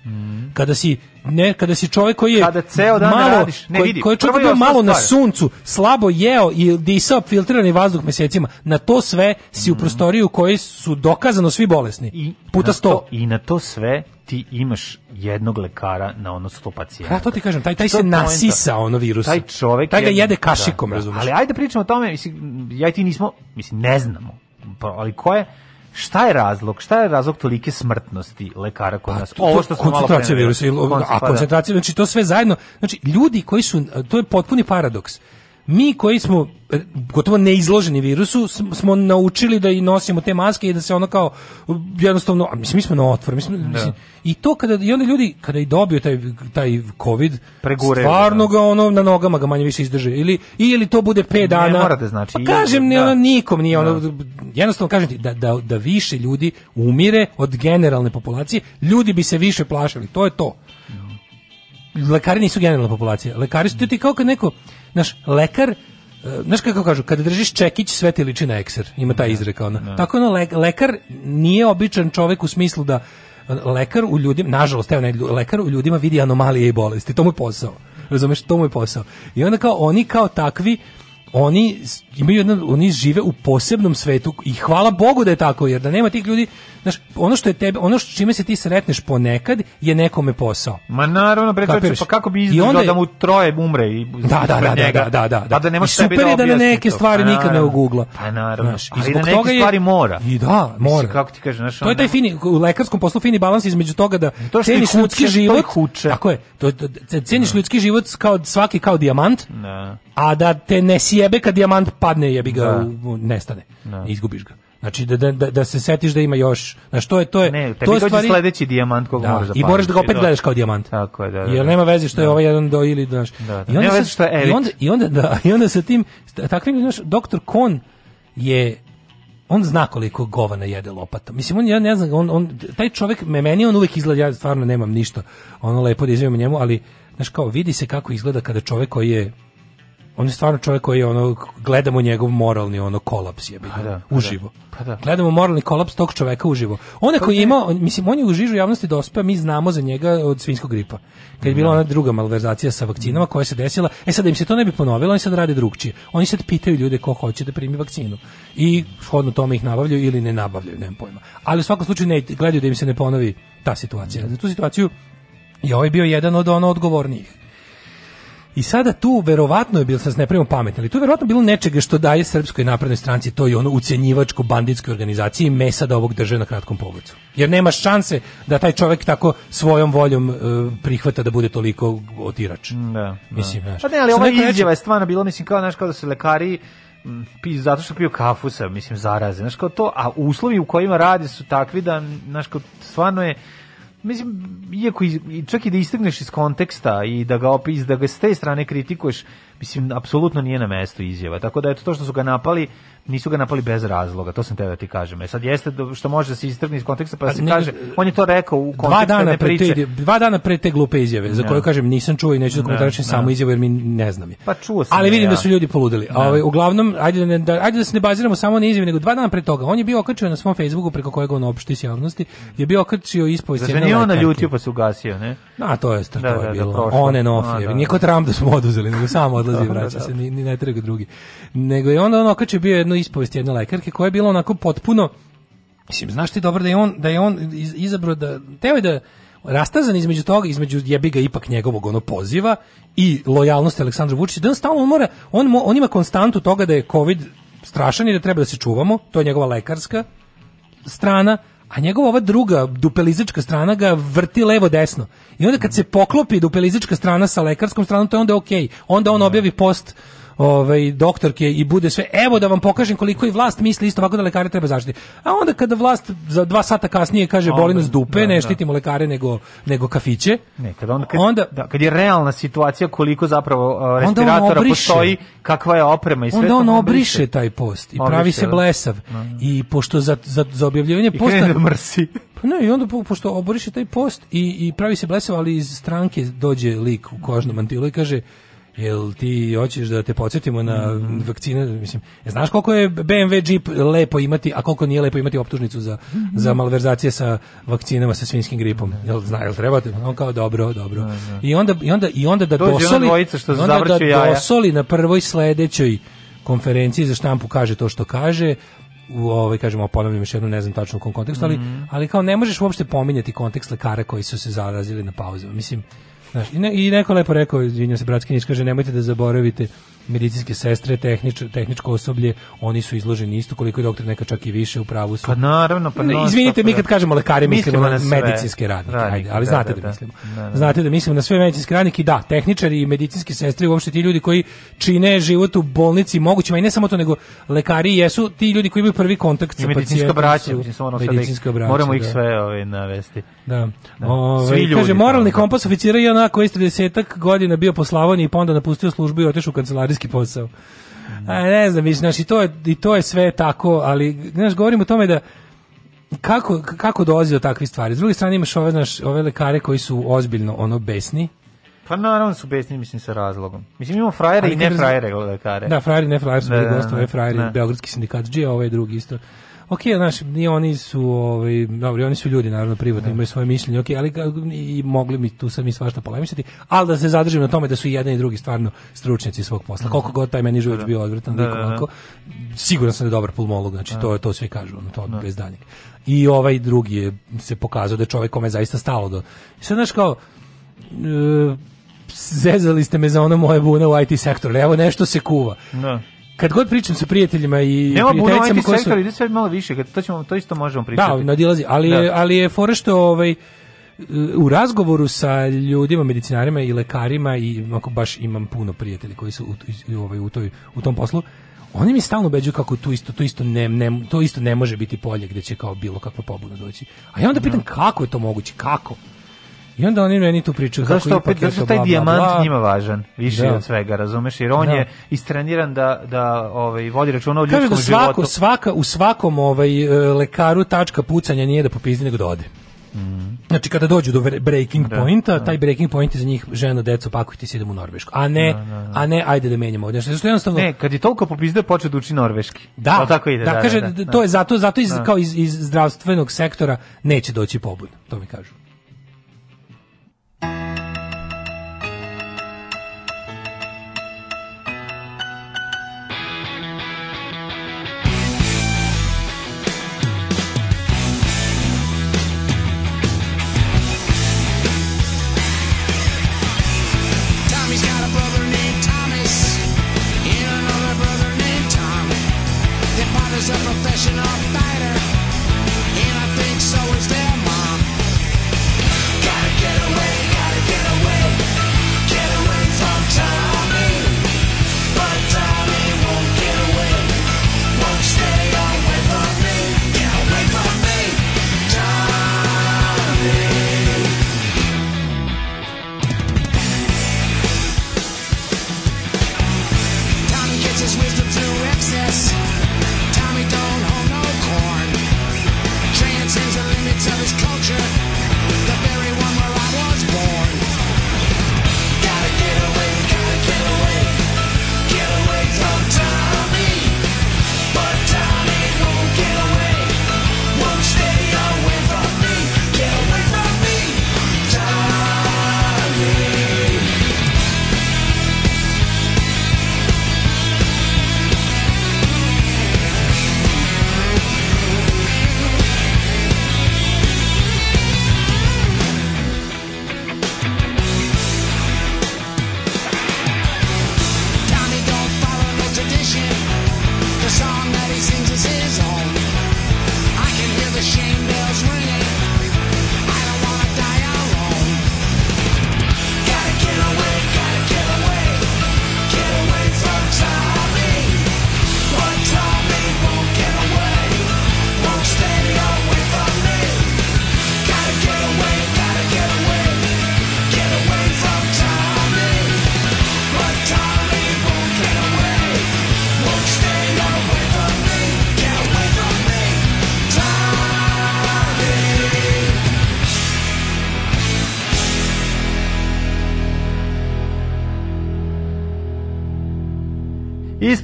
Kada si, ne, kada si čovjek koji je Kada ceo dan malo, radiš, ne vidi, koji je čovjek bio malo na suncu, slabo jeo i disao filtrirani vazduh mesecima, na to sve si u prostoriju u kojoj su dokazano svi bolesni. Mhm. I puta na sto. to- I na to sve ti imaš jednog lekara na ono 100 pacijenata. Ja to ti kažem, taj, taj se nasisa ono virusa. Taj čovek Taj ga je- jede kašikom, da, da. razumeš? Ali ajde pričamo o tome, mislim, ja i ti nismo, mislim, ne znamo. Pa, ali ko je, šta je razlog? Šta je razlog tolike smrtnosti lekara kod nas? Pa, To- Ovo što smo malo virusa, a pa da. koncentracija, znači to sve zajedno, znači ljudi koji su, to je potpuni paradoks. Mi koji smo e, gotovo neizloženi virusu sm- smo naučili da i nosimo te maske i da se ono kao jednostavno a mislim mi smo na otvor mislim, mislim, i to kada i onda ljudi kada i dobiju taj taj covid Preguraju, stvarno ga ono na nogama ga manje više izdrže. Ili ili to bude 5 dana. mora da znači, pa kažem ne da. ono nikom nije ono jednostavno kažem ti da, da, da više ljudi umire od generalne populacije ljudi bi se više plašili to je to. Lekari nisu generalna populacija. Lekari su ti kao kad neko, znaš, lekar, e, znaš kako kažu, kada držiš čekić, sve ti liči na ekser. Ima taj izreka. Ono. Tako ono, le- lekar nije običan čovek u smislu da e, lekar u ljudima, nažalost, evo ne, lekar u ljudima vidi anomalije i bolesti. To mu je posao. Razumeš, to mu je posao. I onda kao, oni kao takvi, oni imaju jedno, oni žive u posebnom svetu i hvala Bogu da je tako, jer da nema tih ljudi, znaš, ono što je tebe, ono što čime se ti sretneš ponekad je nekome posao. Ma naravno, bre, pa kako bi I izdržao onda da mu troje umre i Da, da, da, da, njega, da, da, da. Pa da ne I možeš sebi super da je da na neke to. stvari Pa nikad ne ogugla. Pa naravno. Znaš, i ali zbog na neke toga je- stvari mora. I da, Mislim, mora. kako ti kažeš, znaš, To je taj fini, u lekarskom poslu fini balans između toga da To ceniš ljudski život, tako je, to, ceniš ljudski život kao svaki kao dijamant, Da. a da te ne sjebe kad dijamant padne, jebi ga, Da. u- nestane, Da. izgubiš ga. Znači da, da, da, da se setiš da ima još, znaš, to je, to je, Ne, to je stvari- sledeći dijamant kog da, moraš I zapaliti. moraš da ga opet To- gledaš kao dijamant. Tako je, da, da. Jer da. nema veze što je Da. ovaj jedan do ili znaš. Da, da. I onda veze što je I onda, i onda, da, i onda sa tim, takvim, znaš, doktor Kon je on zna koliko govana jede lopata. Mislim, on, ja ne znam, on, on, taj čovjek, me, meni on uvijek izgleda, ja stvarno nemam ništa ono lepo da izvijem njemu, ali, znaš, kao, vidi se kako izgleda kada čovjek koji je on je stvarno čovjek koji je ono gledamo njegov moralni ono kolaps je Pa da, pa uživo. da, pa da. Gledamo moralni kolaps tog čoveka uživo. On je koji je imao, mislim on je u žižu javnosti dospeo, mi znamo za njega od svinjskog gripa. Kad je bila ona druga malverzacija sa vakcinama koja se desila, e sad da im se to ne bi ponovilo, oni sad rade drugčije. Oni sad pitaju ljude ko hoće da primi vakcinu. I shodno tome ih nabavljaju ili ne nabavljaju, nemam pojma. Ali u svakom slučaju ne, gledaju da im se ne ponovi ta situacija. Za tu situaciju je ovaj bio jedan od ono odgovornijih. I sada tu verovatno je bilo, sad ne pravimo pametni, ali tu je verovatno bilo nečega što daje Srpskoj naprednoj stranci, to je ono ucenjivačko banditskoj organizaciji mesa da ovog drže na kratkom pogocu. Jer nema šanse da taj čovjek tako svojom voljom e, prihvata da bude toliko otirač. Da, da. Mislim, znaš. Pa ne, ali ova izjava je stvarno bila, mislim, kao, znaš, kao da se lekari piju zato što piju kafu sa, mislim, zaraze. Znaš, kao to, a uslovi u kojima radi su takvi da, znaš, kao, stvarno je, mislim, iako iz, i čak i da istegneš iz konteksta i da ga opis, da ga s te strane kritikuješ, mislim, apsolutno nije na mestu izjava. Tako da, eto, to što su ga napali, nisu ga napali bez razloga, to sam teo da ti kažem. E sad jeste što može da se istrgne iz konteksta, pa da se nego- kaže, on je to rekao u dva kontekstu dana jedne pre priče. te, dva dana pre te glupe izjave za Da. koju kažem nisam čuo i neću da Da, komentarišem da. samo izjavu jer mi ne znam je. Pa čuo sam Ali je vidim ja. da su ljudi poludeli. Da. A ovaj uglavnom ajde da, ne, da ajde da se ne baziramo samo na izjavi nego dva dana pre toga. On je bio okačio na svom Facebooku preko kojeg on opšti s javnosti. Je bio okačio ispovest jedne nije on naljutio pa se ugasio, ne? A to je to Da, je da, da, bilo. prošlo. On and off. Je. da. Nije ko Trump da smo oduzeli, nego samo <laughs> odlazi i Da, vraća da. se, ni, ni ne treba drugi. Nego je onda on okačio bio jednu ispovest jedne lekarke koja je bila onako potpuno Mislim, znaš ti dobro da je on, da je on iz- izabrao da, teo je da rastazan između toga, između jebi ga ipak njegovog ono poziva i lojalnosti Aleksandra Vučića, da on stalno on mora, on, on ima konstantu toga da je COVID strašan i da treba da se čuvamo, to je njegova lekarska strana, a njegova ova druga dupelizička strana ga vrti levo desno. I onda kad se poklopi dupelizička strana sa lekarskom stranom, to je onda okej. Onda on objavi post ovaj doktorke i bude sve evo da vam pokažem koliko i vlast misli isto ovako da lekare treba zaštiti. A onda kada vlast za dva sata kasnije kaže boli nas dupe, da, ne da. štitimo lekare nego nego kafiće. Ne, kad, on, kad, Onda- da, kad je realna situacija koliko zapravo uh, respiratora postoji, kakva je oprema i sve Onda to on on obriše taj post i pravi Obriše, se da. blesav. I pošto za, za, za objavljivanje I posta da mrsi. <laughs> Pa ne, i onda po- pošto oboriše taj post i, i pravi se blesav, ali iz stranke dođe lik u kožnom mantilu i kaže jel ti hoćeš da te podsjetimo na Mhm. vakcine, mislim, e, znaš koliko je BMW Jeep lepo imati, a koliko nije lepo imati optužnicu za, Mhm. za malverzacije sa vakcinama sa svinskim gripom. Jel zna, jel trebate? On kao dobro, dobro. I onda i onda i onda da Dođe dosoli, što onda da jaja. dosoli na prvoj sledećoj konferenciji za štampu kaže to što kaže u ovaj kažemo ponavljam još jednom ne znam tačno u kom kontekstu ali Mhm. ali kao ne možeš uopšte pominjati kontekst lekara koji su se zarazili na pauzama mislim znaš, i, ne, i neko lepo rekao izvinjavam se bratski nič kaže nemojte da zaboravite medicinske sestre tehnič, tehničko osoblje oni su izloženi isto koliko je doktor neka čak i više u pravu su Pa naravno, pa Ne, Izvinite, mi da. kad kažemo lekari mislimo, Mislimo na, na sve. medicinske radnike, Radnike, ajde, ali da, znate da, da, da. mislimo. Da, da. Znate da mislimo na sve medicinske radnike, i da, tehničari i medicinske sestre, i uopšte ti ljudi koji čine život u bolnici mogućima i ne samo to, nego lekari jesu ti ljudi koji imaju prvi kontakt I sa pacijentom. braća, su da ih, medicinska braća, moramo ih da. sve ovaj, navesti. Da. Da. Ove, Svi ljudi kaže, moralni kompas oficira i ona koji je 30 godina bio po Slavoniji pa onda napustio službu i otišao u kancelarijski posao. A, ne znam, mislim, znaš, i to, je, i to je sve tako, ali, znaš, govorim o tome da kako, kako dolazi do takvih stvari. S druge strane imaš ove, znaš, ove lekare koji su ozbiljno ono besni. Pa naravno su besni, mislim, sa razlogom. Mislim, imamo frajere i ne frajere lekare. Da, frajeri, ne frajeri su Da, da, gost, ovaj da, da. Beogradski sindikat G, a ovaj drugi isto. Ok, znaš, i oni su, ovaj, dobro, oni su ljudi, naravno, privatno, imaju svoje mišljenje, ok, ali i mogli mi tu sad mi svašta polemisati, ali da se zadržim na tome da su i jedan i drugi stvarno stručnjaci svog posla. Koliko god taj meni život bio odvratan, Da, lik da, da. ovako, siguran sam da je dobar pulmolog, znači to, to svi kažu, ono, to bez daljnjeg. I ovaj drugi je se pokazao da je čovjek kome je zaista stalo do... I sad, znaš, kao, e, zezali ste me za ono moje bune u IT sektoru, evo nešto se kuva. Da. Kad god pričam sa prijateljima i Nema prijateljicama IT koje su... ide sve malo više, kad- to, ćemo, to isto možemo pričati. Da, nadilazi, ali, je, Da. ali je fora što ovaj, u razgovoru sa ljudima, medicinarima i lekarima i ako baš imam puno prijatelja koji su u, ovaj, u, toj, u tom poslu, oni mi stalno ubeđuju kako tu isto, to isto ne, ne, to isto ne može biti polje gde će kao bilo kakva pobuna doći. A ja onda pitam kako je to moguće, kako? I onda oni meni tu pričaju kako Zašto opet, zašto to taj bla, dijamant bla. njima važan, više Da. od svega, razumeš? Jer on Da. je istreniran da, da ovaj, vodi računa o Kaže ljudskom da svako, životu. svaka, u svakom ovaj, e, lekaru tačka pucanja nije da popizdi nego da ode. Znači kada dođu do breaking. Da, pointa, taj breaking point je za njih žena, deco, pakujte se idemo u Norvešku. A ne, a ne ajde da menjamo ovdje. Znači, jednostavno Ne, kad je toliko popizde, počeo da uči norveški. Da, Jel tako ide, da, kaže, da, to je zato, zato iz, Da. kao iz, iz zdravstvenog sektora neće doći pobud, to mi kažu.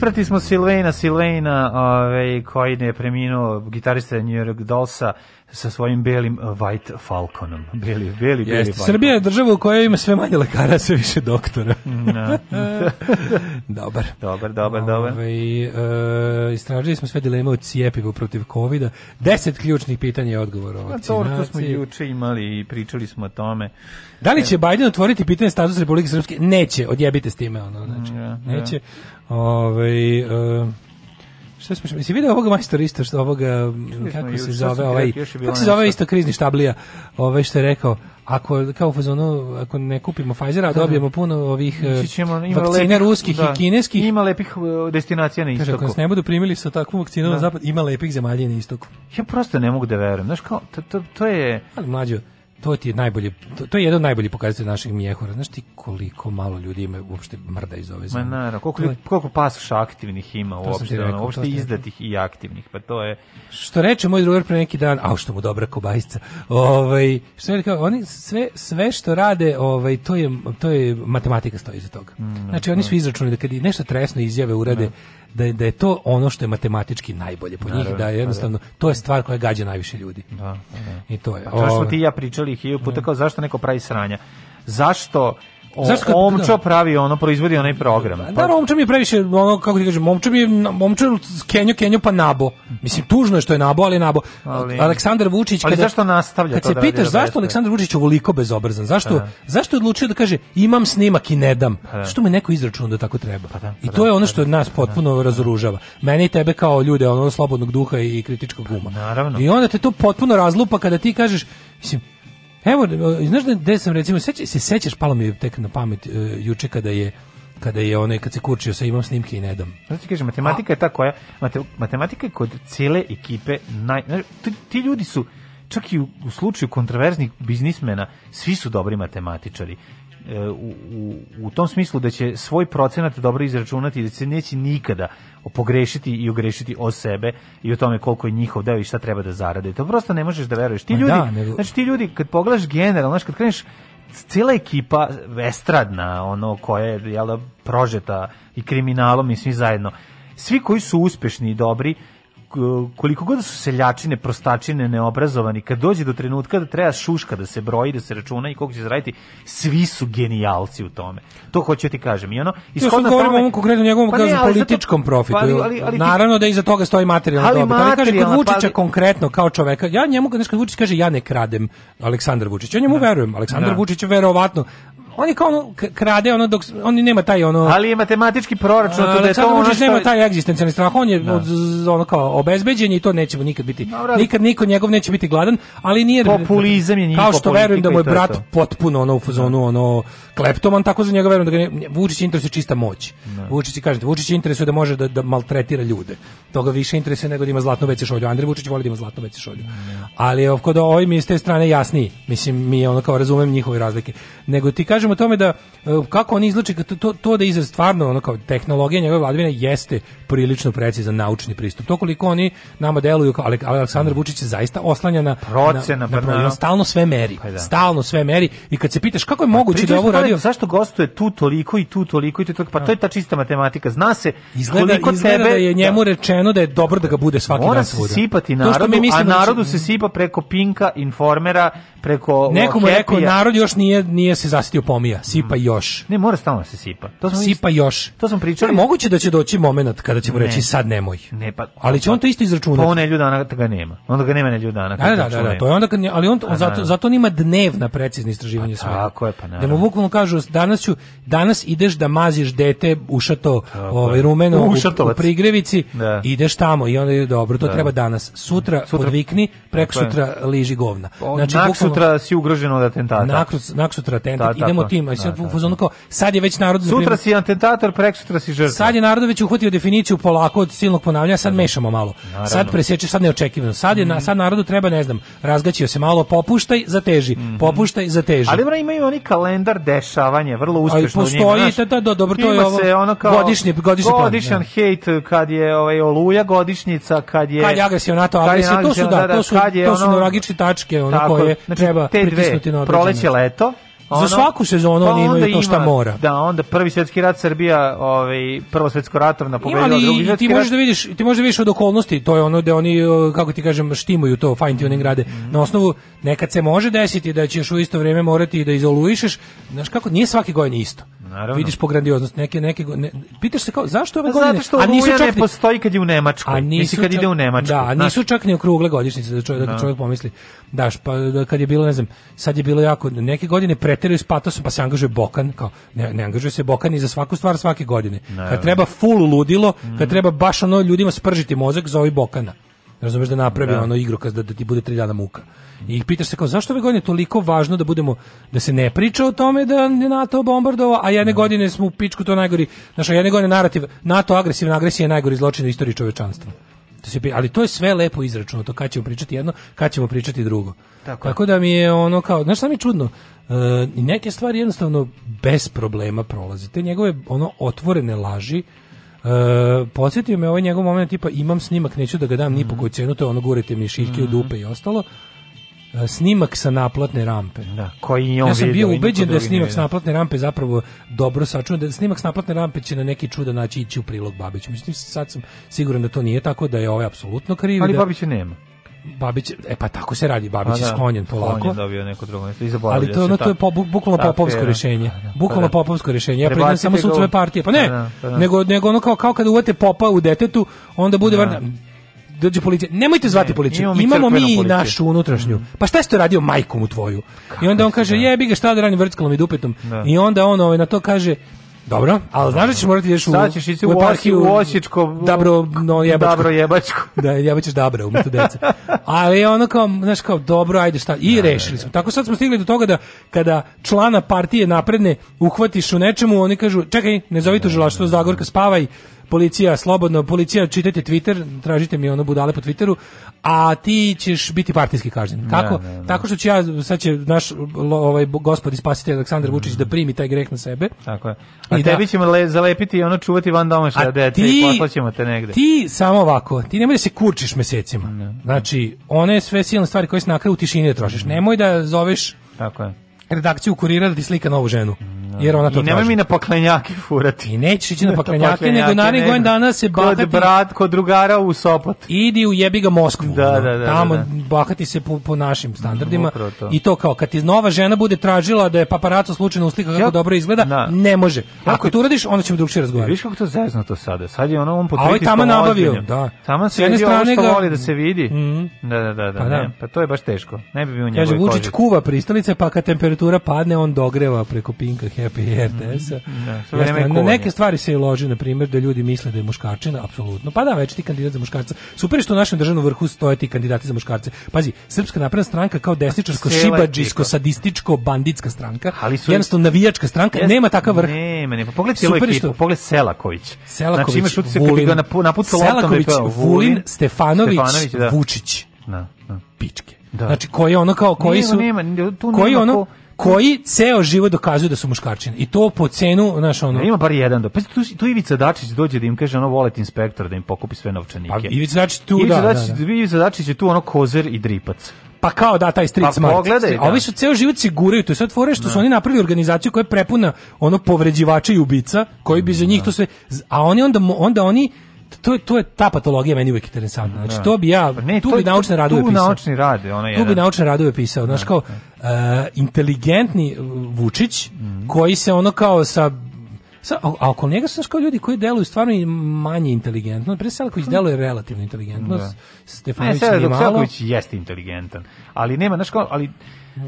Isprati smo Silvena, Silvena, ovaj, koji je preminuo, gitarista New York Dollsa, sa svojim belim uh, White Falconom. Beli, beli, beli Jeste. Srbija je država u kojoj ima sve manje lekara, sve više doktora. <laughs> Da. <laughs> dobar. Dobar, dobar, dobar. Ovaj, e, istražili smo sve dileme od cijepivu protiv covida. Deset ključnih pitanja i odgovora o Pa to što smo vakcinaciji. juče imali i pričali smo o tome. Da li će Biden otvoriti pitanje statusa Republike Srpske? Neće, odjebite s time. Ono, znači, Ja, neće. Ovaj, e, Šta smo, jesi vidio ovoga majstora isto što ovoga, kako juče, se zove ovaj, kako se zove isto krizni štablija, ovaj što je rekao, ako kao u fazonu, ako ne kupimo Pfizera, a dobijemo puno ovih e, ćemo, vakcina lepih- ruskih da. i kineskih, Ima lepih uh, destinacija na Kaže, ako istoku. nas ne budu primili sa takvom vakcinom Da. na zapad, ima lepih zemalja na istoku. Ja prosto ne mogu da verujem. Znaš kao, to, to, to je... Ali mlađo, to ti je najbolje, to, to je jedan od najboljih pokazatelja naših mjehura. Znaš ti koliko malo ljudi ima uopšte mrda iz ove Ma zemlje. naravno, koliko, je- koliko pasoša aktivnih ima uopšte, rekao, ono, uopšte izdatih i aktivnih, pa to je... Što reče moj drugar pre neki dan, a što mu dobra kobajsca. Ovaj što je rekao, oni sve sve što rade, ovaj to je to je matematika stoji iza toga. Mm, znači oni su izračunali da kad i nešto tresno izjave urade da je, da je to ono što je matematički najbolje po njih, da je jednostavno to je stvar koja gađa najviše ljudi. Da, da. I to je. Pa to smo ovaj, ti i ja pričali hiljadu puta kao zašto neko pravi sranja. Zašto Zašto kad- Omčo da. pravi ono, proizvodi onaj program? Pa, Da, momča mi je previše, ono, kako ti kažem, momča mi je, je Kenjo, Kenjo pa nabo. Mislim, tužno je što je nabo, ali je nabo. Ali- Aleksandar Vučić... Ali kada- zašto nastavlja Kad to se da pitaš zašto? Aleksandar Vučić je ovoliko bezobrazan, zašto, Da. zašto je odlučio da kaže imam snimak i ne dam? da. Što mu neko izračunao da tako treba? da, I pa to da, je ono pa što nas potpuno razoružava. Mene i tebe kao ljude, ono slobodnog duha i kritičkog uma. Naravno. I onda te to potpuno razlupa kada ti kažeš, mislim, Evo, e, znaš da gde sam recimo, seća, se sećaš, palo mi je tek na pamet e, juče kada je kada je onaj kad se kurčio sa imam snimke i ne dam. Znači ti kažem, matematika je ta koja, mate, matematika je kod cijele ekipe, naj, znaš, ti, ti ljudi su, čak i u, u slučaju kontroverznih biznismena, svi su dobri matematičari. E, u, u, u tom smislu da će svoj procenat dobro izračunati i da se neće nikada pogrešiti i ogrešiti o sebe i o tome koliko je njihov deo i šta treba da zarade. To prosto ne možeš da veruješ. Ti ljudi, da, nego- znači ti ljudi kad pogledaš generalno, znaš kad kreneš cijela ekipa estradna, ono koja je jel da, prožeta i kriminalom i svi zajedno. Svi koji su uspešni i dobri, koliko god da su seljačine, prostačine, neobrazovani, kad dođe do trenutka da treba šuška da se broji, da se računa i koliko će zaraditi, svi su genijalci u tome. To hoću ti kažem. I ono, Ja sam govorim o konkretnom njegovom Pa pa ne, ali zato- političkom profitu. pa ali- ali- ali Naravno da iza toga stoji materijalna Ali dobit. Ali kaže kod Vučića pa ali- konkretno kao čoveka, ja njemu kad kad Vučić kaže ja ne kradem Aleksandar Vučić, ja njemu verujem. Aleksandar Da. Vučić je verovatno on je kao ono, krade ono dok s- on nema taj ono Ali je matematički proračun, to da je to ono što... nema taj egzistencijalni strah, on je Da. od- ono kao obezbeđen i to neće mu nikad biti. Dobro, ali- Nikad niko njegov neće biti gladan, ali nije Populizam je Kao što verujem da mu je je brat to. potpuno ono u fazonu ono kleptoman, tako za njega verujem da ga ne, Vučić interesuje čista moć. Vučić kažete, Vučić interesuje da može da, da maltretira ljude. Toga više interesuje nego da ima zlatnu WC šolju. Andrej Vučić voli da ima zlatnu WC šolju. Ali evo, kod ovih mi je s te strane jasniji. Mislim, mi ono kao razumem njihove razlike. Nego ti kažemo o tome da e, kako oni izlače to, to, to da izraz stvarno ono kao tehnologija njegove vladavine jeste prilično precizan naučni pristup. To koliko oni nama deluju Ale- Aleksandar Vučić je zaista oslanja na Procena, na, pa na, na, naravno. stalno sve meri. Pa da. Stalno sve meri i kad se pitaš kako je moguće da Pričali je ovo radio zašto gostuje tu toliko i tu toliko i tu toliko, pa to je ta čista matematika. Zna se Izgleda, koliko izgleda tebe da je njemu rečeno da je dobro da ga bude svaki mora dan se sipati narodu, mi a da narodu se sipa preko Pinka, Informera, preko Neko mu je rekao, narod još nije, nije se zasitio pomija, sipa još. Ne, mora stalno da se sipa. To smo Sipa još. To smo pričali. Ne, moguće da će doći moment kada ćemo Ne. reći sad nemoj. Ne, pa, Ali će on to isto izračunati. Pa on nedelju dana ga nema. Onda ga nema nedelju dana. Da, da, da, da, to je onda kad, ali on, on A, zato, naravno. zato on ima dnevna precizna istraživanja svega. tako je, pa Da mu naravno. bukvalno kažu, danas ću, danas ideš da maziš dete ušato, ovaj, je. rumeno, u, u prigrevici, Da. ideš tamo i onda je dobro, to Da. treba danas. Sutra, Sutra- podvikni, prek sutra liži govna. Znači, Nak sutra si ugrožen od atentata. Naksutra atentat, Da, idemo tako. tim, a Da, sad da, fazonu kao, sad je već narod... na Sutra primjer- si atentator, prek sutra si žrtva. Sad je narod već uhvatio definiciju polako od silnog ponavljanja, sad mešamo malo. Naravno. Sad presječe, sad neočekivano. Sad je na, sad narodu treba, ne znam, razgaćio se malo, popuštaj, zateži. Popuštaj, zateži. Ali dobro, imaju oni kalendar dešavanja, vrlo Ali uspešno njima, postoji, znaš. da, da, da, dobro, to je ovo se ono kao godišnji- godišnji godišnjan da. hejt kad je ovaj oluja godišnjica, kad je kad je agresija NATO, agresija, to su da, to su, to su ono- neuralgične tačke, ono koje znači, treba pritisnuti na određene. proleće leto, Ono- svaku sezonu pa oni imaju to šta ima- mora. Da, onda prvi svjetski rat Srbija, ovaj prvo svjetsko ratovna pobedila, drugi svjetski ti možeš da vidiš, ti možeš da vidiš od okolnosti, to je ono da oni, kako ti kažem, štimuju to, fine tuning rade. Na osnovu, nekad se može desiti da ćeš u isto vrijeme morati da izoluišeš, znaš kako, nije svake godine isto. Naravno. Vidiš po grandioznosti, neke, neke, ne, pitaš se kao, zašto ove Pa godine, zato što a nisu čak ne postoji kad je u Nemačkoj. a nisu kad čak- ide u Nemačku. Da, znaš. nisu čak ni okrugle godišnjice da čovjek, da čovjek pomisli. Daš, pa da kad je bilo, ne znam, sad je bilo jako, neke godine preteruju s patosom, pa se angažuje Bokan, kao, ne, ne angažuje se Bokan ni za svaku stvar svake godine. Naravno. Kad treba full ludilo, kad treba baš ono ljudima spržiti mozak, zove Bokana. Razumeš da napravi Da. ono igrokaz da, da ti bude tri dana muka. I pitaš se kao zašto ove godine toliko važno da budemo da se ne priča o tome da je NATO bombardovao, a jedne godine smo u pičku to najgori, znaš, a jedne godine narativ NATO agresivna agresija je najgori zločin u istoriji čovečanstva. To se, ali to je sve lepo izračunato, kad ćemo pričati jedno, kad ćemo pričati drugo. Tako. Tako da mi je ono kao, znaš šta mi je čudno? E, neke stvari jednostavno bez problema prolaze. Te njegove ono otvorene laži, E, podsjetio me ovaj njegov moment tipa imam snimak, neću da ga dam Mhm. ni po koju cenu, to je ono gurite mi šiljke u dupe i ostalo. E, snimak sa naplatne rampe. Da, koji on Ja sam bio ubeđen da je snimak nije s vidio. naplatne rampe zapravo dobro sačuvan, da je snimak s naplatne rampe će na neki čudan način ići u prilog Babiću. Mislim, sad sam siguran da to nije tako, da je ovaj apsolutno kriv. Ali da, Babića nema. Babić, e pa tako se radi, Babić je da, sklonjen polako. Sklonjen dobio neko drugo mesto i zaboravlja Ali to ono to je po, bu- bukvalno popovsko rješenje. Da, da, Bukvalno pa da. popovsko rješenje. Ja Prebacite samo sucove partije. Pa ne, Pa da, pa da. nego nego ono kao kao kad uvate popa u detetu, onda bude Da. varda dođe policija. Nemojte zvati Ne, policiju. imamo mi Imamo mi policiju. našu unutrašnju. Pa šta ste radio majkom u tvoju? I onda on kaže: "Jebi ga, šta da radim vrckalom i dupetom." Da. I onda on ovaj na to kaže: Dobro, ali znaš da ćeš morati da ideš u Sad ćeš ići u Osje- u Osječko, Dabro, no jebačko. Dabro jebačko. <laughs> da, jebaćeš Dabra umjesto dece. Ali ono kao, znaš kao, dobro, ajde šta. I rešili smo. Tako sad smo stigli do toga da kada člana partije napredne uhvatiš u nečemu, oni kažu, čekaj, ne zovi tužilaštvo, Zagorka, spavaj, policija, slobodno, policija, čitajte Twitter, tražite mi ono budale po Twitteru, a ti ćeš biti partijski kažnjen. Kako? ne, ne. Tako što će ja, sad će naš ovaj gospod i spasitelj Aleksandar Vučić da primi taj greh na sebe. Tako je. A I da- tebi ćemo le, zalepiti i ono čuvati van domašaja A deca ti- i poslaćemo te negde. Ti samo ovako, ti nemoj da se kurčiš mesecima. Znači, one sve silne stvari koje se na kraju u tišini da trošiš. Nemoj da zoveš Tako je. redakciju kurira da ti slika novu ženu. Jer ona to I nemoj mi na paklenjake furati. I nećeš ići na <laughs> Na paklenjake, nego narednih nego godina dana se Kod bahati. brat, kod drugara u Sopot. Idi u jebi ga Moskvu. Da, ono. da, da, Tamo da, bahati se po, po našim standardima. To. I to kao kad ti nova žena bude tražila da je paparaco slučajno uslika kako Ja- dobro izgleda, Da. ne može. Ako to uradiš, onda ćemo drugčije razgovarati. Viš kako to zeznuto sada? Sad je ono on pod A ovaj pritiskom tamo nabavio, da. Tamo se vidi ovo što voli da se vidi. Mhm. Da, da, da, da. Pa da. Ne, pa to je baš teško. Ne bi bio u Kaže Vučić kuva pristalice, pa kad temperatura padne, on dogreva preko Pinka, Happy i RTS-a. Da, Jeste, na neke stvari se i loži, na primjer, da ljudi misle da je muškarčina, apsolutno. Pa da, već ti kandidat za muškarca. Super što u našem državnom vrhu stoje ti kandidati za muškarce. Pazi, Srpska napredna stranka kao desničarsko, šibadžijsko, sadističko, banditska stranka. Ali su- jednostavno navijačka stranka, Jeste- nema takav vrh. Nema, nema. Pogledaj cijelu ekipu, što- pogledaj Selaković. Selaković, znači imaš utisak Vulin, loptom da je Selaković, peo. Vulin, Stefanović, Stefanović, da. Vučić. Da, da. pičke. Da. Znači koji ono kao koji Nema, su nema, tu koji nema ono ko- koji ceo život dokazuju da su muškarčine i to po cenu znaš ono Ne, ima bar jedan do. Pa tu, tu Ivica Dačić dođe da im kaže ono volet inspektor da im pokupi sve novčanike. Pa Ivica Dačić tu, Ivica da, Dačić, da, Ivica Dačić je tu ono kozer i dripac. Pa kao da taj street Pa smart. pogledaj, A ovi da. su ceo život se guraju, to je sad fore što su oni napravili organizaciju koja je prepuna ono povređivača i ubica, koji bi za njih to sve a oni onda onda oni to je to je ta patologija meni uvijek interesantna. Znači Da. to bi ja Pa ne, tu to bi je- naučne radove tu pisao. naučni rad, ono Tu jedan. bi naučne radove pisao, znaš kao e, inteligentni Vučić Mhm. koji se ono kao sa Sa, a, oko njega su kao ljudi koji deluju stvarno i manje inteligentno. Pre Selaković deluje relativno inteligentno. Da. Ne, Stefanović malo. Selaković jeste inteligentan. Ali nema, znaš kao, ali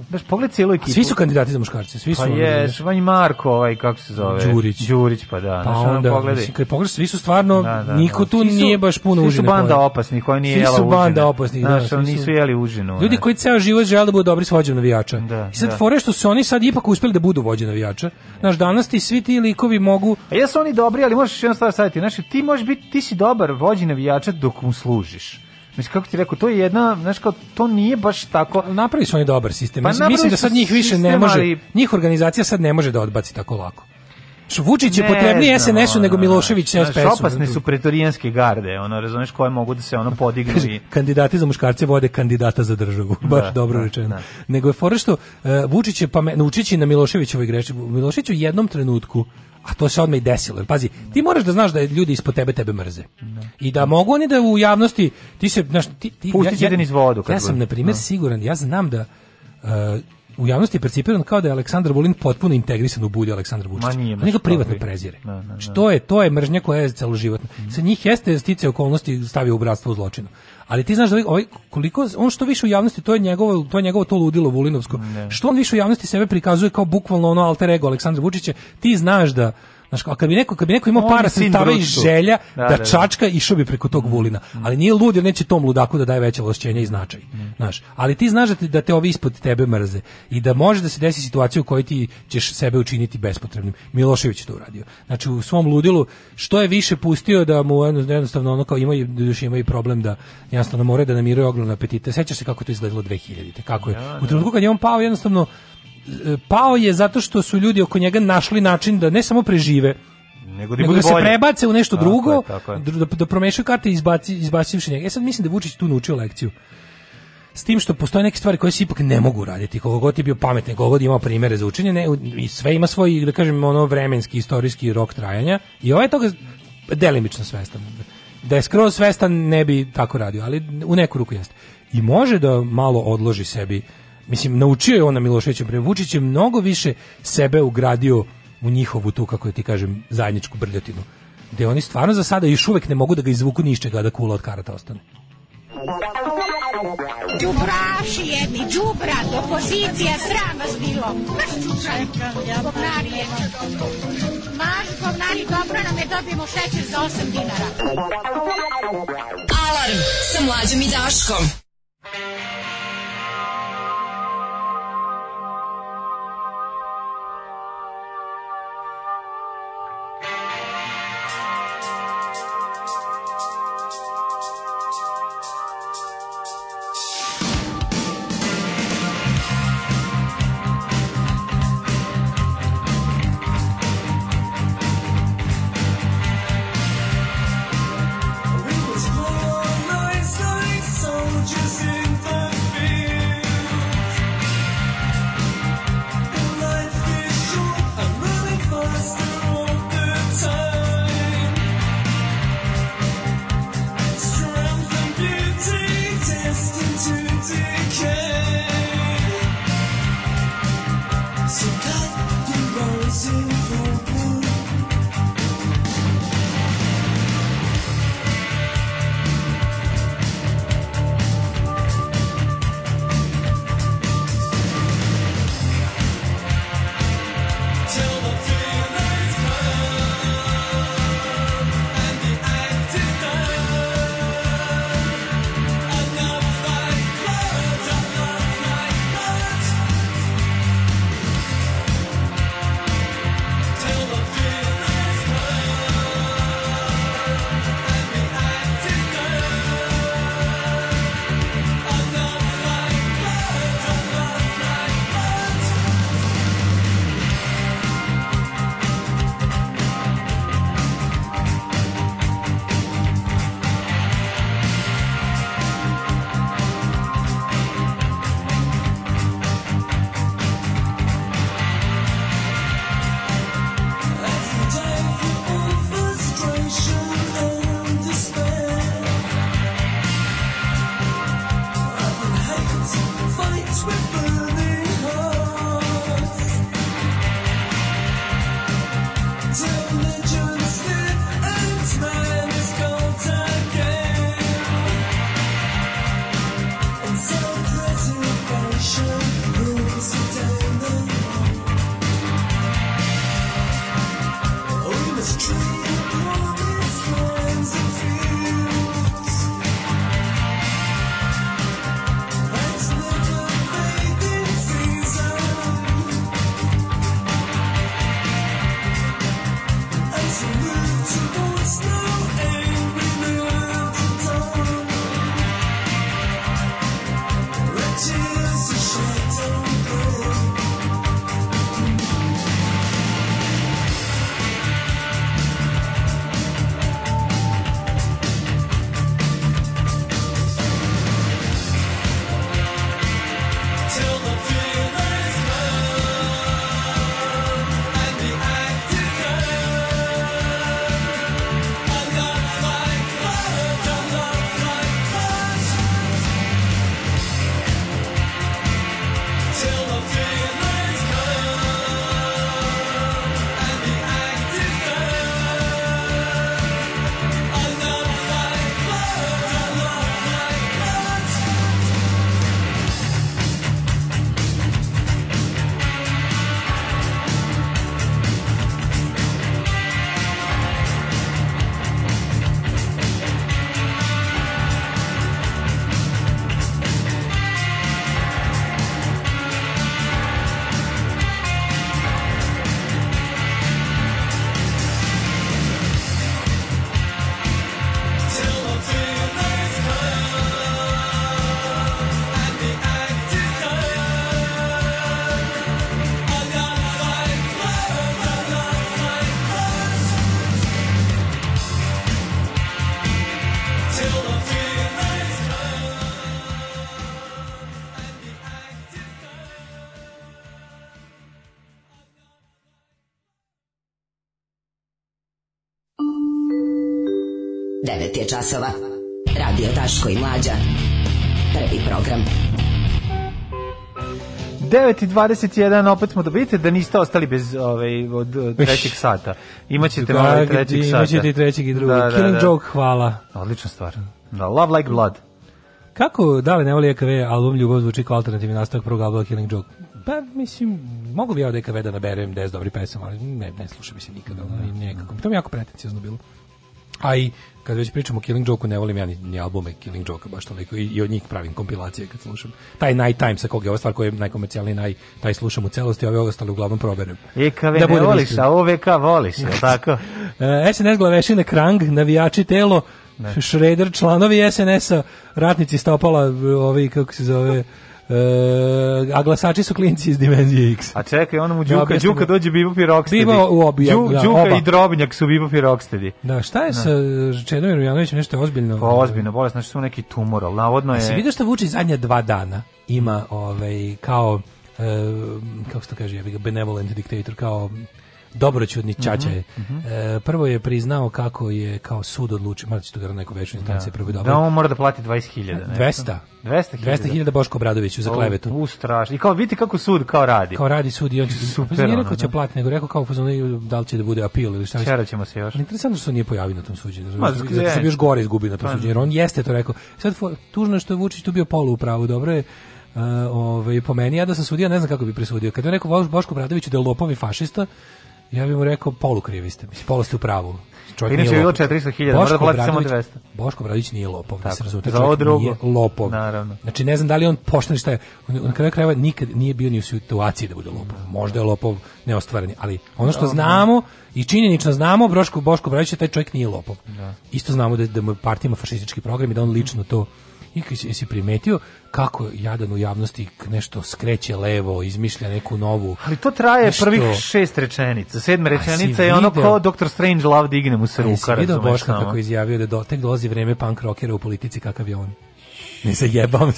Znaš, pogled cijelu ekipu. Svi su kandidati za muškarce, svi su. Pa je, znaš. i Marko, ovaj, kako se zove? Đurić. Đurić, pa da. Pa onda, pogledaj. mislim, kad pogledaš, svi su stvarno, Da, da, niko da. tu Svi su- nije baš puno svi su banda opasnih koja nije Svi jela su užine. banda opasnih, da. Znaš, svi su- nisu jeli užinu. Ljudi koji ceo život žele da budu dobri s vođom navijača. Da, I sad da. fore što su oni sad ipak uspeli da budu vođe navijača. Znaš, danas ti svi ti likovi mogu... A jesu oni dobri, ali možeš jednu stvar staviti. Znači, ti možeš biti, ti si dobar vođi navijača dok mu služiš. Mislim, kako ti rekao, to je jedna, znaš kao, to nije baš tako... Napravili su oni dobar sistem. Pa mislim, mislim da sad njih više ne može, ali- njih organizacija sad ne može da odbaci tako lako. Što Vučić je potrebniji SNS-u nego Milošević znaš, SPS-u. Opasne su pretorijanske garde, ono, razumeš, koje mogu da se ono <laughs> podignu i... kandidati za muškarce vode kandidata za državu. <laughs> Baš Da, dobro da, rečeno. da. Nego je fora što uh, Vučić je pame, naučići na Miloševićevoj greši. Milošević u jednom trenutku a to se odmah i desilo. Jer, Pazi, ti moraš da znaš da ljudi ispod tebe tebe mrze. I da mogu oni da u javnosti ti se znaš, ti, ti Pustit će te niz vodu Ja sam na primjer Da. siguran, ja znam da uh, u javnosti je percipiran kao da je Aleksandar Vulin potpuno integrisan u bulju Aleksandra Vučića. Ma nije privatno prezire. Da, da, da. Što je, to je mržnja koja je celoživotna. Sa njih jeste stice okolnosti stavio u bratstvo u zločinu. Ali ti znaš da ovaj- koliko, on što više u javnosti, to je njegovo, to je njegovo to ludilo Vulinovsko. Što on više u javnosti sebe prikazuje kao bukvalno ono alter ego Aleksandra Vučića, ti znaš da Znaš, a kad bi neko, kad bi neko imao para sredstava i želja Da, da, da, da. čačka išao bi preko tog Vulina. Ali nije lud jer neće tom ludaku da daje veće ovlašćenja i značaj. Znaš, ali ti znaš da te, da te ovi ispod tebe mrze i da može da se desi situacija u kojoj ti ćeš sebe učiniti bespotrebnim. Milošević je to uradio. Znači u svom ludilu što je više pustio da mu jedno- jednostavno ono kao imaju još imaju problem da jednostavno moraju da namiruje ogromne apetite. Sećaš se kako to izgledalo 2000-te, kako je. U trenutku kad je on pao jednostavno pao je zato što su ljudi oko njega našli način da ne samo prežive, Nego da, nego da se prebace u nešto Tako drugo, je, tako je. da, da promešaju karte i izbaci, izbacivši njega. Ja sad mislim da Vučić tu naučio lekciju. S tim što postoje neke stvari koje se ipak ne mogu raditi. Koliko god je bio pametan, koliko god je imao primere za učenje, ne, i sve ima svoj, da kažem, ono vremenski, istorijski rok trajanja. I ovaj je toga delimično svestan. Da je skroz svestan ne bi tako radio, ali u neku ruku jeste. I može da malo odloži sebi Mislim, naučio je on na Miloševićem pre Vučić je mnogo više sebe ugradio u njihovu tu, kako ti kažem, zajedničku brljotinu. Gde oni stvarno za sada još uvek ne mogu da ga izvuku ni iz čega da kula od karata ostane. Đubraši jedni, đubrat, opozicija, sram vas bilo. Maš čučaj. Maš govnari, dobro nam je, dobijemo šećer za 8 dinara. Alarm sa mlađom i Daškom. 9 je časova. Radio Daško i Mlađa. Prvi program. 9.21, opet smo da vidite da niste ostali bez ovaj, od, od trećeg sata. Imaćete ovaj trećeg sata. Imaćete i trećeg i drugog. Da, da, Killing da. Joke, hvala. Odlična stvar. Da, Love Like Blood. Kako da li ne voli EKV album Ljubav zvuči kao alternativni nastavak prvog albuma Killing Joke? Pa, mislim, mogu bi ja od EKV da naberem 10 dobrih pesama, ali ne, ne slušam mislim nikada. i nekako, to mi je jako pretencijozno bilo. A i kad već pričamo o Killing Joke-u, ne volim ja ni, ni albume Killing Joke-a baš toliko i, i od njih pravim kompilacije kad slušam. Taj Night Time sa kog je ova stvar koja je najkomercijalniji, naj, taj slušam u celosti, a ove ostale uglavnom proberem. EKV Da ne voliš, a OVK voliš, je tako? <laughs> E, SNS glavešine Krang, navijači telo, Šreder, članovi SNS-a, ratnici stopala, ovi, kako se zove, a glasači su klinci iz Dimenzije X. A čekaj, ono mu Da Đuka, objasnim. Đuka dođe Bebop i Rocksteady. Bebop u obi- Đu- da, Đuka oba. i Drobnjak su Bebop i Rocksteady. Da, šta je sa Čedomirom Janovićem, nešto ozbiljno? Pa ozbiljno, bolest, znači su neki tumor, ali navodno je... Jesi vidio što Vučić zadnja dva dana ima ovaj, kao, e, kako se to kaže, benevolent diktator, kao dobroćudni ćaća je. Mhm, E, prvo je priznao kako je kao sud odlučio, malo će to neko veću instanciju, prvo je dobro. Da on mora da plati 20.000. ne? 200. 200.000. 200.000 Boško Obradoviću za klevetu. U, strašno. I kao, vidite kako sud kao radi. Kao radi sud i on će Super, pa nije rekao će da. platiti, nego rekao kao u fazonu da li će da bude apil ili šta već. Čerat ćemo se još. Interesantno što nije pojavio na tom suđenju. Ma, Zato što bi još gore izgubio na tom Pa, suđenju. Jer on jeste to rekao. Sad tužno što je Vučić tu bio polu u pravu. Dobro je Uh, ovaj, po meni, ja da sam sudio, ne znam kako bi presudio. Kad je rekao Boš- Boško Bradoviću da je lopov i fašista, ja bih mu rekao polu krivi ste. Mislim, polu ste u pravu. Čovjek Inače je bilo lopov. 400.000, mora da plati samo Obradović- 200. Boško Bradović nije lopov, da se razumete. Za ovo čovjek drugo. Nije lopov. Naravno. Znači ne znam da li je on pošten šta je. On na kraju krajeva nikad nije bio ni u situaciji da bude lopov. Možda je lopov neostvareni, ali ono što znamo i činjenično znamo Boško Boško Bradović da taj čovjek nije lopov. Isto znamo da da mu partija ima fašistički program i da on lično to i jesi primetio kako jadan u javnosti nešto skreće levo, izmišlja neku novu. Ali to traje nešto- prvih šest rečenica. Sedma A rečenica je ono kao Dr. Strange Love digne mu se A jesi ruka, video razumeš Boška kako izjavio da do, tek dolazi vreme punk rockera u politici kakav je on. Ne se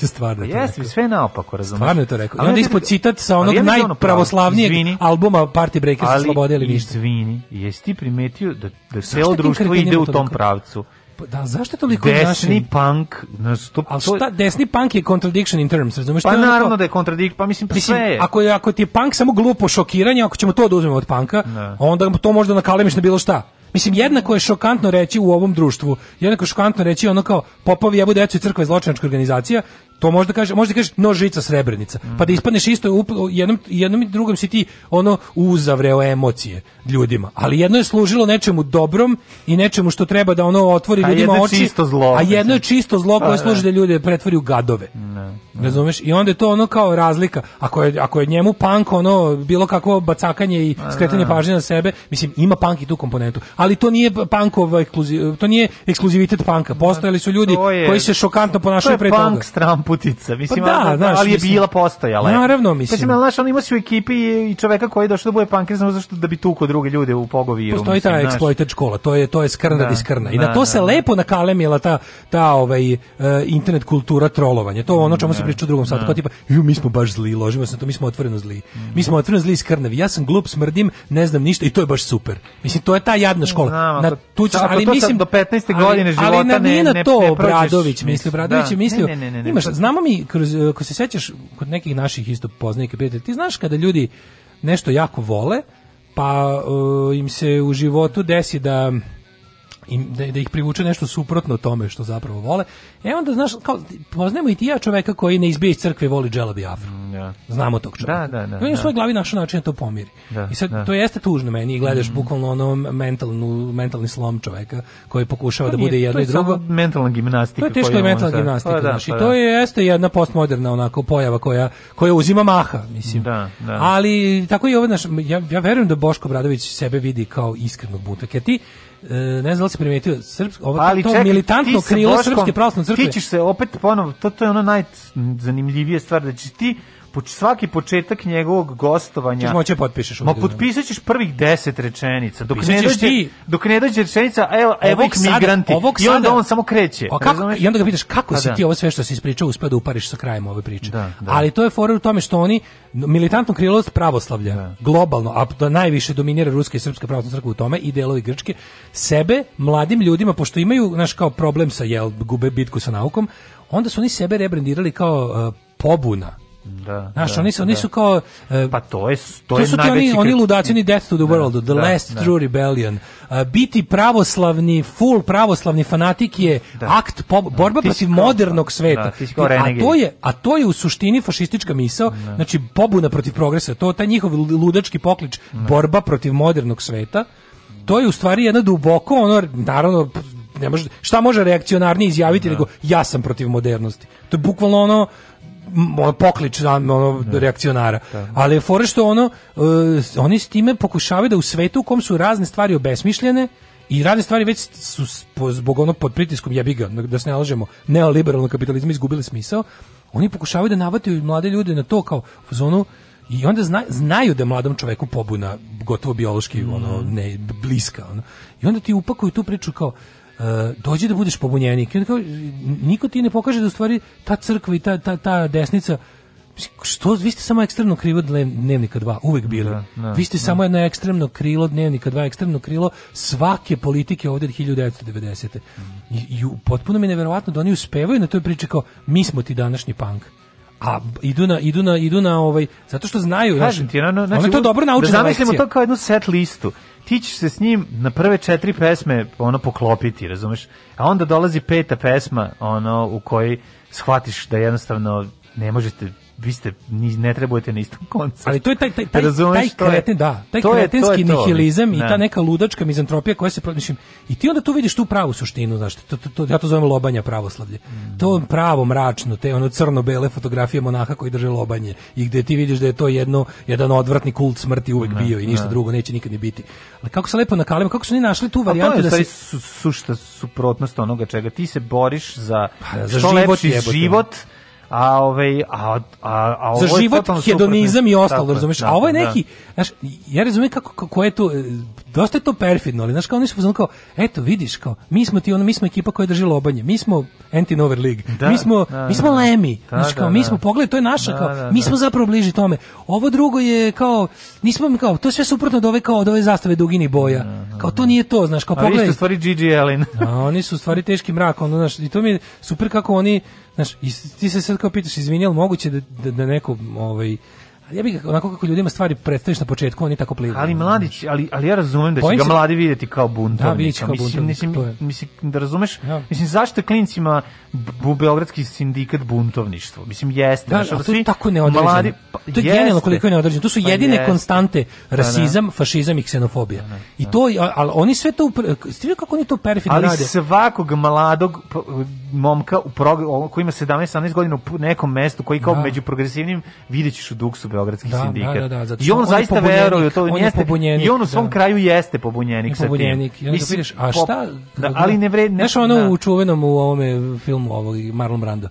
stvarno. je to Jeste, rekao. sve naopako, razumeš? Stvarno je to rekao. Ali onda ispod ti- citat sa ali onog da je ono pravo. najpravoslavnijeg Izvini. albuma Party Breakers Ali, Slobode ili ništa. Izvini, jesi ti primetio da, da celo društvo ide u tom pravcu? Pa Da, zašto je toliko Desni našim- punk, znaš, to, Ali to- šta, desni punk je contradiction in terms, razumeš? Pa naravno da je kontradikt, pa mislim, pa Mislim, sve je. ako, je, ako ti je punk samo glupo šokiranje, ako ćemo to da uzmemo od panka, onda to možda nakalemiš na bilo šta. Mislim, jednako je šokantno reći u ovom društvu, jednako je šokantno reći ono kao popovi jebu decu i crkva je zločinačka organizacija, to možda kaže, možda kažeš nožica srebrnica, pa da ispadneš isto u jednom, jednom i drugom si ti ono uzavreo emocije ljudima, ali jedno je služilo nečemu dobrom i nečemu što treba da ono otvori A ljudima oči, čisto zlo, a jedno je čisto zlo Pa, koje da. služi da ljude pretvori u gadove. Razumeš? I onda je to ono kao razlika. Ako je, ako je njemu punk ono bilo kakvo bacakanje i skretanje da. pažnje na sebe, mislim ima punk i tu komponentu. Ali to nije punkov ekskluziv, to nije ekskluzivitet panka. Postojali su ljudi je- koji se šokantno ponašaju pre toga. Stramputica, mislim, Pa da, ali, znaš, ali je mislim- bila postojala. Naravno, mislim. Mislim, ali, znaš, on ima se u ekipi i, čoveka koji je došao da bude punker samo zašto da bi tuko druge ljude u pogoviru. Postoji ta mislim, znaš. exploited škola, to je to je skrna Da, di skrna. I da, na to se da, da. lepo nakalemila ta ta ovaj e, internet kultura trolovanja. To je ono čemu se priča u drugom satu, kao tipa, ju mi smo baš zli, ložimo se na to, mi smo otvoreno zli. Mi smo otvoreno zli i skrnavi. Ja sam glup, smrdim, ne znam ništa i to je baš super. Mislim to je ta jadna škola. Znam, na tu ćeš, ali mislim do 15. ali- godine života ali na, ne- na ne- to ne Obradović mislio, Obradović da. je mislio. Ne, ne, ne, ne, imaš, ne. Znamo mi kroz ako se sećaš kod nekih naših isto poznanika prijatelja, ti znaš kada ljudi nešto jako vole, pa uh, im se u životu desi da im, da, da ih privuče nešto suprotno tome što zapravo vole. E onda, znaš, kao, poznajemo i ti i ja čoveka koji ne izbije iz crkve i voli dželabi afro. Ja. Znamo tog čoveka. Da, da, da, I on je u da. svojoj glavi našao način da to pomiri. Da, I sad, da. to jeste tužno meni i gledaš bukvalno ono mentalnu, mentalni slom čoveka koji pokušava da nije- bude jedno to je i drugo. samo mentalna gimnastika. To je teška mentalna sad- gimnastika, Pa da, znaš, i pa to da. je jeste jedna postmoderna onako pojava koja koja uzima maha, mislim. Da, da. Ali tako i ovo naš ja ja verujem da Boško Bradović sebe vidi kao iskrenog buntaka. Ti e, ne znam da li si primetio srpsko ovo Ali to čekaj, militantno krilo Boškom- srpske pravoslavne crkve. Ti ćeš se opet ponovo, to, to je ono najzanimljivije stvar, da ćeš ti svaki početak njegovog gostovanja Ćeš moći da potpišeš Ma ovdje. potpisat ćeš prvih deset rečenica. Dok ne dođe, ti- dok ne dođe rečenica, evo, evo Ovog sada- migranti. ovog I onda sada- on samo kreće. A kako? I onda ga pitaš kako Pa si da. ti ovo sve što si ispričao uspeo da upariš sa krajem ove priče. Da, da. Ali to je fora u tome što oni militantno krilo pravoslavlja globalno, a da najviše dominira ruska i srpska pravoslavna crkva u tome i delovi grčke, sebe mladim ljudima pošto imaju naš kao problem sa jel gube bitku sa naukom, onda su oni sebe rebrandirali kao uh, pobuna. Da, Znaš, da, oni su, oni da. su kao... uh, Pa to je, to to je su ti oni, najveći oni krit- ludaci, oni Death to the World, The da, Last da. True Rebellion. Uh, biti pravoslavni, full pravoslavni fanatik je akt po, borba Ti si protiv modernog sveta. da, kao a to je a to je u suštini fašistička misao, znači pobuna protiv progresa, to taj njihov ludački poklič, borba protiv modernog sveta. To je u stvari jedna duboko ono naravno ne može, šta može reakcionarnije izjaviti nego ja sam protiv modernosti. To je bukvalno ono ono poklič ono, reakcionara. Ali je fora što ono, e, oni s time pokušavaju da u svetu u kom su razne stvari obesmišljene i razne stvari već su zbog ono pod pritiskom jebiga, da se ne lažemo, neoliberalnog kapitalizma izgubili smisao, oni pokušavaju da navataju mlade ljude na to kao u zonu i onda zna- znaju da mladom čoveku pobuna gotovo biološki ono ne bliska ono. i onda ti upakuju tu priču kao dođi da budeš pobunjenik. I onda kao, niko ti ne pokaže da u stvari ta crkva i ta, ta, ta desnica što vi ste samo ekstremno krivo dnevnika 2 uvek bili. da, vi ste samo jedno ekstremno krilo dnevnika 2 ekstremno krilo svake politike ovde od 1990. I, i u- potpuno mi je neverovatno da oni uspevaju na toj priči kao mi smo ti današnji punk a idu na idu na idu na ovaj zato što znaju Kažem znaš, ti, znači, je to dobro naučena Da zamislimo to kao jednu set listu. Ti ćeš se s njim na prve četiri pesme ono poklopiti, razumeš? A onda dolazi peta pesma, ono u kojoj shvatiš da jednostavno ne možete vi ste ni ne trebujete na istom koncu. Ali to je taj taj taj, taj kreten, da, taj to je- to je kretenski to, nihilizam i da. ta neka ludačka mizantropija koja se mislim i ti onda tu vidiš tu pravu suštinu, znaš, to, to, to, ja to zovem lobanja pravoslavlje. Mm. To pravo mračno, te ono crno-bele fotografije monaha koji drže lobanje i gde ti vidiš da je to jedno jedan odvratni kult smrti uvek bio i ništa da. drugo neće nikad ni biti. Ali kako se lepo nakalimo, kako su oni našli tu varijantu da se su, sušta suprotnost onoga čega ti se boriš za, Pa, za život lepši život, a ovaj a a a ovo za život, hedonizam i ostalo, razumeš? A ovo je je, neki, znaš, ja razumijem kako, kako je to, e, dosta je to perfidno, ali znaš kao oni su fazonu kao, eto vidiš kao, mi smo ti ono, mi smo ekipa koja drži lobanje, mi smo anti-Nover League, Da, mi smo, da, mi smo da. lemi, Da, znaš kao, da, mi da. smo, pogledaj, to je naša, Da, kao, da, mi da. smo zapravo bliži tome. Ovo drugo je kao, nismo kao, to je sve suprotno od ove kao od ove zastave duginih boja. Kao to nije to, znaš, kao A vi ste stvari Gigi Allen. A oni su stvari teški mrak, ono, znaš, i to mi je super kako oni, znaš, i ti se sad kao pitaš, izvini, ali moguće da, da, da neko, ovaj, ja bih onako kako ljudima stvari predstaviš na početku, oni tako plivu. Ali mladić, ali ali ja razumem da će Bojim ga se- mladi vidjeti kao buntovnika. Da, vidjet će kao mislim, mislim, mislim, da razumeš? Ja. Mislim zašto klincima bu beogradski sindikat buntovništvo? Mislim jeste, Da, ono to je tako neodređeno. mladi- pa, to je jeste. genijalno koliko je neodređeno. To su Pa jedine jeste. konstante Da, da. rasizam, fašizam i ksenofobija. I to, ali oni sve to, vidjeli kako oni to perfidno Ali rade? svakog mladog momka u koji ima 17-18 godina u nekom mestu koji kao Da. među progresivnim vidjet ćeš u duksu Beogradski Da, sindikat. da, da, da, zato I on, on je zaista pobunjenik, veruje to. on je jeste, pobunjenik, I on u svom da. kraju jeste pobunjenik I sa tim. pobunjenik. I onda Mislim, a šta? Da, ali ne vred... Znaš ono da. u čuvenom u ovome filmu ovog Marlon Brando?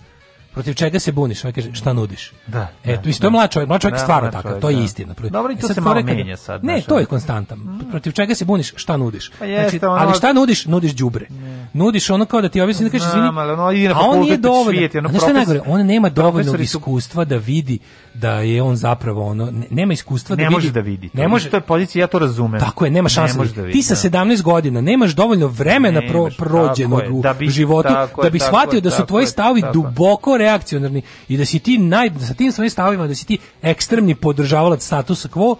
Protiv čega se buniš? On kaže, šta nudiš? Da, E, da, to, mislim, to je mlad čovjek, mlad čovjek Da, stvarno čovjek, to je da. istina. Dobro, i to sad se malo menja sad, Ne, to je ono. konstantan. Protiv čega se buniš? Šta nudiš? Pa jeste, Znači, ono- ali šta nudiš? Nudiš đubre. Nudiš ono kao da ti objasni da kažeš izvini. ali ono ide na a on nije dovoljno. znaš šta je najgore? On nema dovoljno iskustva da vidi da je on zapravo ono ne- nema iskustva da Ne vidi. može da vidi. Ne može To je pozicija, ja to razumem. tako je, nema šanse. Ne ti sa da. 17 godina nemaš dovoljno vremena prođenog tako u životu tako da bi tako shvatio da su tako tvoji stavovi tako duboko reakcionarni i da si ti naj sa tim svojim stavovima da si ti ekstremni podržavalac statusa quo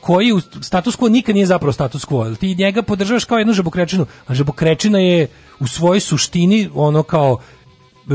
koji u status quo nikad nije zapravo status quo. Ti njega podržavaš kao jednu žabokrečinu, a žabokrečina je u svojoj suštini ono kao e,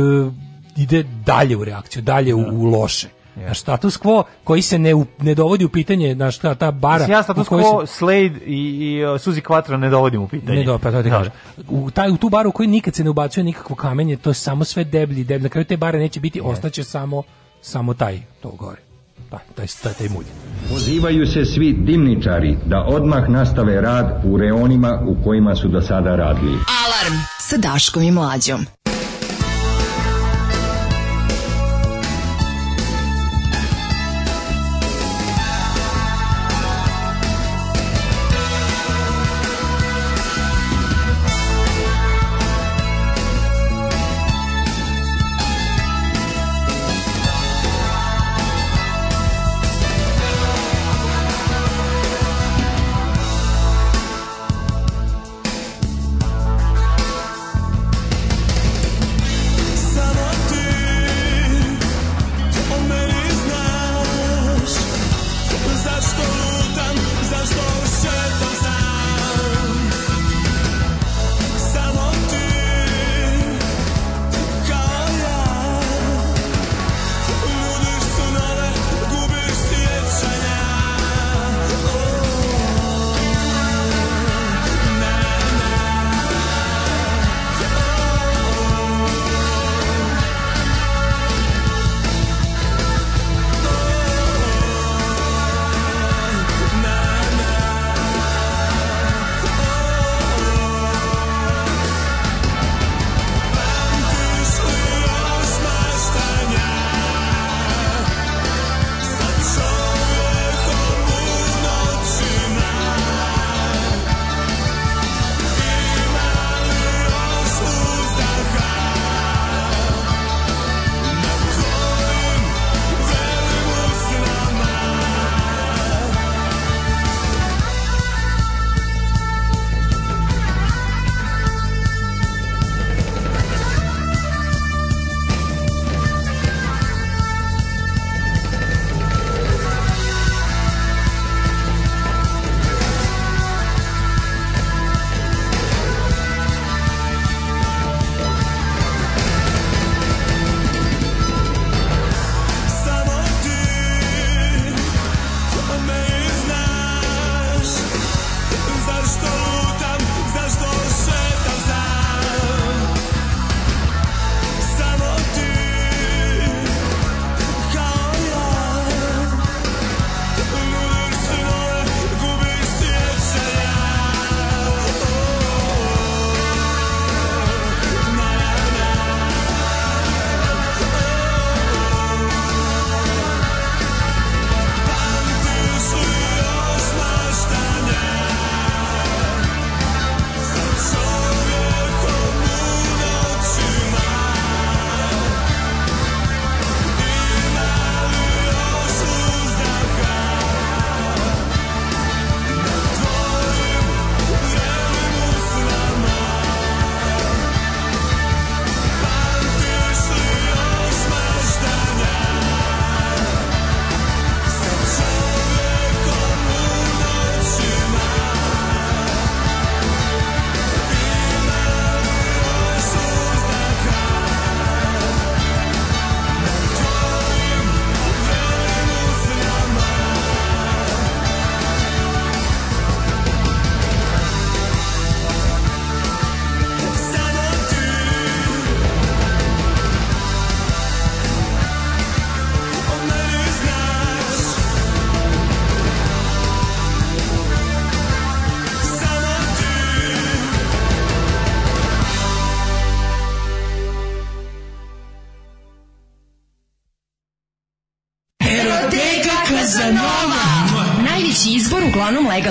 ide dalje u reakciju, dalje u, u loše. A status quo koji se ne, u- ne dovodi u pitanje, znaš, ta, ta bara... Mislim, ja status quo, se- Slade i, i uh, Suzy Quattro ne dovodim u pitanje. Ne, dobro, pa to ti Da. kažem. U, taj, u tu baru u kojoj nikad se ne ubacuje nikakvo kamenje, to je samo sve deblji, deblji. Na kraju te bare neće biti, ostaće samo, samo taj, to gore. Taj, taj, taj, taj mulj. Pozivaju se svi dimničari da odmah nastave rad u reonima u kojima su do sada radili. Alarm sa Daškom i Mlađom.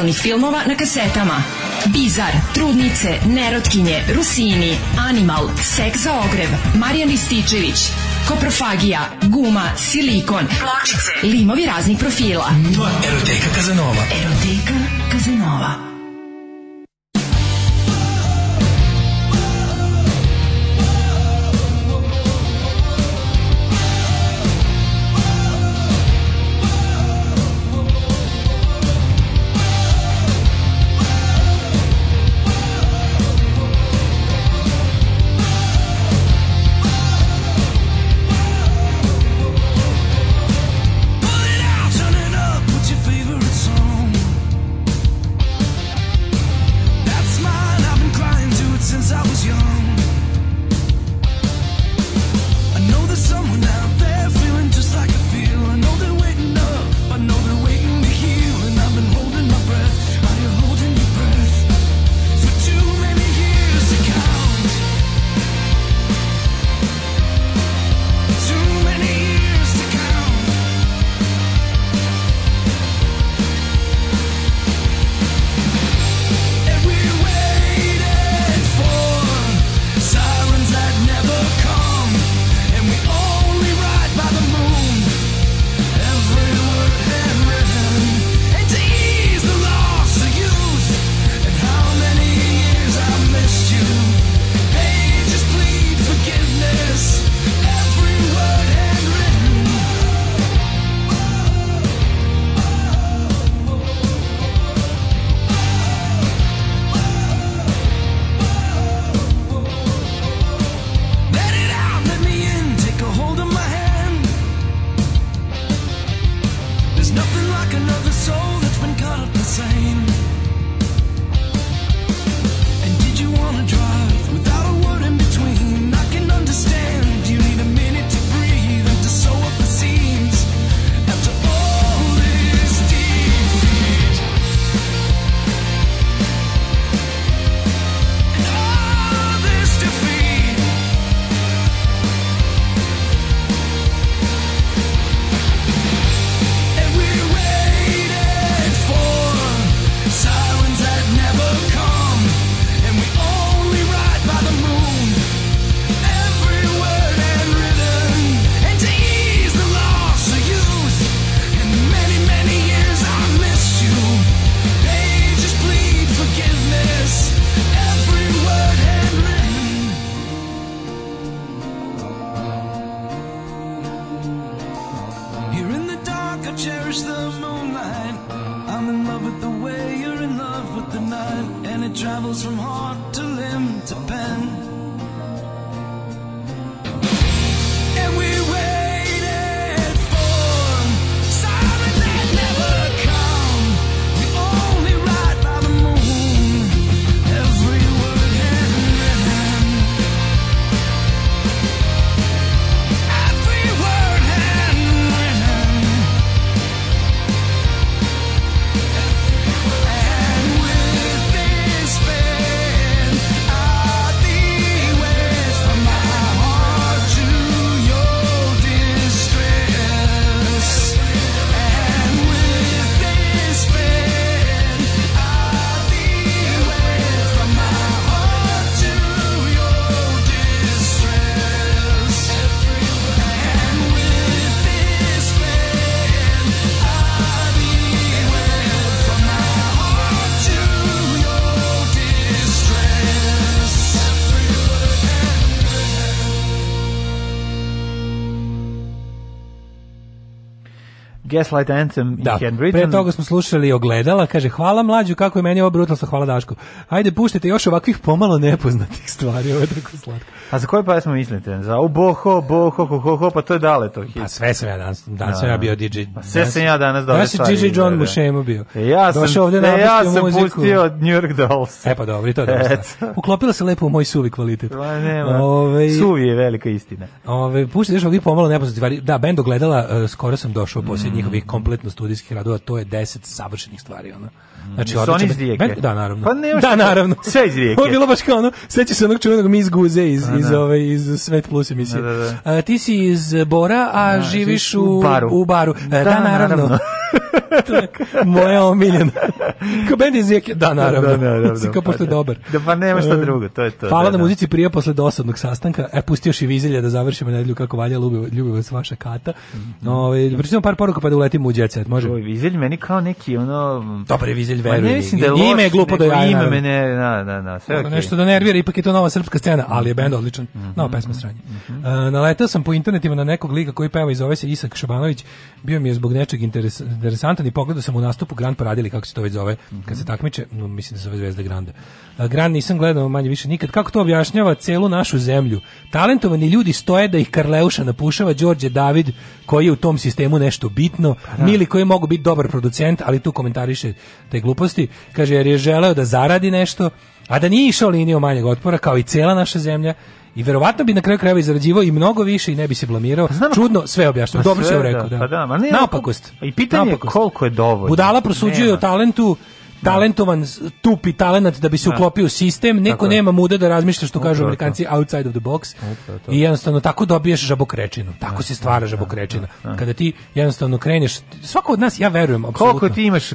Legalnih filmova na kasetama. Bizar, Trudnice, Nerotkinje, Rusini, Animal, Sek za ogrev, Marijan Rističević, Koprofagija, Guma, Silikon, Pločice, limovi raznih profila. Eroteka Kazanova. Eroteka Kazanova. Gaslight Anthem Da, i Handwritten. pre toga smo slušali ogledala, kaže hvala mlađu, kako je meni ovo brutalno, hvala Daško. Ajde, puštajte još ovakvih pomalo nepoznatih stvari, ovo je tako slatko. A za koju pesmu mislite? Za u boho, boho, ho, ho, ho, pa to je dale to hit. Pa sve sam ja danas, danas Da. sam ja bio DJ. Pa sve sam ja danas dobro Danas je stvari DJ John. Mušemo bio. E, ja sam, Došao ovde e, napustio ja sam muziku. pustio New York Dolls. E pa dobro, i to je dobro. Stvar. Uklopila se lepo u moj suvi kvalitet. Pa nema. Ovaj- Suvi je velika istina. Ove, pušti još ovih pomalo nepoznati stvari. Da, bend ogledala, e, skoro sam došao Mm. Njihovih kompletno studijskih radova, to je 10 savršenih stvari, ono. Znači, Su odličan oni iz. Rijeke? Da, naravno. Pa nema da, naravno. sve iz Rijeke. <laughs> Ovo je bilo baš kao ono, seća se onog čuvenog Miss Guze iz, Pa iz, da. ove, iz Svet Plus emisije. Da, da, da. A, ti si iz Bora, a Da, živiš živiš u, u Baru. U baru. Da, Da, naravno. naravno. <laughs> je <laughs> moja omiljena. Kao bend iz Rijeke, da, naravno. Da, da, da, da, Mislim, kao pa pošto je da. dobar. Da, pa nema šta E, drugo, to je to, Hvala da, na da. muzici prije posle dosadnog sastanka. E, pustio još i vizelja da završimo nedelju kako valja, ljubi, ljubi vas vaša kata. Mhm. Ove, pričamo par poruka pa da uletimo u jet set, može? Oj, Vizelj meni kao neki ono... Dobar je Vizelj, Ma veruj ne mi. mislim da je ime loš, je glupo nego jaja, Ime naravno. mene, da, da, da, sve okej. Nešto da nervira, ipak je to nova srpska scena, ali je bend odličan. Mhm. Nova pesma sranje. E, naletao sam po internetima na nekog lika koji peva i zove se Isak Šabanović. Bio mi je zbog nečeg interes, interesantan i pogledao sam u nastupu Grand Paradili, kako se to već zove, kad se takmiče, no, mislim da se zove Zvezda Granda. Grand nisam gledao manje više nikad. Kako to objašnjava celu našu zemlju? Talentovani ljudi stoje da ih Karleuša napušava, Đorđe David, koji je u tom sistemu nešto bitno, Mili koji mogu biti dobar producent, ali tu komentariše te gluposti. Kaže, jer je želeo da zaradi nešto, a da nije išao linijom manjeg otpora, kao i cela naša zemlja, i verovatno bi na kraju krajeva izrađivao i mnogo više i ne bi se blamirao. Čudno, sve objašnjava. Pa Dobro sve, se rekao, da, da. pa da, ma ne, Naopakost. I pitanje je Naopakost. koliko je dovoljno. Budala prosuđuje o talentu, talentovan, tupi talenat da bi se Da. uklopio u sistem, neko Tako nema muda da razmišlja što kažu amerikanci outside of the box Upravo i jednostavno tako dobiješ žabokrečinu, tako se stvara žabokrečina. Kada ti jednostavno kreneš, svako od nas, ja verujem, apsolutno. Koliko ti imaš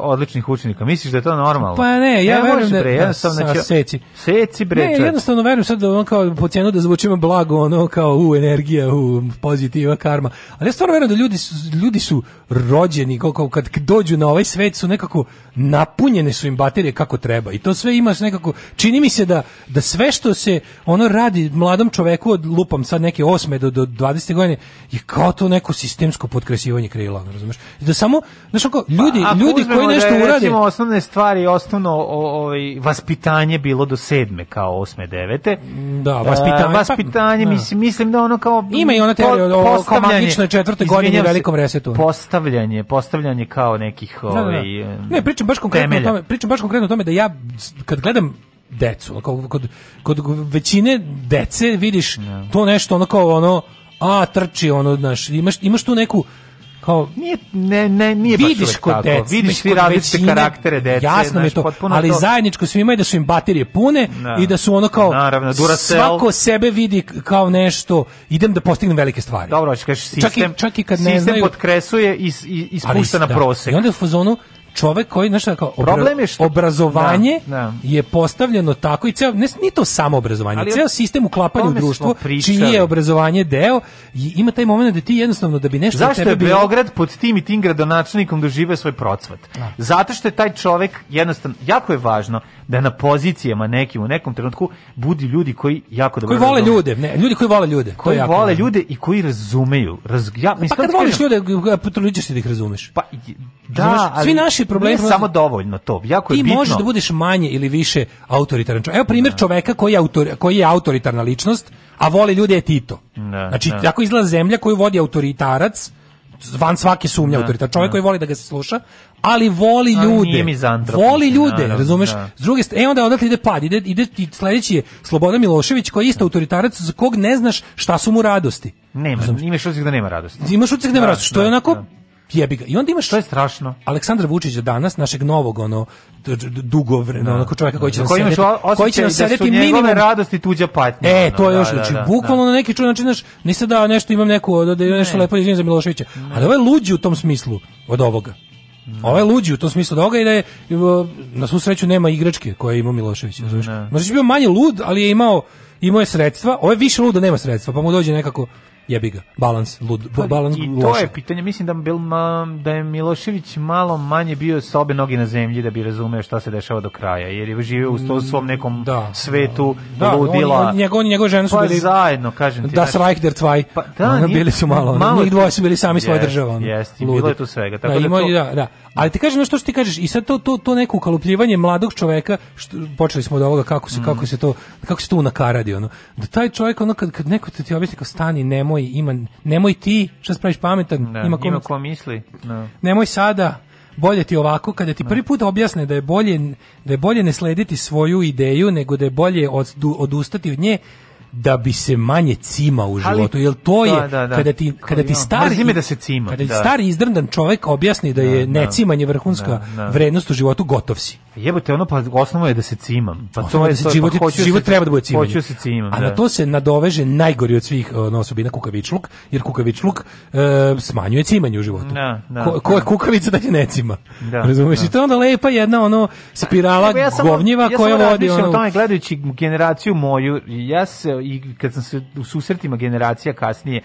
odličnih učenika? Misliš da je to normalno? Pa ne, ja verujem može, da- bre, da, jednostavno sa- će- seci. Seci bre. Ne, jednostavno verujem sad da on kao po cijenu da zvučimo blago, ono kao u energija, u pozitiva, karma. Ali ja stvarno verujem da ljudi su, ljudi su rođeni, kao kad dođu na ovaj svet su nekako napunjene su im baterije kako treba. I to sve imaš nekako, čini mi se da, da sve što se ono radi mladom čoveku od lupam sad neke osme do, do 20. godine je kao to neko sistemsko potkresivanje krila, ono, razumeš? Da samo, ako, ljudi, Pa, ljudi koji nešto da je, urade, recimo, osnovne stvari, osnovno o, ovaj, vaspitanje bilo do sedme, kao osme, devete. Da, vaspitanje, E, vaspitanje, pa, da. mislim, mislim da ono kao... Ima i ona teorija o- o- magičnoj četvrtoj godini velikom resetu. Postavljanje, postavljanje kao nekih... Da, da, da. Ovaj, Ne, pričam baš konkretno temelja. o tome, pričam baš konkretno o tome da ja kad gledam decu, kod, kod, kod većine dece vidiš to nešto ono kao ono a trči ono znaš, imaš imaš tu neku kao Nije, ne, ne, nije baš vidiš uvek kod tako. dece, Vidiš svi različite većine, karaktere dece. Jasno mi je to, ali to- zajedničko svima je da su im baterije pune Da. i da su ono kao Naravno, Duracell. svako sebe vidi kao nešto, idem da postignem velike stvari. Dobro, hoćeš kažeš sistem, Čak i- čak i kad ne sistem znaju- potkresuje i, i, i spušta na da. prosek. I onda u fazonu čovek koji znaš kao obra- Problem je što- obrazovanje Da, da. je postavljeno tako i ceo ne ni to samo obrazovanje, Ali ceo sistem uklapanja u društvo čiji je obrazovanje deo i ima taj momenat da ti jednostavno da bi nešto Zašto tebe je bilo- Beograd pod tim i tim gradonačelnikom doživio svoj procvat? Zato što je taj čovek jednostavno, jako je važno da na pozicijama nekim u nekom trenutku budi ljudi koji jako dobro koji vole razumeju. ljude, ne, ljudi koji vole ljude, je koji vole važno. ljude i koji razumeju. Raz, ja, mislim, Pa kad ti voliš ljude, potrudiš se da ih razumeš. Pa, Razumeš? da, ali svi naši problemi nije samo dovoljno to. Jako je ti bitno. možeš da budeš manje ili više autoritaran čovjek. Evo primjer čoveka koji je, autor, koji je autoritarna ličnost, a voli ljude je Tito. Da, znači, da. tako izgleda zemlja koju vodi autoritarac, van svake sumnje Da, autoritar. Čovjek da. koji voli da ga se sluša, ali voli ljude. Voli ljude, razumeš? da. S druge strane, e onda odatle ide pad, ide, ide i sledeći je Slobodan Milošević koji je isto autoritarac za kog ne znaš šta su mu radosti. Nema, imaš osjećaj da nema radosti. Imaš utisak da nema radosti, što je onako. Jebi ga. I onda imaš To je strašno. Aleksandra Vučića danas, našeg novog, ono, d- d- dugo vremena, Da. onako čovjeka koji će Za nam koji imaš sedeti, koji će nam da sedeti njegove minimum radosti tuđa patnja. E, ono, to je da, još, da, znači, da, bukvalno na neki čovjek, znači, znaš, nisam da nešto imam neku, da da nešto lepo izvinim za Miloševića, ali ovo je luđi u tom smislu od ovoga. Ovo je luđi u tom smislu od ovoga i da je, na svu sreću nema igračke koje je imao Milošević, razumiješ? Možda je bio manje lud, ali je imao, imao je sredstva, ovo je više lud da nema sredstva, pa mu dođe nekako, jebi ga, balans, lud, ba- balans Pa I to loše. je pitanje, mislim da, bil, da je Milošević malo manje bio sa obe noge na zemlji da bi razumeo šta se dešava do kraja, jer je živio u sto- svom nekom svetu Da, ludila. on, on, njegov, njegova žena su Pa bili zajedno, kažem ti. Das znaš. Reich der Zwei. Pa, da, bili su malo, malo njih dvoje su bili sami svoja Jest, država. I bilo je tu svega, tako da, da ima, to- da, da. Ali ti kažeš nešto što ti kažeš i sad to to to neko ukalupljivanje mladog čoveka što počeli smo od ovoga kako se Mm. kako se to kako se to unakaradi ono da taj čovjek ono kad kad neko ti objasni kao stani nemoj ima nemoj ti šta se praviš pametan Da, ima ima, ko, ko misli. Da. nemoj sada bolje ti ovako kada ti prvi put objasne da je bolje da je bolje ne slediti svoju ideju nego da je bolje od, odustati od nje da bi se manje cima u životu, jer to je Da, da, da. kada ti kada ti stari da se cimam, kada ti da. stari izdrndan čovjek objasni da je Da, da. necimanje vrhunska Da, da. vrednost u životu, gotov si. Jebote, ono pa osnovno je da se cimam. Pa to je da se to, život, pa život se- treba da bude cimanje. Hoću se cimam, A da. na to se nadoveže najgori od svih ono, osobina kukavičluk, jer kukavičluk e, smanjuje cimanje u životu. Da, da, ko, ko je da. kukavica da je ne cima. Da, Razumeš? da. I to je onda lepa jedna ono spirala ja govnjiva ja koja vodi ono... o tome gledajući generaciju moju, ja se, i kad sam se u susretima generacija kasnije,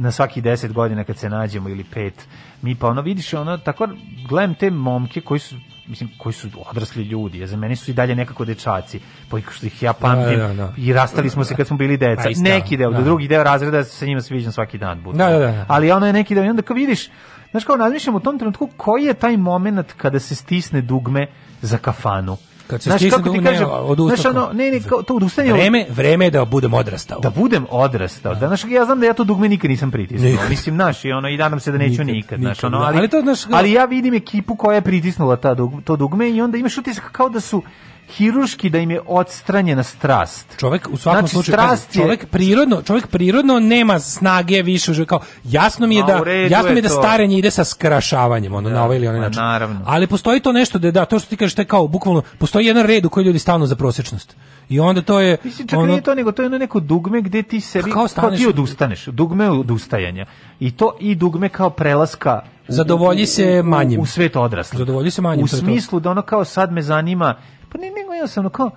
na svaki 10 godina kad se nađemo ili pet, mi pa ono vidiš ono, tako gledam te momke koji su mislim koji su odrasli ljudi, a za mene su i dalje nekako dečaci, po što ih ja pamtim Da, da, da. i rastali smo se kad smo bili deca. Pa neki deo, da. drugi deo razreda sa njima se viđam svaki dan. bukvalno. Da, da, da. Ali ono je neki deo i onda kao vidiš, znaš kao razmišljam u tom trenutku koji je taj moment kada se stisne dugme za kafanu. Kad se Znaš, stisne kako ti kažem, znaš, ono, ne, ne, kao, to odustajanje od- Vreme, vreme je da budem odrastao. da budem odrastao. Da, znaš, ja znam da ja to dugme nikad nisam pritisnuo. Mislim, znaš, i ono, i nadam se da neću Nikad, nikad, znaš, nikad, ono, da. ali, Ali to, znaš, ali ja vidim ekipu koja je pritisnula ta dug, to dugme i onda imaš utisak kao da su hiruški da im je odstranjena strast. Čovjek u svakom Znači, slučaju kažem, je- čovjek prirodno, čovjek prirodno nema snage više u kao jasno mi je da u jasno mi je da starenje ide sa skrašavanjem ono na ovaj ili onaj način. naravno. Ali postoji to nešto da da to što ti kažeš to je kao bukvalno postoji jedan red u koji ljudi stalno za prosječnost. I onda to je Mislim, čak ono- nije to, nego to je ono neko dugme gde ti sebi, Kao kao, staneš- ti odustaneš, dugme odustajanja. I to i dugme kao prelaska u- Zadovolji u- se u- manjim. U svet odraslih. Zadovolji se manjim, U smislu da ono kao sad me zanima, pa ne, nego ono kao,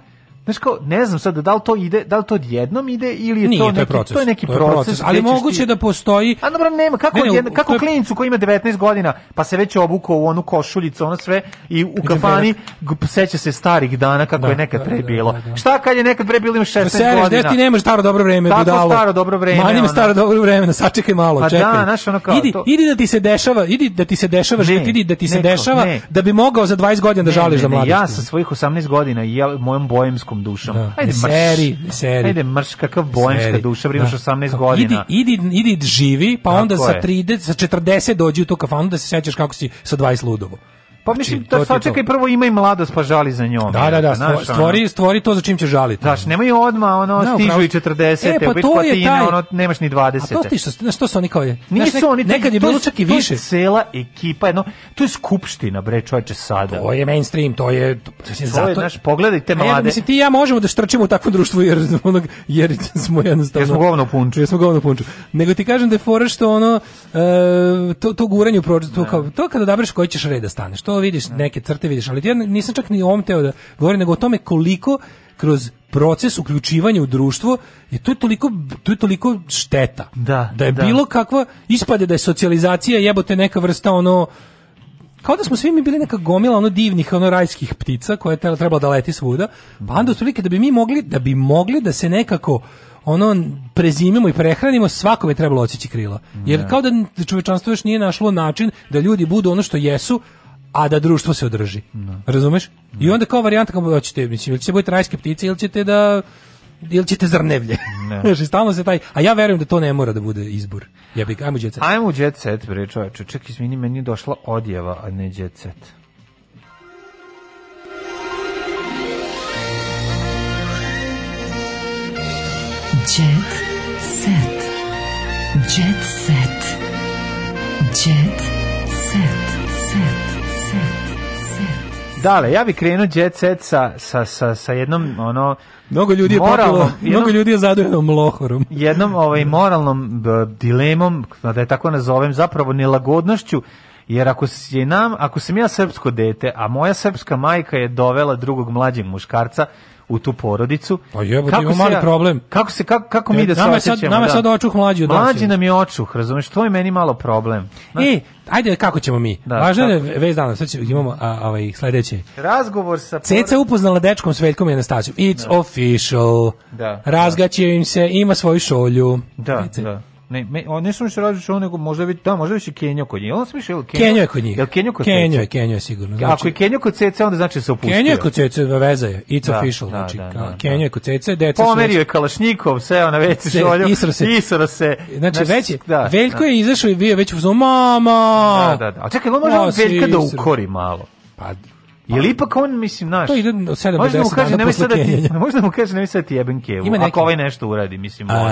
Znaš kao, ne znam sad da li to ide, da li to odjednom ide ili je Nije, to to je neki, proces. to je neki To je proces, ali moguće ti- da postoji A dobro, nema, kako, Ne, ne, u- kako je- klincu koji ima 19 godina, pa se već obukao u onu košuljicu, ono sve, i u kafani seća se starih dana kako Da, je nekad da, pre da, bilo. da, da. Šta kad je nekad pre bilo ima 16 Sereš, godina? ti nemaš staro dobro vreme, Kako budalo. staro dobro vreme, ono? staro dobro vreme, sačekaj malo, Pa da, čekaj. znaš, ono kao idi, to- idi da ti se dešava, idi da ti se dešava, život, idi da ti se dešava, ne. da bi mogao za 20 godina da Ne, žališ ne, za ne, mladosti. Ja sa svojih 18 godina i mojom bojemskom dušom. Da. Ajde mrš. seri, seri. Ajde mrš, kakav bojemska Seri. duša, bre, imaš Da. 18 Kao, godina. Idi, idi, idi živi, pa Tako onda sa je. 30, sa 40 dođi u tu kafanu da se sećaš kako si sa 20 ludovo. Pa mislim, Znači, to sačekaj prvo ima i mladost pa žali za njom. Da, da, da, Znaš, stvo- stvori, stvori to za čim će žaliti. Znaš, nemoj odmah, ono, Da, stižu i si. 40, E, pa to je taj- ono, nemaš ni 20. A to ti što, znaš, to su oni kao je. Nisu nek- oni, nekad je bilo čak i to je više. cela ekipa, jedno, to je skupština, bre, čoveče, sada. To je mainstream, to je... To, To je, znaš, pogledajte mlade. mislim, ti i ja možemo da štrčimo u takvom društvu jer, <laughs> onog, jer smo jednostavno... Jer smo govno punču. Jer smo govno punču. Nego ti kažem da je fora što ono, e, to, to guranje u prođe, to, kao, to kada odabereš koji ćeš red da staneš, to vidiš, neke crte vidiš, ali ja nisam čak ni o ovom teo da govorim, nego o tome koliko kroz proces uključivanja u društvo je to toliko to je toliko šteta. Da, da je da. bilo kakva ispade da je socijalizacija jebote neka vrsta ono kao da smo svi mi bili neka gomila ono divnih ono rajskih ptica koje je treba trebalo da leti svuda pa onda otprilike da bi mi mogli da bi mogli da se nekako ono prezimimo i prehranimo svakome je trebalo odsjeći krila jer kao da čovečanstvo još nije našlo način da ljudi budu ono što jesu a da društvo se održi. Razumeš? I onda kao varijanta kao hoćete, mislim, ili ćete budete rajske ptice ili ćete da ili ćete zrnevlje. Ne. <laughs> Znaš, i stalno se taj, a ja verujem da to ne mora da bude izbor. Ja bih, ajmo djeca. Ajmo u jet set, bre, čoveče. Čekaj, izvini, meni je došla odjeva, a ne jet set. Jet set. Jet set. Jet set. Dale, ja bih krenuo jet set sa, sa, sa, sa jednom, ono... Mnogo ljudi je moralnom- popilo, jednom- mnogo ljudi je zadojenom lohorom. <laughs> jednom ovaj moralnom dilemom, da je tako nazovem, zapravo nelagodnošću, jer ako je nam, ako sam ja srpsko dete, a moja srpska majka je dovela drugog mlađeg muškarca u tu porodicu. Pa jebote, kako ima se mali ja- problem. Kako se kako, kako mi E, da se nama sad- nama da. sad očuh mlađi od Mlađi nam je očuh, razumeš? To je meni malo problem. Znaš, E, ajde, kako ćemo mi? Da, Važno je kako? vez dana, sad ćemo, imamo a, ovaj, sledeće. razgovor sa Ceca upoznala dečkom Sveljkom i Anastasijom. It's official. Da. Razgaće im se, ima svoju šolju. Da, da. Ne, me, on ne samo što radi što nego možda već da, možda već i Kenjo kod njih. On sam mišljao Kenjo. Kenjo je kod njih. Jel Kenjo kod Kenjo Cece? je, Kenjo je sigurno. Ako je Kenjo kod Cece, onda znači da se opustio. Kenjo je kod Cece, veza je. It's Da, official. da, znači, da, da, Kenjo je kod Cece, deca su... Pomerio je Kalašnikov, seo na WC Se- šolju. isro se. Isro se. Znači, Znaš, već je, da, Veljko da. je izašao i bio već u fazonu, mama! Da, da, da. A čekaj, on može se Veljka da ukori malo. Pa, Ili ipak on, mislim, znaš... To ide od sedam do možda mu kaže, posle sad da ti, <laughs> možda mu kaže, nemoj sad da ti jebem kevu, Ima neki- ako ovaj nešto uradi, mislim, može.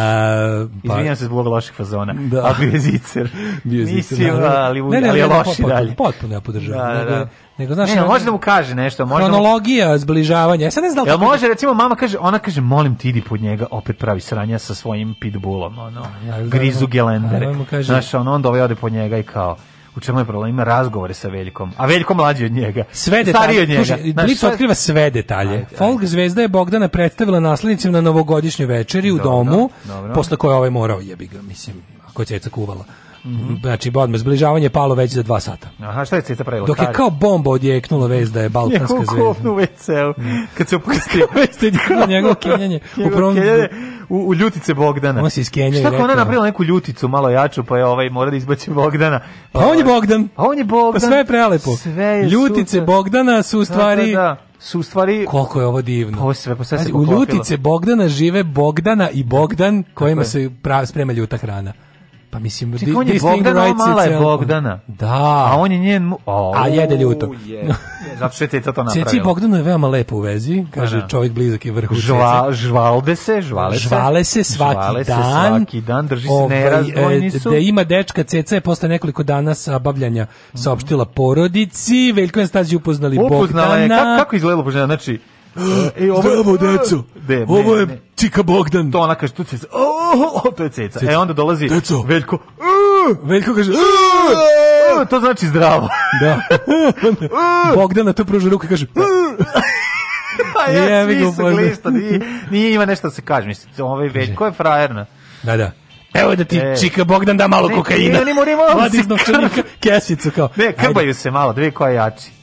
Pa- Izvinjam se zbog loših fazona, Da. a bio je zicer. <laughs> Bio je zicer, Mislim, naravno. ali, Ne, ne, ali je ne, dalje. potpuno ja podržavam. Da, da, Nego- da. nego, znaš, ne, može da mu kaže nešto, može da mu Hronologija zbližavanja. Ja sad ne znam da Jel li može, recimo, mama kaže, ona kaže, molim ti idi pod njega, opet pravi sranja sa svojim pitbullom, ono, ja, grizu gelendere. Znaš, ono, onda ovaj ode pod njega i kao, u čemu je problem, ima razgovore sa Veljkom, a Veljko mlađi od njega, sve stariji detalje. od njega. Znaš, Blic sve- otkriva sve detalje. Folk zvezda je Bogdana predstavila naslednicima na novogodišnjoj večeri u Dobro, domu, dobro. posle koje je ovaj morao jebi ga, mislim, ako je ceca kuvala. Mhm. Znači, odmah zbližavanje je palo već za dva sata. Aha, šta je Ceca pravila? Dok je kao bomba odjeknula vez da je balkanska zvezda. kopnu u WC-u, kad se opustio. <laughs> Njegovo- kenjanje. U prvom- u, u ljutice Bogdana. On se iskenjao Šta ako ona napravila neku ljuticu malo jaču, pa je ovaj mora da izbaci Bogdana. Pa on je Bogdan. Pa on je Bogdan. Pa sve je prelepo. Sve je Ljutice super. Bogdana su u stvari... Da, da, da. Su u stvari... Koliko je ovo divno. Ovo sve, pa sve se Pazi, u. Ljutice Bogdana žive Bogdana i Bogdan kojima se pra, sprema ljuta hrana. Pa mislim, Čekaj, on je this thing Bogdan, a writes mala je Bogdana. Da. A on je njen... mu- O, A jede ljuto. Je. Zato što je Ceca to napravila. <laughs> Ceci Bogdanu je veoma lepo u vezi, kaže Da, da. čovjek blizak i vrhu Žva, Cece. žvalde se, žvale se. Žvale se svaki Žvale se dan. svaki dan, drži se Ovaj, nerazdvojni e, su. Da ima dečka, Ceca je posle nekoliko dana sabavljanja saopštila porodici, Veljko je Stazi upoznali Upoznala je, Bogdana. kako, kako izgledalo poželjeno, znači... <gasps> E, ovo- Zdravo, deco. De, Ovo je. Čika Bogdan. To ona kaže, tu ceca, o, o, to je ceca. Ceca. E, onda dolazi Deco. Veljko, Veljko kaže, "U, to znači zdravo. da. <laughs> Bogdana to pruža ruku i kaže, <laughs> A ja, Jebi svi su Bogdan. glisto, nije, nije ima nešto da se kaže. Mislim, ovaj Veljko je frajerna. da, da. Evo da ti E. Čika Bogdan da malo Ne, kokaina. ne, ne, mora malo da Vadi se iz novčanika krpa. kesicu kao. Ne, ajde. krbaju se malo, dve ko je jači. Znaš kao, ko, A ne mora, znam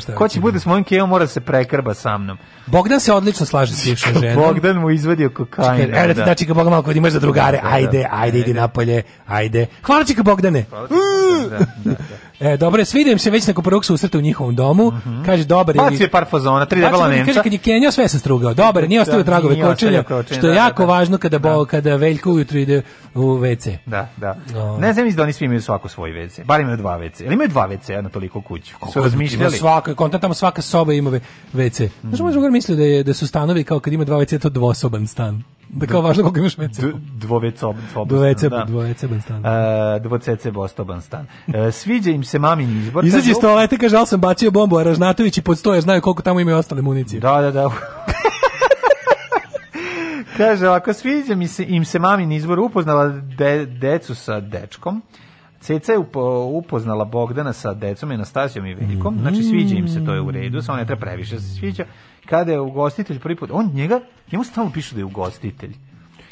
šta je ko će ti. bude s mojim kevom mora da se prekrba sa mnom. Bogdan se odlično slaže s bivšom <laughs> ženom. Bogdan mu izvadio kokain. Čekaj, Evo da ti da Čika Bogdan malo kod imaš za drugare. Da, da, Ajde, da. ajde, idi napolje. Ajde. Hvala Čika Bogdane. Da, da, da. E, dobro, svidio im se već nakon prvog susreta u njihovom domu. Kaže, dobar je. Bacio par fazona, tri debela Nemca. Kaže, kad je Kenjao, sve sam strugao. Dobar, nije ostavio Da, tragove kočenja, što je da, jako da, da. važno kada, bo, kada Veljko ujutru ide u WC. Da, da. No. Ne znam da oni svi imaju svako svoj WC. Bar imaju dva WC. Ili imaju dva WC na toliko kuću? Su Ima razmišljali? svaka, kontent tamo svaka soba ima WC. Znaš, moj drugar mislio da, je, da su stanovi kao kad ima dva WC, to dvosoban stan. Da kao važno koliko imaš WC. Dvovec Do WC, da. stan. E, dvocece bostoban stan. E, sviđa im se mamin izbor. Kaže, iz toalete, kaže, ali sam bacio bombu, a Ražnatović i podstoje, znaju koliko tamo imaju ostale municije. Da, da, da. Kaže, ovako, sviđa mi se, im se mamin izbor upoznala de, decu sa dečkom. Ceca je upo, upoznala Bogdana sa decom, Anastasijom i Veljkom. Znači, sviđa im se, to je u redu, samo ne treba previše da se sviđa. Kada je ugostitelj prvi put, on njega, njemu stalno piše da je ugostitelj.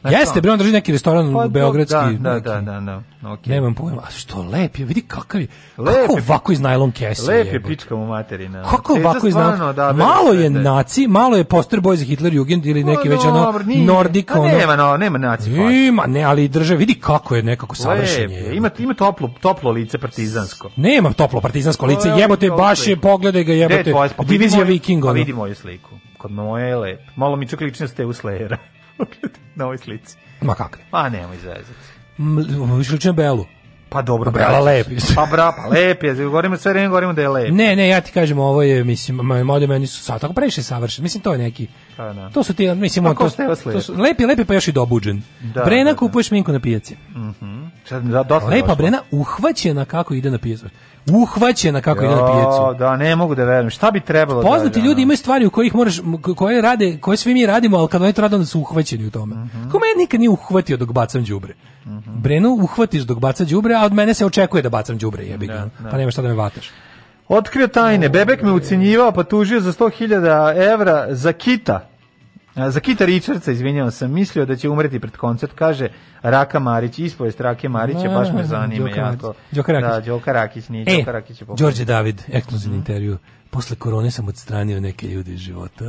Znači, Jeste, bre, on drži neki restoran Pa, beogradski. Da, da, neki. da, da, da. Okay. Nemam pojma, a što lep je, vidi kakav je, Lep kako je. ovako iz najlon kese Lep je pička mu materina. Kako Ceca ovako iz najlon odabere Malo je te- naci, malo je poster boy za Hitler Jugend ili neki već ono. Nordik, A ono. Nema, no, nema naci. Ima, ne, ali drže, vidi kako je nekako savršen je. je. Ima, ima toplo, toplo lice partizansko. Nema toplo partizansko lice, jebote, baš je, sliku. pogledaj ga, je jebote? Pa divizija moju- Viking, Pa vidi moju sliku. Kod moje je lep. Malo mi čak liči na Stevu Slayera. Na ovoj slici. Ma kakve. Pa nemoj zezati. Na Belu. Pa dobro, Bela braćo. lep. Pa bra, pa lep je. Govorimo sve vreme, govorimo da je lep. Ne, ne, ja ti kažem, ovo je, mislim, mode meni su sad tako previše savršen. Mislim, to je neki, Pa da. to su ti, mislim, on, to, to su, lepi, lepi pa još i dobuđen. Da, Brena da, da. kupuje šminku na pijaci. Mhm. Sad da dosta Lepa došlo. Brena uhvaćena kako ide na pijacu. Uhvaćena kako ide na Jo, pijacu. Da, ne mogu da verujem. Šta bi trebalo da... Poznati da, ljudi imaju stvari u kojih moraš koje rade, koje svi mi radimo, ali kad oni to rade onda su uhvaćeni u tome. Mhm. Ko mene nikad nije uhvatio dok bacam đubre. Brenu uhvatiš dok baca đubre, a od mene se očekuje da bacam đubre, jebi ga. da. Pa nema šta da me vataš. Otkrio tajne. Bebek me ucenjivao pa tužio za 100.000 evra za kita. Za Kita Richardsa, izvinjavam sam, mislio da će umreti pred koncert, kaže Raka Marić, ispovest Rake Marića, baš me zanima Đoka jako. Đoka Rakić. Da, Đoka Rakić, nije E, Đoka Rakić. Đorđe David, ekskluzivni intervju. Posle korone sam odstranio neke ljude iz života.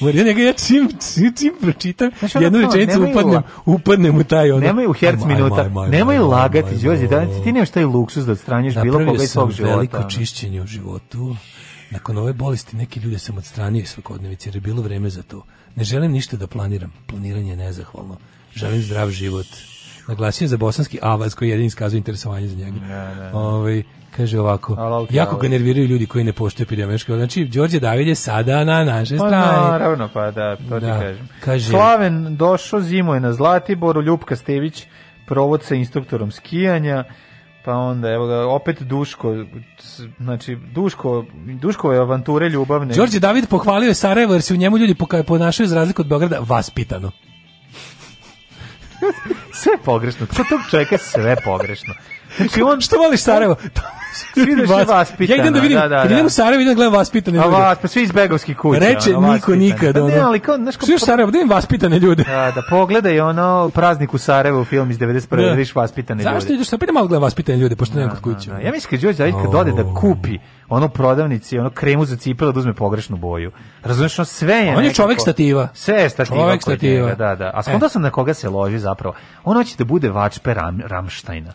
Ja njega ja čim, čim, čim pročitam, Znaš, ono jednu rečenicu upadnem, upadnem u taj ono. Nemoj u herc minuta, nemoj lagati, Đorđe, da ti nemaš taj luksus da odstranjuješ bilo Napravio koga iz sam svog života. veliko ono. čišćenje u životu. Nakon ove bolesti neke ljude sam odstranio iz svakodnevice jer je bilo vreme za to. Ne želim ništa da planiram. Planiranje je nezahvalno. Želim zdrav život. Naglasio za bosanski avaz koji jedini iskazuje interesovanje za njega. Da, da. Ovaj, kaže ovako, Alo, jako ga nerviraju ljudi koji ne poštuju epidemiološke. Znači, Đorđe David je sada na našoj Pa strani. naravno, pa da, to ti Da. kažem. Kaže- Slaven došao, zimuje na Zlatiboru, Ljupka Stević, provod sa instruktorom skijanja, pa onda, evo ga, opet Duško, znači, Duško, Duškove avanture ljubavne. Đorđe David pohvalio je Sarajevo jer se u njemu ljudi ponašaju za razliku od Beograda vaspitano. <laughs> Sve pogrešno, kod tog čovjeka sve pogrešno. Znači, on... Što voliš Sarajevo? <laughs> Svi da se vaspitano. Ja idem da vidim, da, da, da. idem u Sarajevo, idem da gledam vaspitane A ljude. vas, pa svi iz begovskih kuća. Reče ono, niko nikad. Pa ne, ali kao, znaš, kao, Svi u Sarajevo, da vaspitane ljude. Da, da pogledaj ono praznik u Sarajevu film iz 91. Da. Da. vidiš vaspitane ljude. Zašto ideš? Šta pita malo gledam vaspitane ljude, pošto nemam kod kuće. Da, ja mislim kad Đorđe David kad ode da kupi ono prodavnici, ono kremu za cipele da uzme pogrešnu boju. Razumeš, ono sve je On je nekako- čovek stativa. Sve je stativa. Čovek stativa. njega, Da, da. A E. skontao sam na koga se loži zapravo. On hoće da bude vačpe Ram, Ramštajna.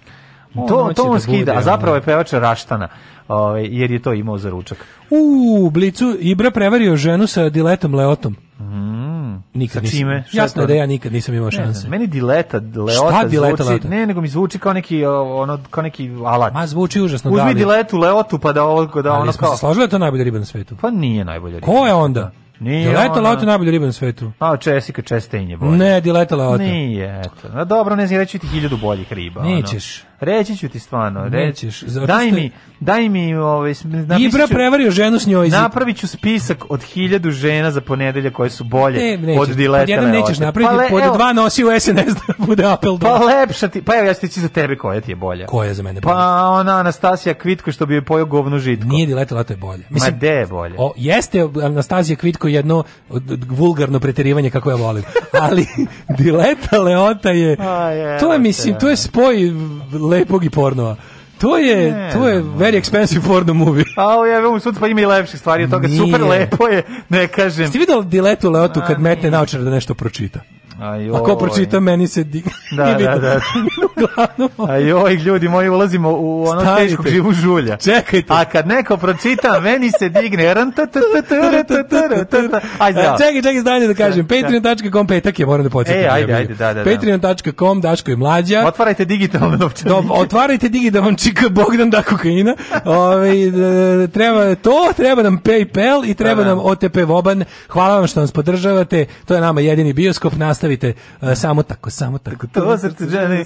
To, to on da skida, a zapravo je pevač Raštana, ovaj, jer je to imao za ručak. U Blicu Ibra prevario ženu sa diletom Leotom. Mm. Nikad Sa nisam- čime? Šta Jasno je da ja nikad nisam imao šanse. Meni dileta, leota Šta dileta, zvuči, leota? ne, nego mi zvuči kao neki, ono, kao neki alat. Ma zvuči užasno Uzmi da. ali- diletu, leotu, pa da ovo, da ali ono smo kao... se složili da je to najbolja riba na svetu. Pa nije najbolja riba. Ko je onda? Nije Dileta Leota je najbolja riba na svetu. A, Jessica Chastain je bolja. Ne, Dileta Leota. Nije, eto. A dobro, ne znam, reći ti hiljadu boljih riba. ono. Nećeš. Reći ću ti stvarno. Zato Daj mi, daj mi, ovaj, Ibra ću- prevario ženu s njoj. Napravit ću spisak od hiljadu žena za ponedelje koje su bolje Ne, nećeš. od dileta Pod jedan nećeš napraviti, Pa le- pod evo, dva nosi u SNS da bude apel Pa do... lepša ti, pa evo ja ću ti reći za tebe koja ti je bolja. Koja je za mene bolja? Pa ona Anastasija Kvitko što bi je pojao govnu žitko. Nije Dileta Leota je bolje. Ma de je bolje. O, jeste Anastazija Kvitko jedno vulgarno preterivanje kako ja volim. <laughs> Ali Dileta Leota je A, je, to je mislim to je spoj lepog i pornova. To je Ne to je very expensive porno movie. A ovo je u sud pa ima i lepših stvari od toga. Nije. Super lepo je, ne kažem. Jeste vidjeli Diletu Leotu kad metne naočar da nešto pročita? Ajoj. A ko pročita meni se di... Da, <laughs> da, bitno. da. <laughs> Uglavnom, A joj, ljudi moji, ulazimo u ono Stanite. teškog živu žulja. Čekajte. A kad neko pročita, meni se digne. Ajde, E. Čekaj, čekaj, zdanje da kažem. Patreon.com petak je, moram da podsjetim. E, ajde, ajde, da, da, da. Patreon.com, Daško i Mlađa. Otvarajte digitalno novčanike. otvarajte digi vam čika Bogdan da kokaina. Ove, d- treba to, treba nam PayPal i treba Da, da. nam OTP Voban. Hvala vam što nas podržavate. To je nama jedini bioskop. Nastavite uh, samo tako, samo tako. To srce žene.